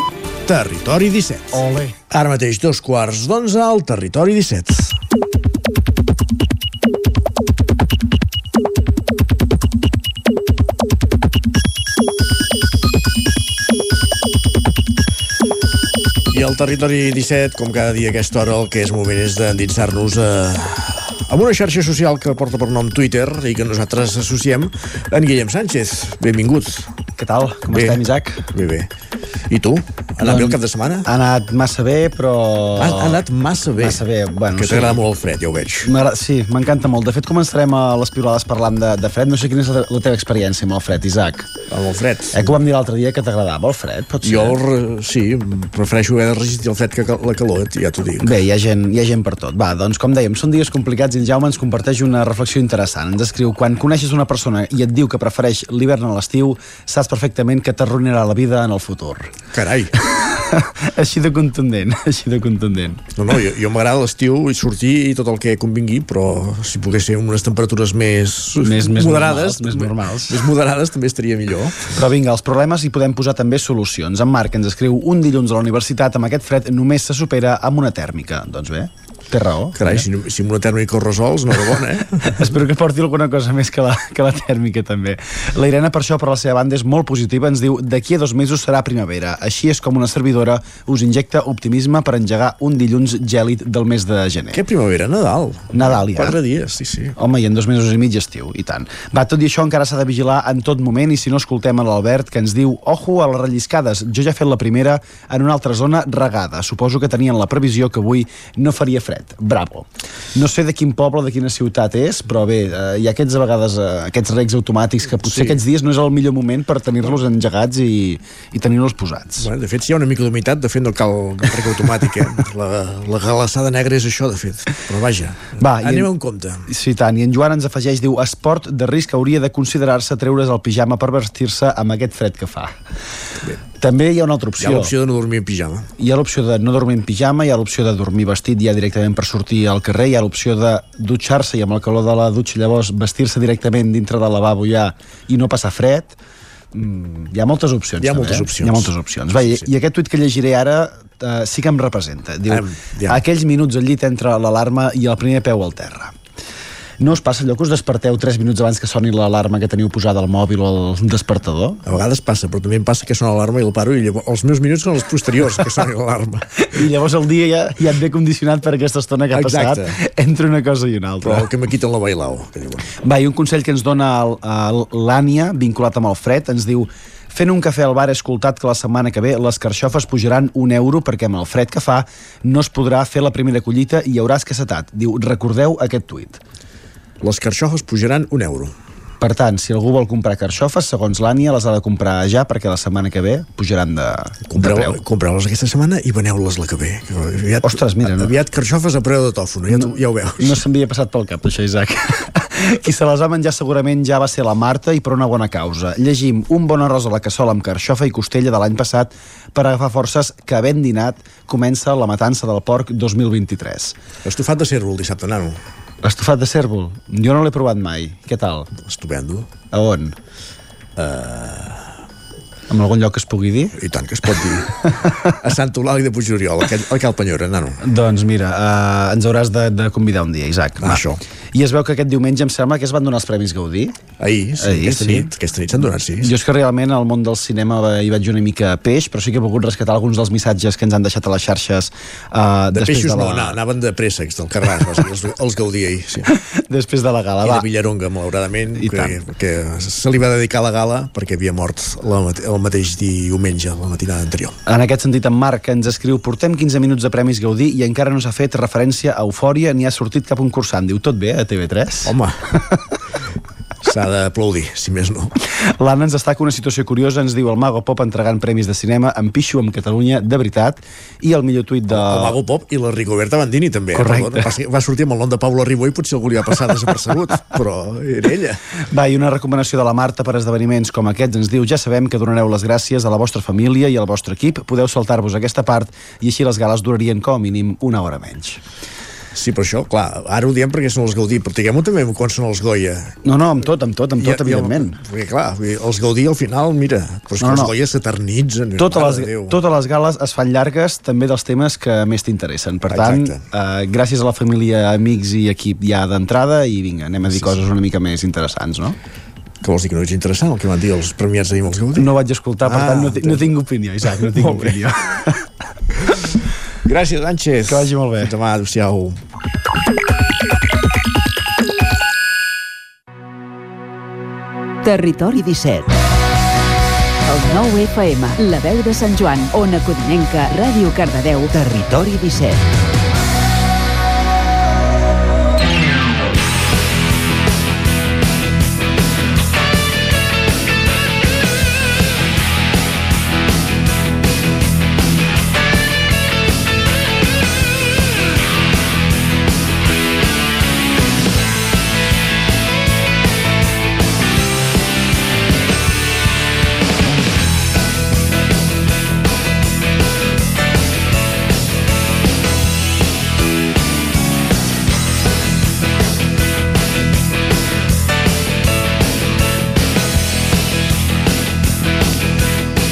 Territori 17.
Ole.
Ara mateix, dos quarts d'onze al Territori 17. I al Territori 17, com cada dia a aquesta hora, el que és moment és d'endinsar-nos a, amb una xarxa social que porta per nom Twitter i que nosaltres associem en Guillem Sánchez. Benvingut.
Què tal? Com
Bé.
estem, Isaac?
Bé, bé. I tu? Ha anat bé el cap de setmana?
Ha anat massa bé, però...
Ha, ha anat massa bé.
Massa bé, bueno,
que
sí.
t'agrada molt el fred, ja ho veig.
Sí, m'encanta molt. De fet, començarem a les piulades parlant de, de fred. No sé quina és la, la teva experiència amb el fred, Isaac.
Amb el fred?
Eh, que ho vam dir l'altre dia que t'agradava el fred, pot ser?
Jo, el sí, prefereixo haver de resistir el fred que la calor, ja t'ho dic.
Bé, hi ha, gent, hi ha gent per tot. Va, doncs, com dèiem, són dies complicats i en Jaume ens comparteix una reflexió interessant. Ens escriu, quan coneixes una persona i et diu que prefereix l'hivern a l'estiu, saps perfectament que t'arruïnarà la vida en el futur.
Carai.
així de contundent, així de contundent.
No, no, jo, jo m'agrada l'estiu i sortir i tot el que convingui, però si pogués ser unes temperatures més,
Més- més
moderades,
normals, més normals.
més moderades també estaria millor.
Però vinga, els problemes hi podem posar també solucions. En Marc ens escriu un dilluns a la universitat amb aquest fred només se supera amb una tèrmica. Doncs bé, té raó.
Carai, si, no- si amb una tèrmica ho resols, no bona, eh?
Espero que porti alguna cosa més que la, que la tèrmica, també. La Irene, per això, per la seva banda, és molt positiva. Ens diu, d'aquí a dos mesos serà primavera. Així és com una servidora us injecta optimisme per engegar un dilluns gèlid del mes de gener.
Què primavera? Nadal.
Nadal, ja.
Quatre dies, sí, sí.
Home, i en dos mesos i mig estiu, i tant. Va, tot i això encara s'ha de vigilar en tot moment i si no escoltem a l'Albert que ens diu ojo a les relliscades, jo ja he fet la primera en una altra zona regada. Suposo que tenien la previsió que avui no faria fred. Bravo. No sé de quin poble, de quina ciutat és, però bé, eh, hi ha aquests a vegades eh, aquests regs automàtics que potser
Sí.
aquests dies no és el millor moment per tenir-los engegats i, i tenir-los posats.
Bueno, de fet, si hi ha una mica d'humitat, de fet no cal rec automàtic, eh? La, la galassada negra és això, de fet. Però vaja,
Va,
anem
en-
en compte.
Sí, tant. I en Joan ens afegeix, diu, esport de risc hauria de considerar-se treure's el pijama per vestir-se amb aquest fred que fa. També hi ha una altra
Hi
opció.
ha l'opció de no dormir en pijama.
Hi ha l'opció de no dormir en pijama, hi ha l'opció de dormir vestit ja directament per sortir al carrer, hi ha l'opció de dutxar-se i amb el calor de la dutxa llavors vestir-se directament dintre del lavabo ja i no passar fred. Mm, hi ha moltes opcions.
Hi ha
també,
moltes
eh?
opcions.
Hi ha moltes opcions. Va, i, I aquest tuit que llegiré ara eh, sí que em representa. Diu,
Em, ja.
aquells minuts al llit entre l'alarma i el primer peu al terra. No us passa allò que us desperteu 3 minuts abans que soni l'alarma que teniu posada al mòbil o al despertador?
A vegades passa, però també em passa que sona l'alarma i el paro i llavors, els meus minuts són els posteriors que soni l'alarma.
I llavors el dia ja, ja et ve condicionat per aquesta estona que ha
Exacte.
passat entre una cosa i una altra.
Però el que me quiten la bailao. Que diuen.
Va, i un consell que ens dona l'Ània, vinculat amb el fred, ens diu Fent un cafè al bar he escoltat que la setmana que ve les carxofes pujaran un euro perquè amb el fred que fa no es podrà fer la primera collita i hi haurà escassetat. Diu, recordeu aquest tuit.
Les carxofes pujaran un euro.
Per tant, si algú vol comprar carxofes, segons l'Ània, les ha de comprar ja perquè la setmana que ve pujaran de,
Compreu,
de preu.
compreu-les aquesta setmana i veneu-les la que ve. Aviat,
Ostres, mira, no-
Aviat carxofes a preu de tòfon, ja, tu, ja ho veus.
No se'm havia passat pel cap, això, Isaac. Qui se les va menjar segurament ja va ser la Marta i per una bona causa. Llegim un bon arròs a la cassola amb carxofa i costella de l'any passat per agafar forces que, havent dinat, comença la matança del porc 2023.
Estofat de cèrvol dissabte, nano.
Estofat de cèrvol? Jo no l'he provat mai. Què tal?
Estupendo.
A on?
Uh...
En algun lloc que es pugui dir?
I tant que es pot dir. A Sant Eulàlia de Puigoriol, al al Cal Penyora, nano.
Doncs mira, uh, ens hauràs de, de convidar un dia, Isaac.
Ah, això.
I es veu que aquest diumenge em sembla que es van donar els Premis Gaudí.
Ahir, sí, aquesta nit, aquesta nit s'han donat, sí.
Jo és que realment al món del cinema hi vaig una mica a peix, però sí que he volgut rescatar alguns dels missatges que ens han deixat a les xarxes uh,
De peixos
de la...
no, anaven de préssecs del Carràs, va, els, els Gaudí ahir, sí.
Després de la gala,
I
va.
de Villaronga, malauradament,
I
que,
tant.
que se li va dedicar la gala perquè havia mort la, mate- el mateix diumenge, la matinada anterior.
En aquest sentit, en Marc ens escriu Portem 15 minuts de Premis Gaudí i encara no s'ha fet referència a Eufòria ni ha sortit cap concursant. Diu, tot bé a TV3?
Home, s'ha d'aplaudir, si més no.
L'Anna ens destaca una situació curiosa, ens diu el Mago Pop entregant premis de cinema, en pixo amb Catalunya, de veritat, i el millor tuit de...
El Mago Pop i la Rigoberta Bandini també. eh?
Correcte.
Perdona, Va, sortir amb el nom de Pablo Ribó i potser algú li va passar desapercebut, però era ella.
Va, i una recomanació de la Marta per esdeveniments com aquests ens diu ja sabem que donareu les gràcies a la vostra família i al vostre equip, podeu saltar-vos aquesta part i així les gales durarien com a mínim una hora menys.
Sí, però això, clar, ara ho diem perquè són els Gaudí, però diguem-ho també quan són els Goya.
No, no, amb tot, amb tot, amb tot,
I- i el-
evidentment.
Perquè, clar, els Gaudí al final, mira, però és que
No,
els
no.
Goya s'eternitzen.
Totes les,
de Déu.
totes les gales es fan llargues també dels temes que més t'interessen. Per tant, eh, gràcies a la família, amics i equip ja d'entrada i vinga, anem a dir coses una mica més interessants, no?
Que vols dir que no és interessant el que van dir els premiats els Gaudí?
No vaig escoltar, per
Ah,
tant no, no tinc opinió, Isaac, no tinc opinió.
Gràcies, Sánchez.
Que vagi molt bé.
Fins demà, adéu-siau.
Territori 17. El 9 FM, la veu de Sant Joan, Ona Codinenca, Ràdio Cardedeu, Territori 17.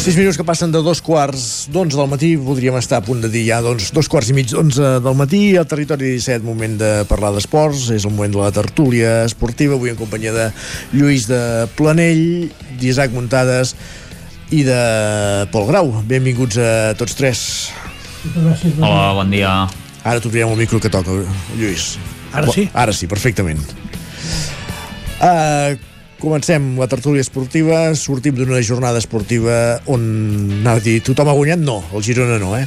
Sis minuts que passen de dos quarts d'onze del matí, podríem estar a punt de dir ja doncs, dos quarts i mig d'onze del matí, al territori 17, moment de parlar d'esports, és el moment de la tertúlia esportiva, avui en companyia de Lluís de Planell, d'Isaac Muntades i de Pol Grau. Benvinguts a tots tres.
Hola, bon dia.
Ara t'obrirem el micro que toca, Lluís.
Ara sí?
Ara sí, perfectament. Uh, comencem la tertúlia esportiva, sortim d'una jornada esportiva on, anava a dir, tothom ha guanyat? No, el Girona no, eh?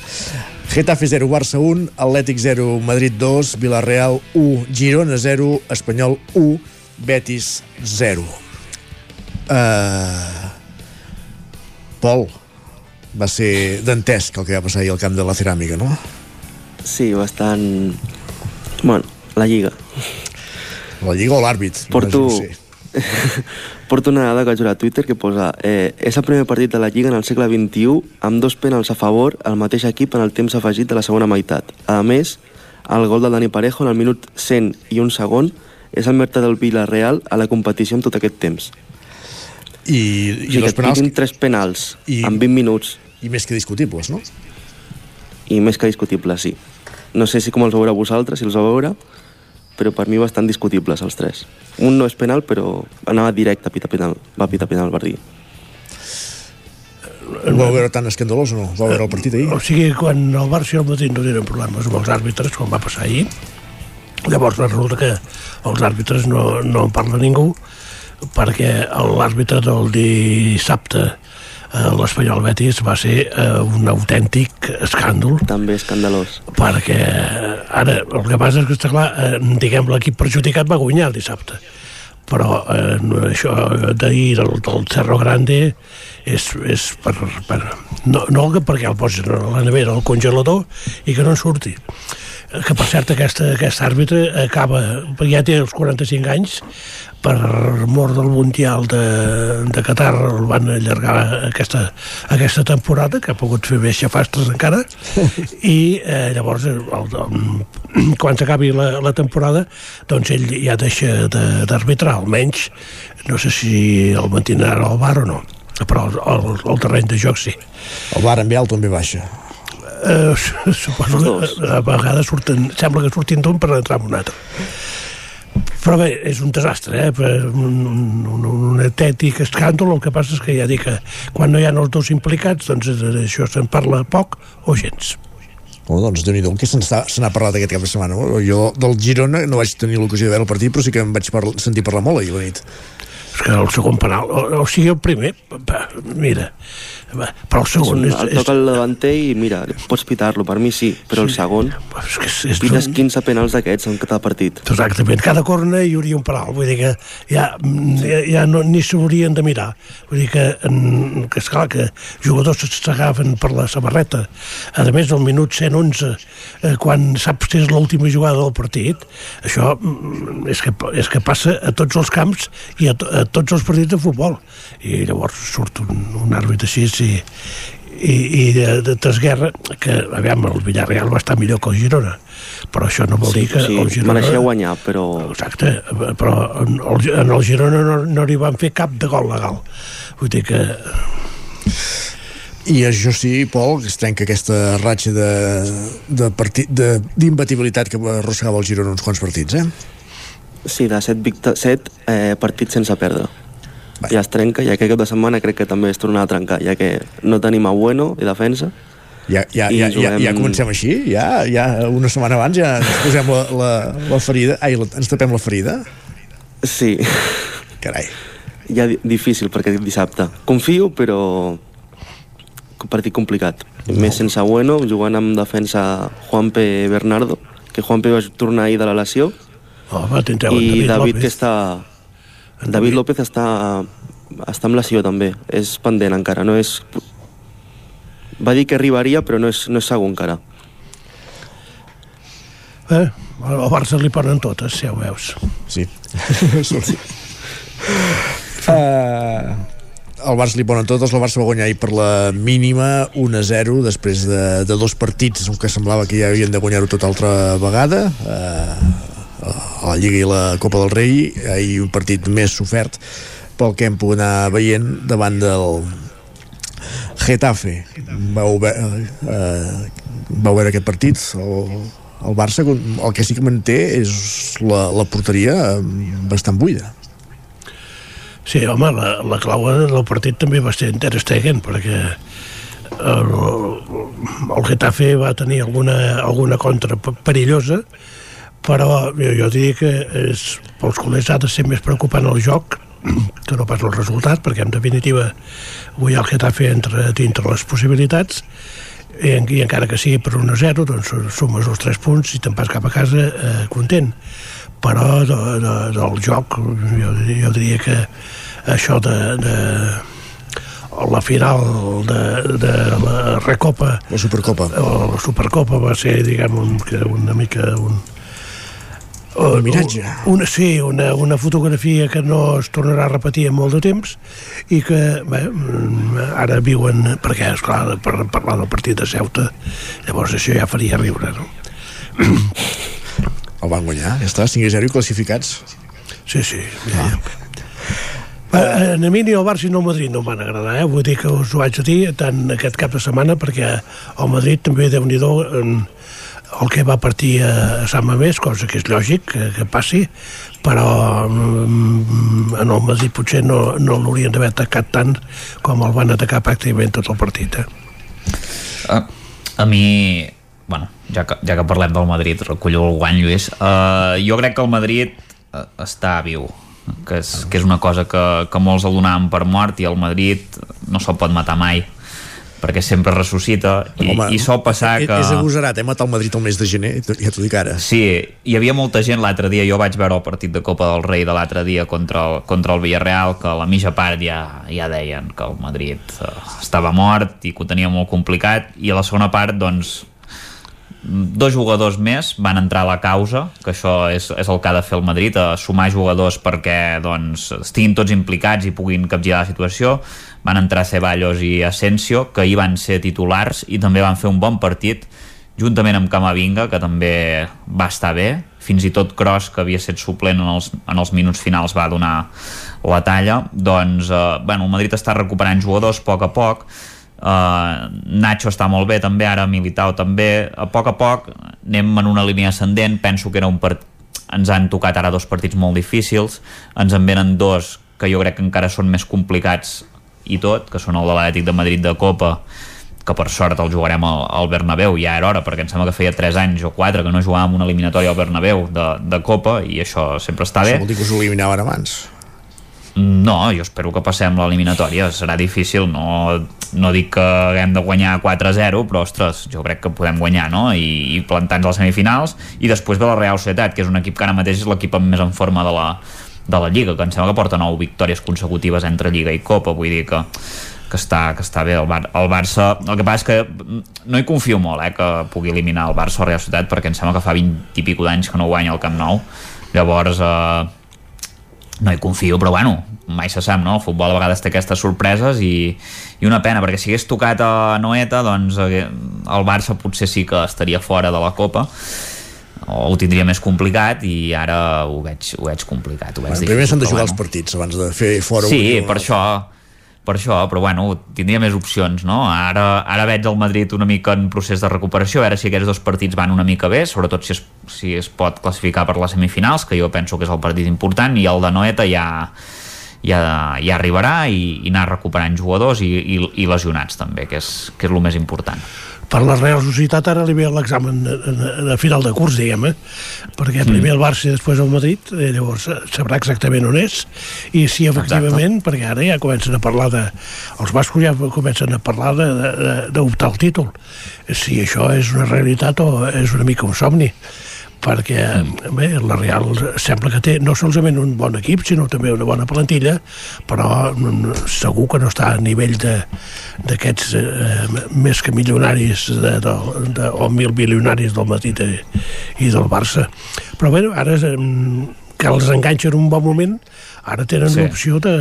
Getafe 0, Barça 1, Atlètic 0, Madrid 2, Villarreal 1, Girona 0, Espanyol 1, Betis 0. Uh, Pol, va ser dantesc el que va passar ahir al camp de la ceràmica, no?
Sí, bastant... Bueno, la Lliga.
La Lliga o l'àrbit?
Porto,
No sé.
porto una dada que vaig veure a Twitter que posa eh, és el primer partit de la Lliga en el segle XXI amb dos penals a favor al mateix equip en el temps afegit de la segona meitat. A més, el gol del Dani Parejo en el minut 100 i un segon és el mercat del Villarreal a la competició en tot aquest temps.
I,
o
i
sigui
dos penals
tres penals
I-
en 20 minuts
i més que discutibles, no?
i més que discutibles, sí. No sé si com els veureu vosaltres, si els vau veure, però per mi bastant discutibles els tres. Un no és penal, però anava directe a pitar penal, va pitar penal el partit.
Ho vau veure tan escandalós o no? Vau veure el partit ahir?
O sigui, quan el Barça i el Madrid no tenen problemes amb els àrbitres, com va passar ahir, llavors resulta que els àrbitres no, no en parla ningú, perquè l'àrbitre del dissabte l'Espanyol Betis va ser eh, un autèntic escàndol.
També escandalós.
Perquè ara, el que passa és que, està clar, eh, diguem, l'equip perjudicat va guanyar el dissabte però eh, això d'ahir del, del Cerro Grande és, és per, per, no, no perquè el posis a la nevera al congelador i que no en surti que per cert aquesta, aquest àrbitre acaba, ja té els 45 anys per mort del Mundial de, de Qatar el van allargar aquesta, aquesta temporada que ha pogut fer més xafastres encara. I eh, llavors el, el, quan s'acabi la, la temporada doncs ell ja deixa d'arbitrar almenys no sé si el mantindrà al bar o no però el, el, el terreny de joc sí.
El bar amb alto també baixa.
Eh, suposo que a vegades surten, sembla que surtin d'un per entrar en un altre però bé, és un desastre, eh? un, un, un etètic escàndol, el que passa és que ja dic que quan no hi ha els dos implicats, doncs això se'n parla poc o gens.
Oh, doncs déu nhi què se n'ha parlat aquest cap de setmana? Jo del Girona no vaig tenir l'ocasió de veure el partit, però sí que em vaig parlar, sentir parlar molt ahir la nit.
És que el segon penal, o, o sigui, el primer, mira, però el segon...
És, un, és, toca el davanter i mira, pots pitar-lo, per mi sí, però sí, el segon... És que és, és pites un... 15 penals d'aquests en cada partit.
Exactament, cada corna hi hauria un penal, vull dir que ja, ja, ja no, ni s'haurien de mirar. Vull dir que, en, que és clar que jugadors s'agafen per la samarreta. A més, al minut 111, eh, quan saps que és l'última jugada del partit, això mm, és que, és que passa a tots els camps i a, a tots els partits de futbol. I llavors surt un, un àrbit així i, i, i de, de Tresguerra, que, aviam, el Villarreal va estar millor que el Girona, però això no vol
sí,
dir que
sí,
el Girona...
mereixia guanyar, però...
Exacte, però en el, en el Girona no, no li van fer cap de gol legal. Vull dir que...
I això sí, Pol, que es trenca aquesta ratxa d'imbatibilitat que arrossegava el Girona uns quants partits, eh?
Sí, de 7, 7 eh, partits sense perdre ja es trenca i aquest cap de setmana crec que també es tornarà a trencar, ja que no tenim a Bueno i defensa.
Ja, ja, ja, juguem... ja, ja comencem així? Ja, ja una setmana abans ja ens posem la, la, la ferida? Ai, la, ens tapem la ferida?
Sí.
Carai.
Ja difícil per aquest dissabte. Confio, però partit complicat. No. Més sense Bueno, jugant amb defensa Juanpe Bernardo, que Juanpe va tornar ahir de la lesió,
va,
i David, David que està David López està, està amb lesió també, és pendent encara, no és... Va dir que arribaria, però no és, no és segur encara.
Eh, al Barça li ponen totes, si ja ho veus.
Sí. sí. uh, el Barça li ponen totes, el Barça va guanyar ahir per la mínima 1-0 després de, de dos partits que semblava que ja havien de guanyar-ho tota altra vegada uh, a la Lliga i la Copa del Rei i un partit més sofert pel que hem pogut anar veient davant del Getafe. Vau, veure, eh, vau veure aquest partit el, el Barça el que sí que manté és la, la porteria bastant buida.
Sí, home, la, la clau del partit també va ser Ter Stegen, perquè el, el Getafe va tenir alguna, alguna contra perillosa, però jo, jo diria que és, pels culers ha de ser més preocupant el joc que no pas el resultat, perquè en definitiva avui el Getafe entra dintre les possibilitats i, i encara que sigui per 1-0 doncs sumes els 3 punts i te'n vas cap a casa eh, content. Però de, de, del joc jo, jo diria que això de, de la final de, de la Recopa
la Supercopa.
la Supercopa va ser diguem un, una mica un,
un miratge.
Una, sí, una, una fotografia que no es tornarà a repetir en molt de temps i que bé, ara viuen, perquè és clar, per parlar del partit de Ceuta, llavors això ja faria riure, no?
El van guanyar, ja està, 5 0 classificats.
Sí, sí. Ah. Eh, a mi ni el Barça ni el Madrid no em van agradar, eh? vull dir que us ho haig de dir tant aquest cap de setmana perquè el Madrid també, déu nhi el que va partir a Sant Mamés, cosa que és lògic que, que passi, però mm, en el Madrid potser no, no l'haurien d'haver atacat tant com el van atacar pràcticament tot el partit. Eh?
A, a mi, bueno, ja que, ja que parlem del Madrid, recullo el guany, Lluís, uh, jo crec que el Madrid uh, està viu, que és, que és una cosa que, que molts el donaven per mort i el Madrid no se'l pot matar mai perquè sempre ressuscita i,
Home,
i sol passar que...
És agosarat, eh? Matar el Madrid el mes de gener, ja t'ho dic ara.
Sí, hi havia molta gent l'altre dia, jo vaig veure el partit de Copa del Rei de l'altre dia contra el, contra el Villarreal, que a la mitja part ja, ja deien que el Madrid eh, estava mort i que ho tenia molt complicat, i a la segona part, doncs, dos jugadors més van entrar a la causa, que això és, és el que ha de fer el Madrid, a sumar jugadors perquè doncs, estiguin tots implicats i puguin capgirar la situació. Van entrar Ceballos i Asensio, que hi van ser titulars i també van fer un bon partit, juntament amb Camavinga, que també va estar bé. Fins i tot Kroos, que havia estat suplent en els, en els minuts finals, va donar la talla. Doncs, eh, bueno, el Madrid està recuperant jugadors a poc a poc, Uh, Nacho està molt bé també, ara Militao també a poc a poc anem en una línia ascendent penso que era un part... ens han tocat ara dos partits molt difícils ens en venen dos que jo crec que encara són més complicats i tot, que són el de l'Atlètic de Madrid de Copa que per sort el jugarem al, al Bernabéu, ja era hora, perquè em sembla que feia 3 anys o 4 que no jugàvem una eliminatòria al Bernabéu de, de Copa i això sempre està bé.
Això vol dir que us eliminaven abans.
No, jo espero que passem l'eliminatòria. Serà difícil, no, no dic que haguem de guanyar 4-0, però, ostres, jo crec que podem guanyar, no? I, i plantar-nos a les semifinals. I després ve la Real Societat, que és un equip que ara mateix és l'equip més en forma de la, de la Lliga, que em sembla que porta 9 victòries consecutives entre Lliga i Copa, vull dir que que està, que està bé el, Bar el Barça. El que passa és que no hi confio molt eh, que pugui eliminar el Barça o Real Societat perquè em sembla que fa 20 i pico d'anys que no guanya el Camp Nou. Llavors eh, no hi confio, però bueno, mai se sap, no? El futbol a vegades té aquestes sorpreses i, i una pena, perquè si hagués tocat a Noeta, doncs el Barça potser sí que estaria fora de la Copa ho tindria més complicat i ara ho veig, ho veig complicat ho veig
Bueno, primer s'han de jugar els partits abans de fer fora
Sí,
un-
per això per això, però bueno, tindria més opcions no? ara, ara veig el Madrid una mica en procés de recuperació, a veure si aquests dos partits van una mica bé, sobretot si es, si es pot classificar per les semifinals, que jo penso que és el partit important, i el de Noeta ja ja, ja arribarà i, i anar recuperant jugadors i, i, i lesionats també, que és, que és el més important
per la Real Societat ara li ve l'examen de, final de curs, diguem, eh? perquè primer el Barça i després el Madrid, eh, llavors sabrà exactament on és, i si efectivament, Exacte. perquè ara ja comencen a parlar de... Els bascos ja comencen a parlar d'optar al títol. Si això és una realitat o és una mica un somni perquè bé, la Real sembla que té no solament un bon equip, sinó també una bona plantilla, però mm, segur que no està a nivell de d'aquests eh, més que milionaris de, de, de, o mil milionaris del Madrid i, i del Barça. Però bé, ara eh, que els enganxen un bon moment, ara tenen
Sí.
l'opció de,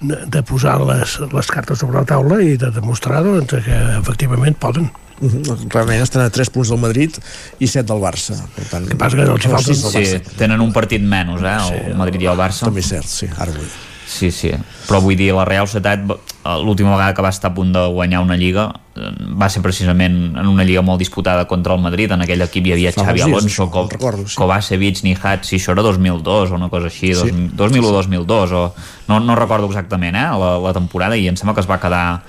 de de posar les, les cartes sobre la taula i de demostrar doncs, que efectivament poden.
Realment estan a 3 punts del Madrid i 7 del Barça. Per tant,
que passa que els
no, del
Sí,
Barça.
tenen un partit menys, eh, el Madrid i el Barça.
També és cert, sí, ara vull.
Sí, sí, però vull dir, la Real Societat eh, l'última vegada que va estar a punt de guanyar una lliga eh, va ser precisament en una lliga molt disputada contra el Madrid, en aquell equip hi havia
Fa
Xavi Alonso, Co
recordo, sí.
Kovacevic, Nihat, si això era 2002 o una cosa així,
Sí.
sí. 2001 o 2002 o no, no recordo exactament eh, la, la temporada i em sembla que es va quedar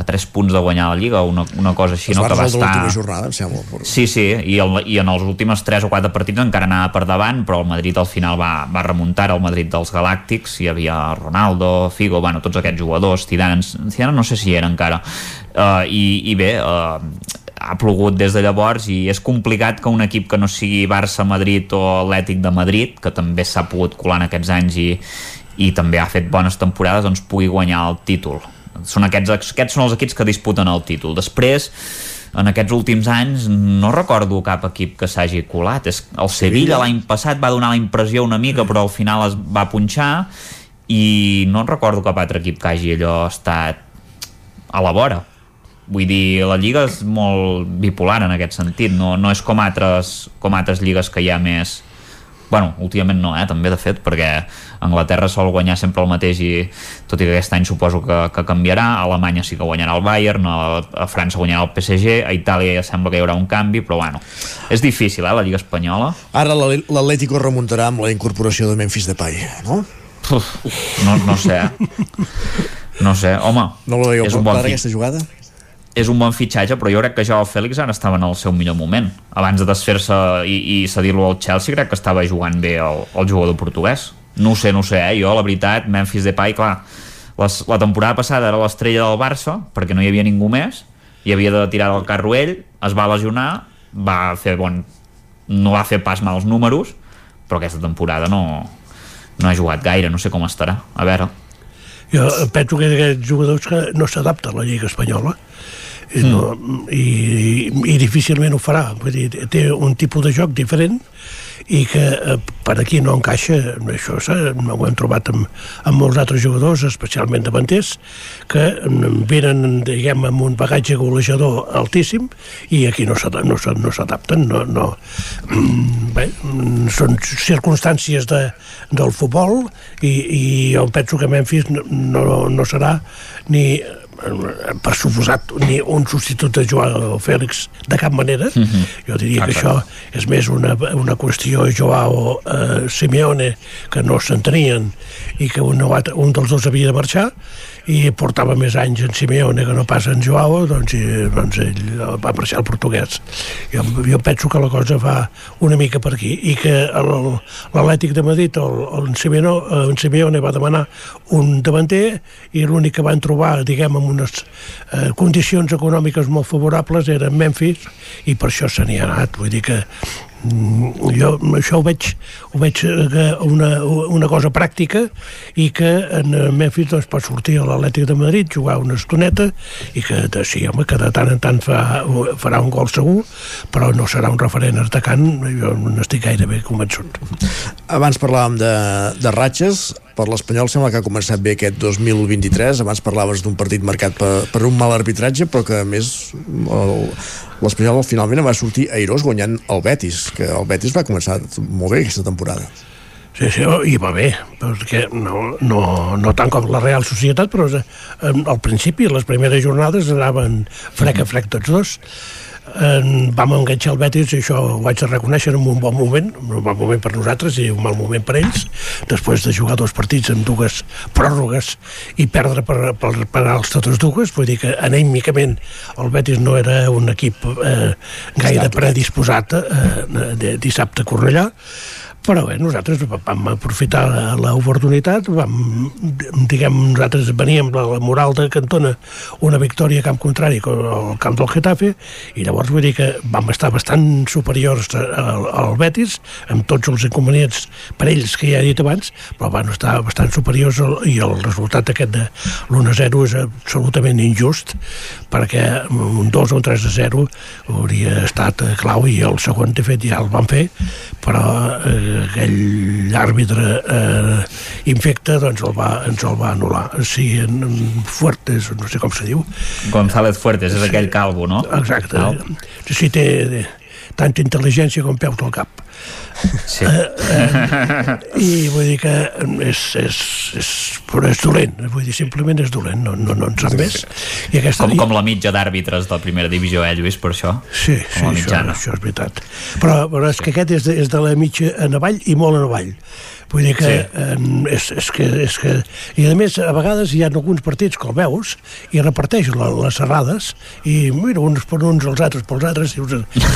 a 3 punts de guanyar la Lliga una, una cosa així,
Es
no? que va estar...
jornada, em sembla. però-
Sí, sí, i, el, i en els últims 3 o 4 partits encara anava per davant, però el Madrid al final va, va remuntar el Madrid dels Galàctics, hi havia Ronaldo, Figo, bueno, tots aquests jugadors, Zidane, Zidane no sé si era encara, uh, i, i bé, uh, ha plogut des de llavors i és complicat que un equip que no sigui Barça-Madrid o Atlètic de Madrid, que també s'ha pogut colar en aquests anys i, i també ha fet bones temporades, doncs pugui guanyar el títol. Són aquests, aquests són els equips que disputen el títol. Després, en aquests últims anys no recordo cap equip que s'hagi colat. És, el Sevilla l'any passat va donar la impressió una mica però al final es va punxar i no recordo cap altre equip que hagi allò estat a la vora. Vull dir, la lliga és molt bipolar en aquest sentit, no, no és com altres, com altres lligues que hi ha més bueno, últimament no, eh, també de fet perquè Anglaterra sol guanyar sempre el mateix i tot i que aquest any suposo que, que canviarà a Alemanya sí que guanyarà el Bayern a, a França guanyarà el PSG a Itàlia ja sembla que hi haurà un canvi però bueno, és difícil eh, la Lliga Espanyola
Ara l'Atlético remuntarà amb la incorporació de Memphis Depay, no?
Uf, no, no sé eh? no sé, home
No veieu
és un bon fi-
aquesta jugada?
És un bon fitxatge, però jo crec que Joao Fèlix ara estava en el seu millor moment. Abans de desfer-se i, i cedir-lo al Chelsea, crec que estava jugant bé el, el jugador portuguès. No sé, no sé, eh? Jo, la veritat, Memphis Depay, clar, Les, la temporada passada era l'estrella del Barça, perquè no hi havia ningú més, i havia de tirar del carro ell, es va lesionar, va fer bon... no va fer pas mals números, però aquesta temporada no, no ha jugat gaire, no sé com estarà. A veure.
Jo penso que aquests jugadors que no s'adapten a la Lliga Espanyola i, no, i, i difícilment ho farà. Vull dir, té un tipus de joc diferent i que eh, per aquí no encaixa, això no ho hem trobat amb, amb molts altres jugadors, especialment davanters, que mm, venen, diguem, amb un bagatge golejador altíssim i aquí no s'ada- no no s'adapten, no, no, Mm, bé, mm, són circumstàncies de, del futbol i, i jo penso que Memphis no, no, no serà ni per suposat ni un substitut de Joao Fèlix de cap manera
Mhm.
jo diria que
Exacte.
això és més una, una qüestió Joao eh, Simeone que no s'entenien i que un, un dels dos havia de marxar i portava més anys en Simeone que no pas en Joao doncs, i, doncs ell va marxar al portuguès. Jo, jo penso que la cosa va una mica per aquí i que el- l'Atlètic de Madrid el, el Simeone, en Simeone va demanar un davanter i l'únic que van trobar diguem amb unes eh, condicions econòmiques molt favorables era Memphis i per això se n'hi ha anat. Vull dir que jo això ho veig, ho veig eh, una, una cosa pràctica i que en eh, Memphis doncs, pot sortir a l'Atlètic de Madrid, jugar una estoneta i que de, sí, home, que de tant en tant fa, farà un gol segur però no serà un referent atacant. Jo n'estic gairebé convençut.
Abans parlàvem de, de ratxes, per l'Espanyol sembla que ha començat bé aquest 2023, abans parlaves d'un partit marcat per, per un mal arbitratge, però que a més l'Espanyol finalment va sortir airós guanyant el Betis, que el Betis va començar molt bé aquesta temporada.
Sí, sí, i va bé, perquè no, no, no tant com la Real Societat, però eh, al principi, les primeres jornades, anaven frec a frec tots dos. En, vam enganxar el Betis i això ho vaig reconèixer en un bon moment un bon moment per nosaltres i un mal moment per ells després de jugar dos partits amb dues pròrrogues i perdre per, per penals totes dues. Vull dir que anèmicament el Betis no era un equip eh, gaire predisposat eh, de, dissabte a Cornellà però bé, nosaltres vam aprofitar l'oportunitat, vam, diguem, nosaltres veníem amb la moral de Cantona una victòria a camp contrari al camp del Getafe, i llavors vull dir que vam estar bastant superiors al, al Betis, amb tots els inconvenients per ells que ja he dit abans, però van estar bastant superiors al, i el resultat aquest de l'1-0 és absolutament injust, perquè un 2 o un 3-0 hauria estat clau i el segon, de fet, ja el van fer, però eh, aquell àrbitre eh, infecte doncs el va, ens el va anul·lar. Sí, en, en Fuertes, no sé com se diu.
González Fuertes, és aquell calvo, no?
Exacte.
No?
Sí, té tanta intel·ligència com peus al cap.
Sí.
Eh, eh, I vull dir que és, és, és, però és dolent, vull dir, simplement és dolent, no, no, no en sap més. I aquesta,
Com, com la mitja d'àrbitres de la primera divisió, eh, Lluís, per això?
Sí, sí, això, això és veritat. Però, però és que aquest és de, és de la mitja en avall i molt en avall. Vull dir que,
Sí.
eh, és, és que, és que... I a més, a vegades hi ha alguns partits que el veus i reparteix la, les serrades i mira, uns per uns, els altres pels altres i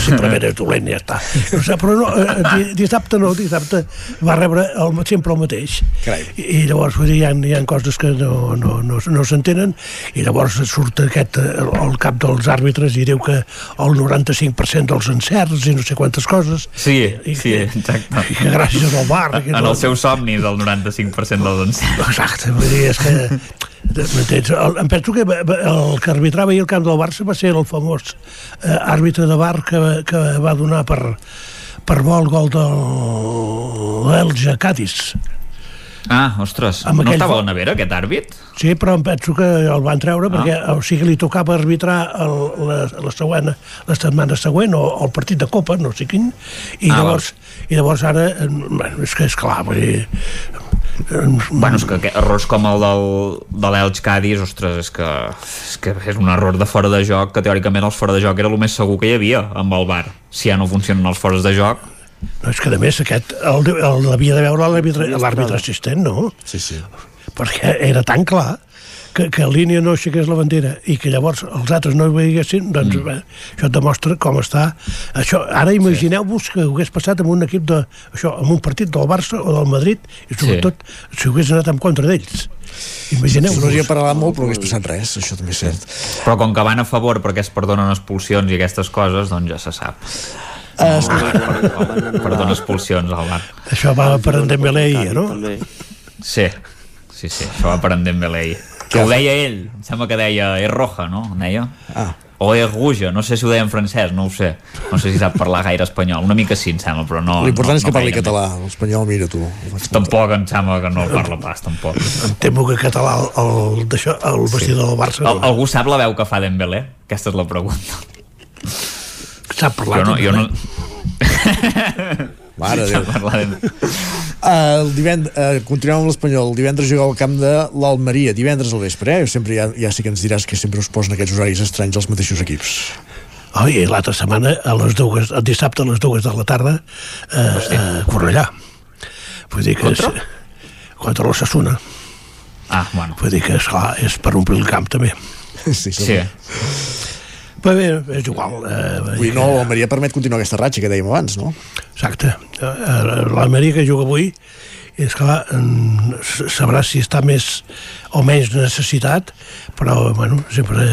simplement és dolent i ja està. O sigui, però no, eh, di- dissabte no, dissabte va rebre el, sempre el mateix.
Carai.
I, i llavors vull dir, hi ha, hi ha coses que no, no, no, no s'entenen i llavors surt aquest el, el cap dels àrbitres i diu que el 95% dels encerts i no sé quantes coses
Sí, sí, exacte.
i gràcies al bar que
En
no-
el seu somni del 95% dels encerts.
Exacte, vull dir, és que... El- Em penso que el que arbitrava ahir el camp del Barça va ser el famós eh, àrbitre de bar que, que va donar per, per bo el gol de l'Elge Cádiz.
Ah, ostres, no estava a la nevera, aquest àrbit?
Sí, però em penso que el van treure
Ah.
perquè, o sigui, li tocava arbitrar el, la, la, següent, la setmana següent o el partit de Copa, no sé quin, i,
Ah,
llavors, i llavors ara, bueno, és que és clar, vull dir,
Bueno, és que aquest errors com el del, de l'Elx Cádiz, ostres, és que, és que és un error de fora de joc, que teòricament els fora de joc era el més segur que hi havia amb el bar. Si ja no funcionen els fores de joc,
No, és que a més aquest l'havia de veure l'àrbitre assistent, no?
Sí, sí.
perquè era tan clar que, que línia no aixequés la bandera i que llavors els altres no hi veiessin, doncs mm. bé, això et demostra com està. Això, ara imagineu-vos que hagués passat amb un equip de, això, amb un partit del Barça o del Madrid i sobretot sí. si hagués anat en contra d'ells. Imagineu-vos.
No hauria parlat molt, però no hagués passat res, això també és cert.
Però com que van a favor perquè es perdonen expulsions i aquestes coses, doncs ja se sap.
Uh,
Perdona expulsions al bar.
Això va per en Dembélé, no?
Sí, sí, sí, això va per en Dembélé. Que ho deia ell, em sembla que deia és roja, no? Deia?
Ah.
O és rouge, no sé si ho deia en francès, no ho sé. No sé si sap parlar gaire espanyol. Una mica sí, em sembla, però no...
L'important
no,
és que
no
parli català. L'espanyol, mira tu.
Tampoc em sembla que no parla pas, tampoc.
Em temo que català el, el, el vestidor sí. del Barça...
Al, algú sap la veu que fa Dembélé? Aquesta és la pregunta.
Sap parlar
jo no, jo no...
Mare de Déu. El divend... uh, continuem amb l'Espanyol. El divendres jugueu al camp de l'Almeria. Divendres al vespre, eh? Sempre ja, ja sé que ens diràs que sempre us posen aquests horaris estranys als mateixos equips.
Oh, i l'altra setmana, a les dues, el dissabte a les dues de la tarda, eh, a Cornellà. Vull dir que
Contra?
És, contra l'Ossassuna.
Ah, bueno.
Vull dir que, esclar, és per omplir el camp, també.
Sí,
sí.
Però bé, és igual. Eh,
Vull no, l'Almeria permet continuar aquesta ratxa que dèiem abans, no?
Exacte. Eh, L'Almeria que juga avui és clar, sabrà si està més o menys necessitat, però bueno, sempre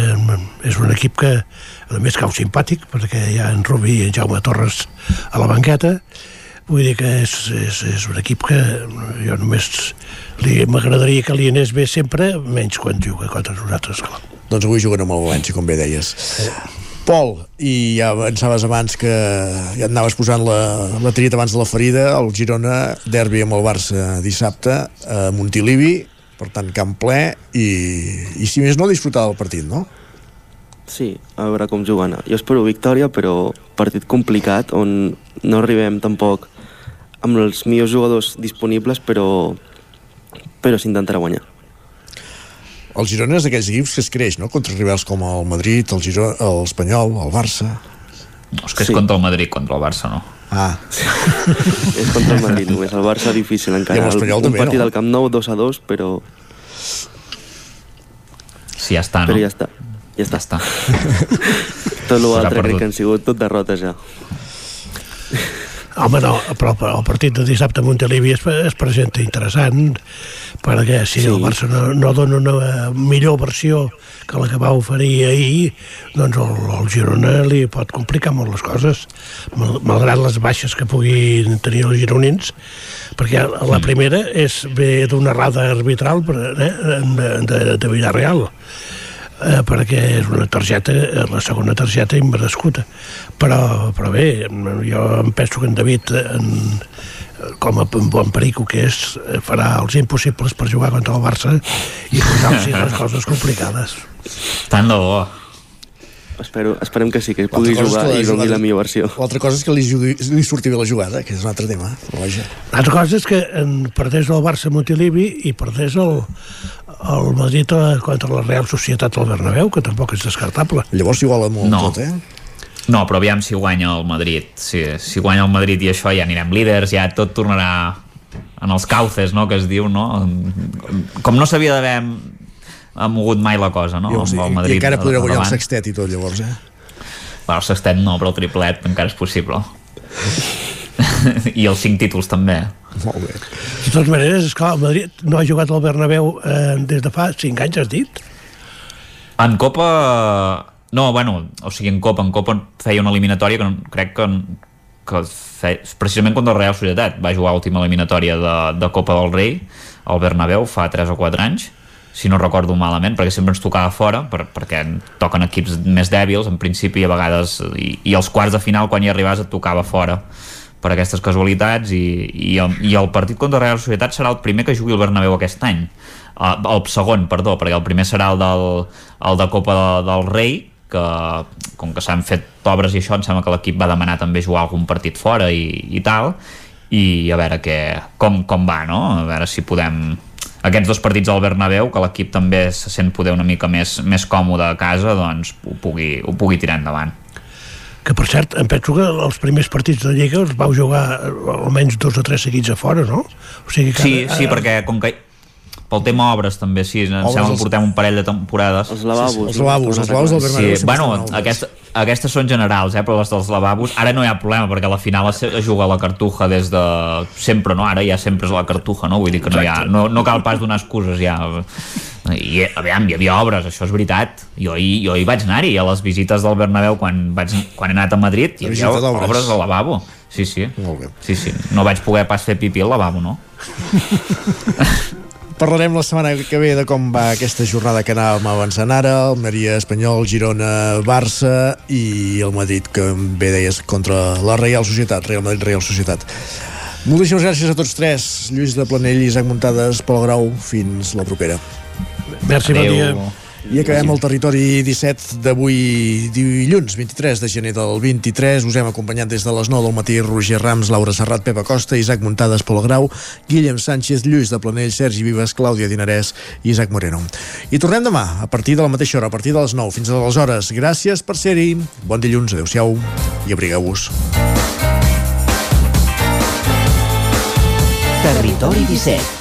és un equip que a més cau simpàtic, perquè hi ha en Rubí i en Jaume Torres a la banqueta, vull dir que és, és, és un equip que jo només m'agradaria que li anés bé sempre, menys quan juga contra nosaltres, clar.
Doncs avui juguen amb el València, com bé deies. Pol, i ja avançaves abans que ja et anaves posant la, la tirita abans de la ferida, el Girona, derbi amb el Barça dissabte, a Montilivi, per tant, camp ple, i, i si més no, disfrutar del partit, no?
Sí, a veure com juguen. Jo espero victòria, però partit complicat, on no arribem tampoc amb els millors jugadors disponibles, però, però s'intentarà guanyar.
El Girona és d'aquells equips que es creix, no? Contra rivals com el Madrid, el Girona, l'Espanyol, el Barça...
No, és que és sí. contra el Madrid, contra el Barça, no.
Ah.
és contra el Madrid només. El Barça difícil encara.
I l'Espanyol
un
també,
partit
no?
al Camp Nou 2 a 2, però...
Sí, ja està, no?
Però ja està. Ja està.
Ja està.
tot l'altre crec que han sigut tot derrotes ja.
Home, no, però, el partit de dissabte a Montilivi es, es presenta interessant perquè si sí. el Barça no, no dona una millor versió que la que va oferir ahir, doncs el, el Girona li pot complicar molt les coses, mal, malgrat les baixes que puguin tenir els gironins, perquè la primera és ve d'una errada arbitral eh, de, de, de Villarreal eh, perquè és una targeta, eh, la segona targeta immerescuda. Però, però bé, jo em penso que en David, en, com a bon perico que és, eh, farà els impossibles per jugar contra el Barça i posar-los les coses complicades.
Tant de bo.
Espero, esperem que sí, que pugui jugar i doni la millor versió.
L'altra cosa és que li, jugui, li surti bé la jugada, que és un altre tema.
L'altra cosa és que en perdés el Barça Montilivi i perdés el, el Madrid contra la Real Societat al Bernabéu, que tampoc és descartable.
Llavors iguala molt
No.
tot, eh?
No, però aviam si guanya el Madrid. Si, si guanya el Madrid i això ja anirem líders, ja tot tornarà en els cauces, no?, que es diu, no? Com no s'havia d'haver ha mogut mai la cosa, no?
I,
Amb el
I
Madrid
encara podrà guanyar el sextet i tot, llavors, eh?
Bueno, el sextet no, però el triplet encara és possible. I els cinc títols també.
Molt bé.
De totes maneres, esclar, el Madrid no ha jugat al Bernabéu eh, des de fa 5 anys, has dit?
En Copa... No, bueno, o sigui, en Copa, en Copa feia una eliminatòria que no- crec que, que feia, precisament contra el Real Societat va jugar l'última eliminatòria de, de Copa del Rei al Bernabéu fa 3 o 4 anys si no recordo malament, perquè sempre ens tocava fora per, perquè toquen equips més dèbils en principi a vegades i, i els quarts de final quan hi arribaves et tocava fora per aquestes casualitats i, i, el, i el partit contra Real Societat serà el primer que jugui el Bernabéu aquest any uh, el segon, perdó, perquè el primer serà el, del, el de Copa de, del Rei que com que s'han fet obres i això em sembla que l'equip va demanar també jugar algun partit fora i, i tal i a veure què, com, com va no? a veure si podem aquests dos partits al Bernabéu, que l'equip també se sent poder una mica més, més còmode a casa doncs ho pugui, ho pugui tirar endavant
Que, per cert, em penso que els primers partits de Lliga els vau jugar almenys dos o tres seguits a fora, no? O sigui que
Sí,
ara-
sí,
ara-
perquè com que pel tema obres també, sí, em
Obres,
sembla que portem un parell de temporades.
Els lavabos.
Sí, sí, els lavabos, els lavabos del Bernabéu
Sí, bueno, aquesta, aquestes són generals, eh, però les dels lavabos ara no hi ha problema, perquè a la final es es juga a la cartuja des de sempre, no? Ara ja sempre és la cartuja, no? Vull dir que no, hi ha, no, no cal pas donar excuses ja. I, a veure, hi havia obres, això és veritat. Jo hi, jo hi vaig anar-hi, a les visites del Bernabéu quan, vaig, quan he anat a Madrid, hi havia
d'obres.
obres al lavabo. Sí, sí.
Molt bé.
Sí, sí. No vaig poder pas fer pipí al lavabo, no?
Parlarem la setmana que ve de com va aquesta jornada que anàvem avançant ara, Almeria, Espanyol, Girona, Barça i el Madrid, que bé deies, contra la Real Societat, Real Madrid, Real Societat. Moltíssimes gràcies a tots tres, Lluís de Planell, Isaac Muntades, Pol Grau, fins la propera.
Merci, bon dia.
I acabem el territori 17 d'avui dilluns 23 de gener del 23 us hem acompanyat des de les 9 del matí Roger Rams, Laura Serrat, Pepa Costa Isaac Muntades, Pol Grau, Guillem Sánchez Lluís de Planell, Sergi Vives, Clàudia Dinarès i Isaac Moreno. I tornem demà a partir de la mateixa hora, a partir de les 9 fins a les hores. Gràcies per ser-hi. Bon dilluns, adeu-siau i abrigueu-vos
Territori 17